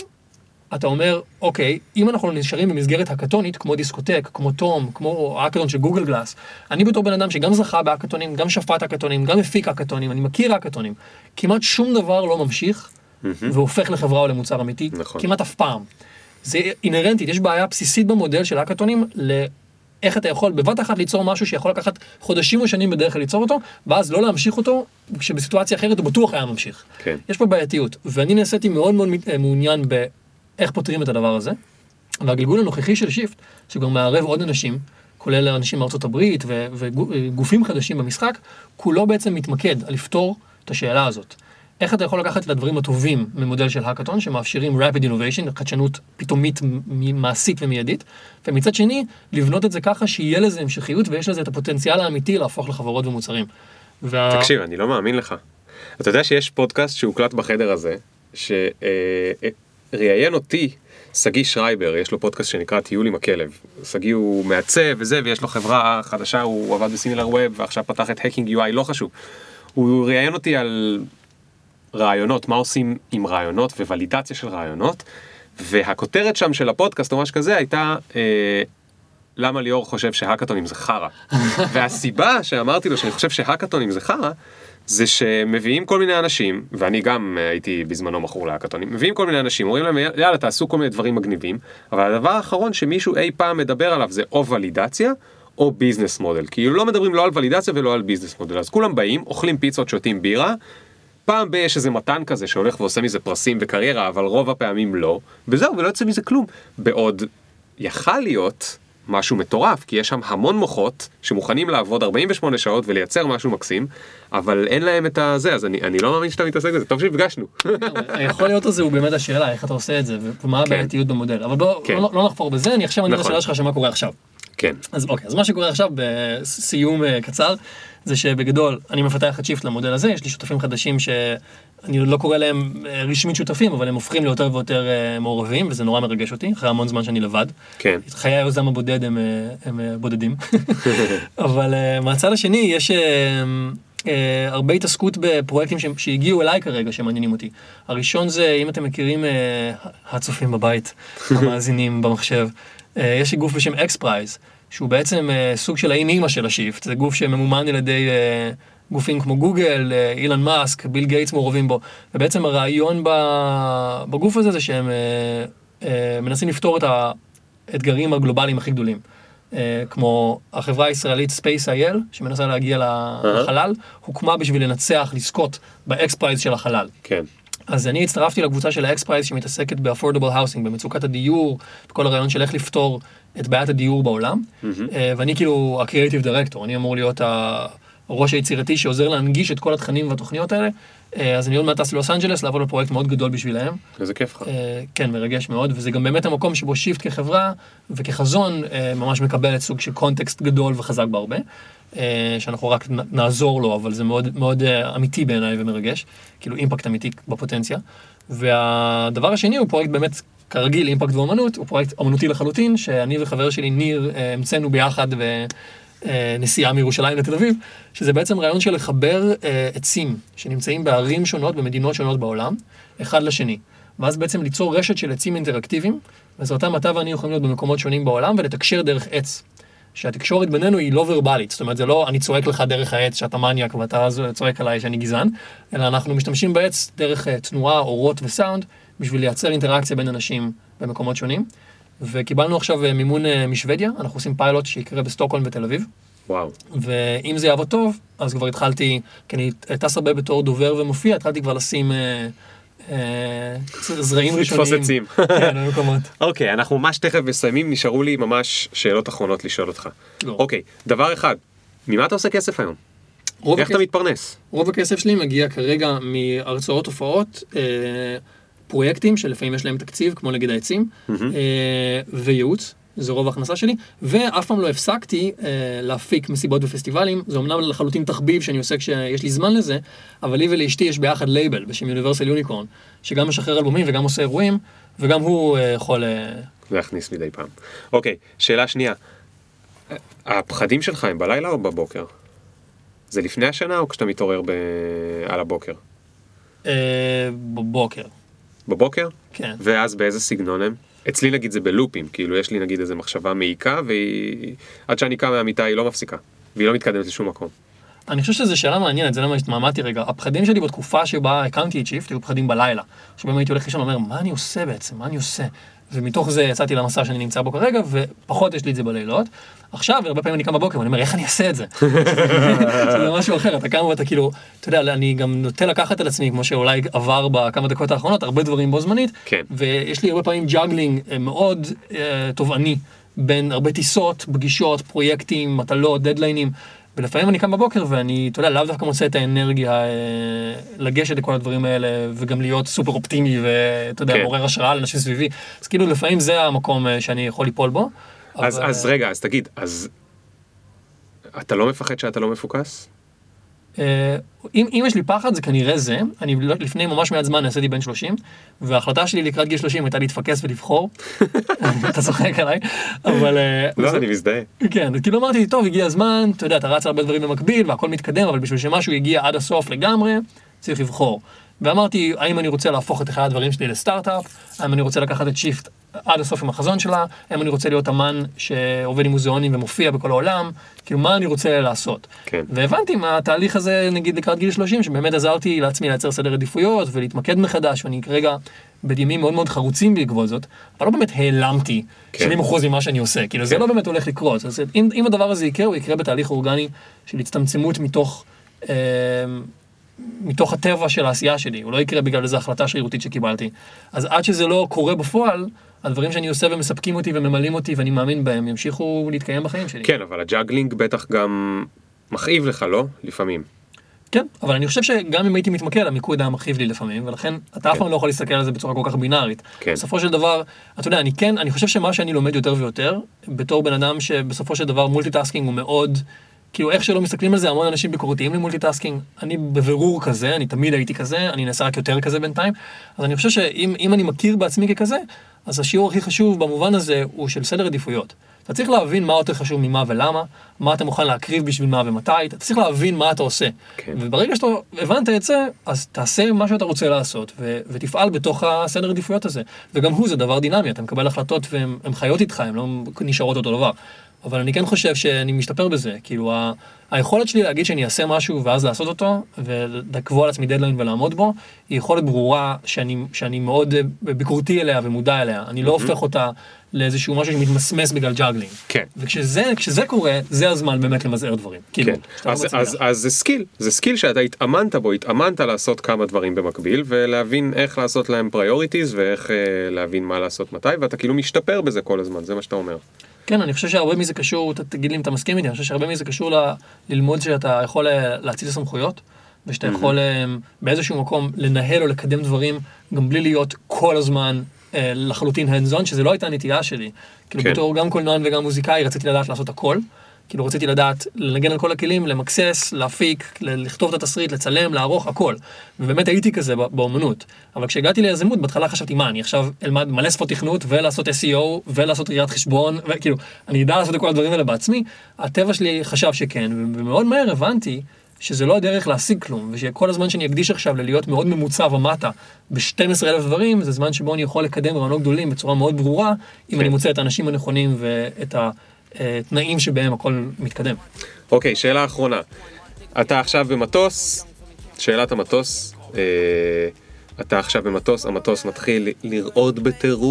אתה אומר, אוקיי, אם אנחנו נשארים במסגרת הקטונית, כמו דיסקוטק, כמו תום, כמו האקתון של גוגל גלאס, אני בתור בן אדם שגם זכה בהאקתונים, גם שפט האקתונים, גם הפיק האקתונים, אני מכיר האקתונים, כמעט שום דבר לא ממשיך והופך לחברה או למוצר אמיתי, נכון. כמעט אף פעם. זה אינהרנטית, יש בעיה בסיסית במודל של האקתונים, לאיך אתה יכול בבת אחת ליצור משהו שיכול לקחת חודשים או שנים בדרך כלל ליצור אותו, ואז לא להמשיך אותו, כשבסיטואציה אחרת הוא בטוח היה ממשיך. כן. יש פה בעייתיות, ואני נעשיתי מאוד מאוד אה, מעוניין באיך פותרים את הדבר הזה. והגלגול הנוכחי של שיפט, שכבר מערב עוד אנשים, כולל אנשים מארצות הברית ו- וגופים חדשים במשחק, כולו בעצם מתמקד על לפתור את השאלה הזאת. איך אתה יכול לקחת את הדברים הטובים ממודל של האקתון, שמאפשרים rapid innovation, חדשנות פתאומית מעשית ומיידית, ומצד שני, לבנות את זה ככה שיהיה לזה המשכיות ויש לזה את הפוטנציאל האמיתי להפוך לחברות ומוצרים. וה... תקשיב, אני לא מאמין לך. אתה יודע שיש פודקאסט שהוקלט בחדר הזה, שראיין אותי שגיא שרייבר, יש לו פודקאסט שנקרא טיול עם הכלב. שגיא הוא מעצב וזה, ויש לו חברה חדשה, הוא עבד ב SimilarWeb, ועכשיו פתח את Hacking UI, לא חשוב. הוא ראיין אותי על רעיונות, מה עושים עם רעיונות וולידציה של רעיונות, והכותרת שם של הפודקאסט או משהו כזה הייתה, אה, למה ליאור חושב שהאקתונים זה חרא. והסיבה שאמרתי לו שאני חושב שהאקתונים זה חרא, זה שמביאים כל מיני אנשים, ואני גם הייתי בזמנו מכור להאקתונים, מביאים כל מיני אנשים, אומרים להם יאללה תעשו כל מיני דברים מגניבים, אבל הדבר האחרון שמישהו אי פעם מדבר עליו זה או ולידציה, או ביזנס מודל, כאילו לא מדברים לא על ולידציה ולא על ביזנס מודל, אז כולם באים, אוכלים פיצות, שותים בירה, פעם ב- יש איזה מתן כזה שהולך ועושה מזה פרסים וקריירה, אבל רוב הפעמים לא, וזהו, ולא יוצא מזה כלום. בעוד יכל להיות משהו מטורף, כי יש שם המון מוחות שמוכנים לעבוד 48 שעות ולייצר משהו מקסים, אבל אין להם את הזה, אז אני, אני לא מאמין שאתה מתעסק בזה, טוב שהפגשנו. יכול להיות הזה הוא באמת השאלה, איך אתה עושה את זה, ומה כן. הבעייתיות במודל, אבל בוא, כן. לא, לא נחפור בזה, אני עכשיו, אני נכון. לשאלה שלך שמה קורה עכשיו. כן. אז אוקיי, אז מה שקורה עכשיו בסיום אה, קצר, זה שבגדול אני מפתח את שיפט למודל הזה, יש לי שותפים חדשים שאני לא קורא להם אה, רשמית שותפים, אבל הם הופכים ליותר ויותר אה, מעורבים, וזה נורא מרגש אותי, אחרי המון זמן שאני לבד. כן. חיי היוזם הבודד הם, הם בודדים. אבל מהצד השני יש... Uh, הרבה התעסקות בפרויקטים שהגיעו אליי כרגע שמעניינים אותי. הראשון זה, אם אתם מכירים, uh, הצופים בבית, המאזינים במחשב, אה, יש גוף בשם XPRIZE, שהוא בעצם אה, סוג של האי נימה של השיפט, זה גוף שממומן על ידי אה, גופים כמו גוגל, אה, אילון מאסק, ביל גייטס מעורבים בו, ובעצם הרעיון בגוף הזה זה שהם מנסים לפתור את האתגרים הגלובליים הכי גדולים. אה, כמו החברה הישראלית Space.il, שמנסה להגיע לחלל, הוקמה בשביל לנצח, לזכות ב XPRIZE של החלל. כן. אז אני הצטרפתי לקבוצה של ה XPRIZE שמתעסקת ב affordable housing, במצוקת הדיור, בכל הרעיון של איך לפתור את בעיית הדיור בעולם. Mm-hmm. ואני כאילו ה creative director, אני אמור להיות הראש היצירתי שעוזר להנגיש את כל התכנים והתוכניות האלה. אה, אז אני עוד מעט טס ללוס אנג'לס לעבוד בפרויקט מאוד גדול בשבילם. איזה כיף לך. אה, כן, מרגש מאוד, וזה גם באמת המקום שבו שיפט כחברה וכחזון ממש מקבלת סוג של קונטקסט גדול וחזק בהרבה. שאנחנו רק נעזור לו, אבל זה מאוד, מאוד אמיתי בעיניי ומרגש, כאילו אימפקט אמיתי בפוטנציה. והדבר השני הוא פרויקט באמת כרגיל, אימפקט ואומנות, הוא פרויקט אומנותי לחלוטין, שאני וחבר שלי ניר אה, המצאנו ביחד בנסיעה מירושלים לתל אביב, שזה בעצם רעיון של לחבר אה, עצים שנמצאים בערים שונות במדינות שונות בעולם, אחד לשני. ואז בעצם ליצור רשת של עצים אינטראקטיביים, בעזרתם אתה ואני יכולים להיות במקומות שונים בעולם ולתקשר דרך עץ. שהתקשורת בינינו היא לא ורבלית, זאת אומרת זה לא אני צועק לך דרך העץ שאתה מניאק ואתה צועק עליי שאני גזען, אלא אנחנו משתמשים בעץ דרך אה, תנועה, אורות וסאונד, בשביל לייצר אינטראקציה בין אנשים במקומות שונים. וקיבלנו עכשיו אה, מימון אה, משוודיה, אנחנו עושים פיילוט שיקרה בסטוקהולם ותל אביב. וואו. ואם זה יעבוד טוב, אז כבר התחלתי, כי אני טס הרבה בתור דובר ומופיע, התחלתי כבר לשים אה, זרעים ראשונים. לתפוס עצים. כן, במקומות. אוקיי, אנחנו ממש תכף מסיימים, נשארו לי ממש שאלות אחרונות לשאול אותך. לא. אוקיי, דבר אחד, ממה אתה עושה כסף היום? איך הכסף, אתה מתפרנס? רוב הכסף שלי מגיע כרגע מהרצאות הופעות. אה, פרויקטים שלפעמים יש להם תקציב, כמו נגיד העצים, mm-hmm. אה, וייעוץ, זה רוב ההכנסה שלי, ואף פעם לא הפסקתי אה, להפיק מסיבות ופסטיבלים, זה אמנם לחלוטין תחביב שאני עושה כשיש לי זמן לזה, אבל לי ולאשתי יש ביחד לייבל בשם יוניברסל יוניקורן, שגם משחרר אלבומים וגם עושה אירועים, וגם הוא אה, יכול... אה... להכניס מדי פעם. אוקיי, שאלה שנייה, הפחדים שלך הם בלילה או בבוקר? זה לפני השנה או כשאתה מתעורר ב... על הבוקר? אה, בבוקר. בבוקר? כן. ואז באיזה סגנון הם? אצלי נגיד זה בלופים, כאילו יש לי נגיד איזה מחשבה מעיקה, והיא... עד שאני קם מהמיטה היא לא מפסיקה, והיא לא מתקדמת לשום מקום. אני חושב שזו שאלה מעניינת, זה למה התמהמהתי רגע. הפחדים שלי בתקופה שבה הקמתי את שיפט היו פחדים בלילה. שבהם הייתי הולך לישון ואומר, מה אני עושה בעצם? מה אני עושה? ומתוך זה יצאתי למסע שאני נמצא בו כרגע, ופחות יש לי את זה בלילות. עכשיו, הרבה פעמים אני קם בבוקר ואני אומר, איך אני אעשה את זה? זה משהו אחר, אתה קם ואתה כאילו, אתה יודע, אני גם נוטה לקחת על עצמי, כמו שאולי עבר בכמה דקות האחרונות, הרבה דברים בו זמנית, כן. ויש לי הרבה פעמים juggling אה, מאוד אה, תובעני בין הרבה טיסות, פגישות, פרויקטים, מטלות, דדליינים. ולפעמים אני קם בבוקר ואני, אתה יודע, לאו דווקא מוצא את האנרגיה אה, לגשת לכל הדברים האלה, וגם להיות סופר אופטימי ואתה יודע, כן. מעורר השראה לאנשים סביבי. אז כאילו לפעמים זה המקום אה, שאני יכול ליפול בו. אז, אבל- אז רגע, אז תגיד, אז אתה לא מפחד שאתה לא מפוקס? אה, אם, אם יש לי פחד זה כנראה זה, אני לא- לפני ממש מעט זמן נעשיתי בן 30, וההחלטה שלי לקראת גיל 30 הייתה להתפקס ולבחור. אתה צוחק עליי, אבל... אה, לא, אני מזדהה. כן, כאילו אמרתי, טוב, הגיע הזמן, אתה יודע, אתה רץ הרבה דברים במקביל והכל מתקדם, אבל בשביל שמשהו יגיע עד הסוף לגמרי, צריך לבחור. ואמרתי, האם אני רוצה להפוך את אחד הדברים שלי לסטארט-אפ, האם אני רוצה לקחת את שיפט עד הסוף עם החזון שלה, האם אני רוצה להיות אמן שעובד עם מוזיאונים ומופיע בכל העולם, כאילו מה אני רוצה לעשות. כן. והבנתי מהתהליך הזה, נגיד לקראת גיל 30, שבאמת עזרתי לעצמי לייצר סדר עדיפויות ולהתמקד מחדש, ואני כרגע בדיונים מאוד מאוד חרוצים בעקבות זאת, אבל לא באמת העלמתי כן. 70% ממה שאני עושה, כאילו זה כן. לא באמת הולך לקרות. אז אם, אם הדבר הזה יקרה, הוא יקרה בתהליך אורגני של הצטמצמות מתוך, אה, מתוך הטבע של העשייה שלי, הוא לא יקרה בגלל איזו החלטה שרירותית שקיבלתי. אז עד שזה לא קורה בפועל, הדברים שאני עושה ומספקים אותי וממלאים אותי ואני מאמין בהם, ימשיכו להתקיים בחיים שלי. כן, אבל ה juggling בטח גם מכאיב לך, לא? לפעמים. כן, אבל אני חושב שגם אם הייתי מתמקד, המיקוד היה מכאיב לי לפעמים, ולכן אתה אף כן. פעם לא יכול להסתכל על זה בצורה כל כך בינארית. כן. בסופו של דבר, אתה יודע, אני כן, אני חושב שמה שאני לומד יותר ויותר, בתור בן אדם שבסופו של דבר multitasking הוא מאוד, כאילו איך שלא מסתכלים על זה, המון אנשים ביקורתיים ל multitasking, אני בבירור כזה, אני תמיד הייתי כזה, אני נעשה רק יותר כזה בינתיים, אז אני חושב שאם אם אני מכיר בעצמי ככזה, אז השיעור הכי חשוב במובן הזה הוא של סדר עדיפויות. אתה צריך להבין מה יותר חשוב ממה ולמה, מה אתה מוכן להקריב בשביל מה ומתי, אתה צריך להבין מה אתה עושה. כן. וברגע שאתה הבנת את זה, אז תעשה מה שאתה רוצה לעשות, ו- ותפעל בתוך הסדר עדיפויות הזה. וגם הוא זה דבר דינמי, אתה מקבל החלטות והן הן חיות איתך, הן לא נשארות אותו דבר. אבל אני כן חושב שאני משתפר בזה, כאילו ה- היכולת שלי להגיד שאני אעשה משהו ואז לעשות אותו, ולקבוע לעצמי דדליין ולעמוד בו, היא יכולת ברורה שאני, שאני מאוד אה, ביקורתי אליה ומודע אליה. אני לא הופך אותה לאיזשהו משהו שמתמסמס בגלל juggling. כן. וכשזה כשזה קורה, זה הזמן באמת למזער דברים. כאילו, כן, לא אז, מצליח. אז, אז זה skill, זה skill שאתה התאמנת בו, התאמנת לעשות כמה דברים במקביל ולהבין איך לעשות להם prioritize ואיך אה, להבין מה לעשות מתי ואתה כאילו משתפר בזה כל הזמן, זה מה שאתה אומר. כן, אני חושב שהרבה מזה קשור, תגיד לי אם אתה מסכים איתי, אני חושב שהרבה מזה קשור ללמוד שאתה יכול אה, להציל סמכויות, ושאתה יכול אה, באיזשהו מקום לנהל או לקדם דברים, גם בלי להיות כל הזמן אה, לחלוטין hands on, שזה לא הייתה הנטייה שלי. כאילו כן. בתור גם קולנוען וגם מוזיקאי רציתי לדעת לעשות הכל. כאילו רציתי לדעת לנגן על כל הכלים, למקסס, להפיק, לכתוב את התסריט, לצלם, לערוך, הכל. ובאמת הייתי כזה באומנות. אבל כשהגעתי ליזמות, בהתחלה חשבתי, מה, אני עכשיו אלמד מלא שפות תכנות ולעשות SEO ולעשות ראיית חשבון, וכאילו, אני אדע לעשות את כל הדברים האלה בעצמי. הטבע שלי חשב שכן, ומאוד מהר הבנתי שזה לא הדרך להשיג כלום, ושכל הזמן שאני אקדיש עכשיו ללהיות מאוד ממוצע ומטה ב-12,000 דברים, זה זמן שבו אני יכול לקדם רעיונות גדולים בצורה מאוד ברורה, אם כן. אני מוצא את האנשים הנכונים ואת התנאים שבהם הכל מתקדם. אוקיי, שאלה אחרונה. אתה עכשיו במטוס, שאלת המטוס, אה, אתה עכשיו במטוס, המטוס מתחיל לרעוד בטירוף,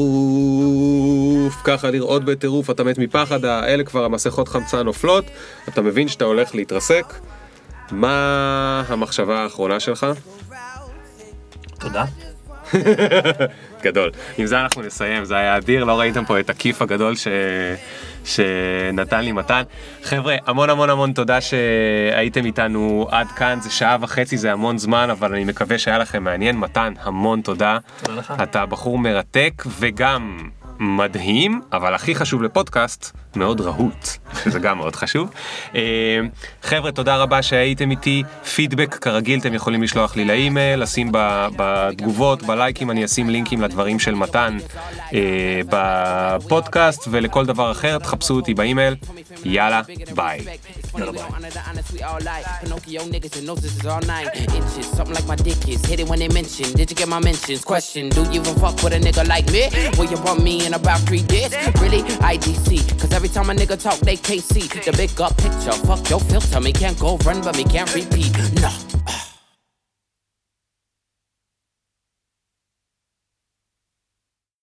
ככה לרעוד בטירוף, אתה מת מפחד, האלה כבר המסכות חמצן נופלות, אתה מבין שאתה הולך להתרסק. מה המחשבה האחרונה שלך? תודה. גדול. עם זה אנחנו נסיים, זה היה אדיר, לא ראיתם פה את הכיף הגדול ש... שנתן לי מתן. חבר'ה, המון המון המון תודה שהייתם איתנו עד כאן, זה שעה וחצי, זה המון זמן, אבל אני מקווה שהיה לכם מעניין. מתן, המון תודה. תודה לך. אתה בחור מרתק וגם מדהים, אבל הכי חשוב לפודקאסט, מאוד רהוט, שזה גם מאוד חשוב. אה, חבר'ה, תודה רבה שהייתם איתי. פידבק, כרגיל, אתם יכולים לשלוח לי לאימייל, לשים בתגובות, בלייקים, אני אשים לינקים לדברים של מתן אה, בפודקאסט, ולכל דבר אחר, תחפשו אותי באימייל. יאללה, ביי. יאללה ביי. In about three days? Really? IDC. Cause every time a nigga talk, they can't see the big up picture. Fuck your filter, me can't go run, but me can't repeat. No.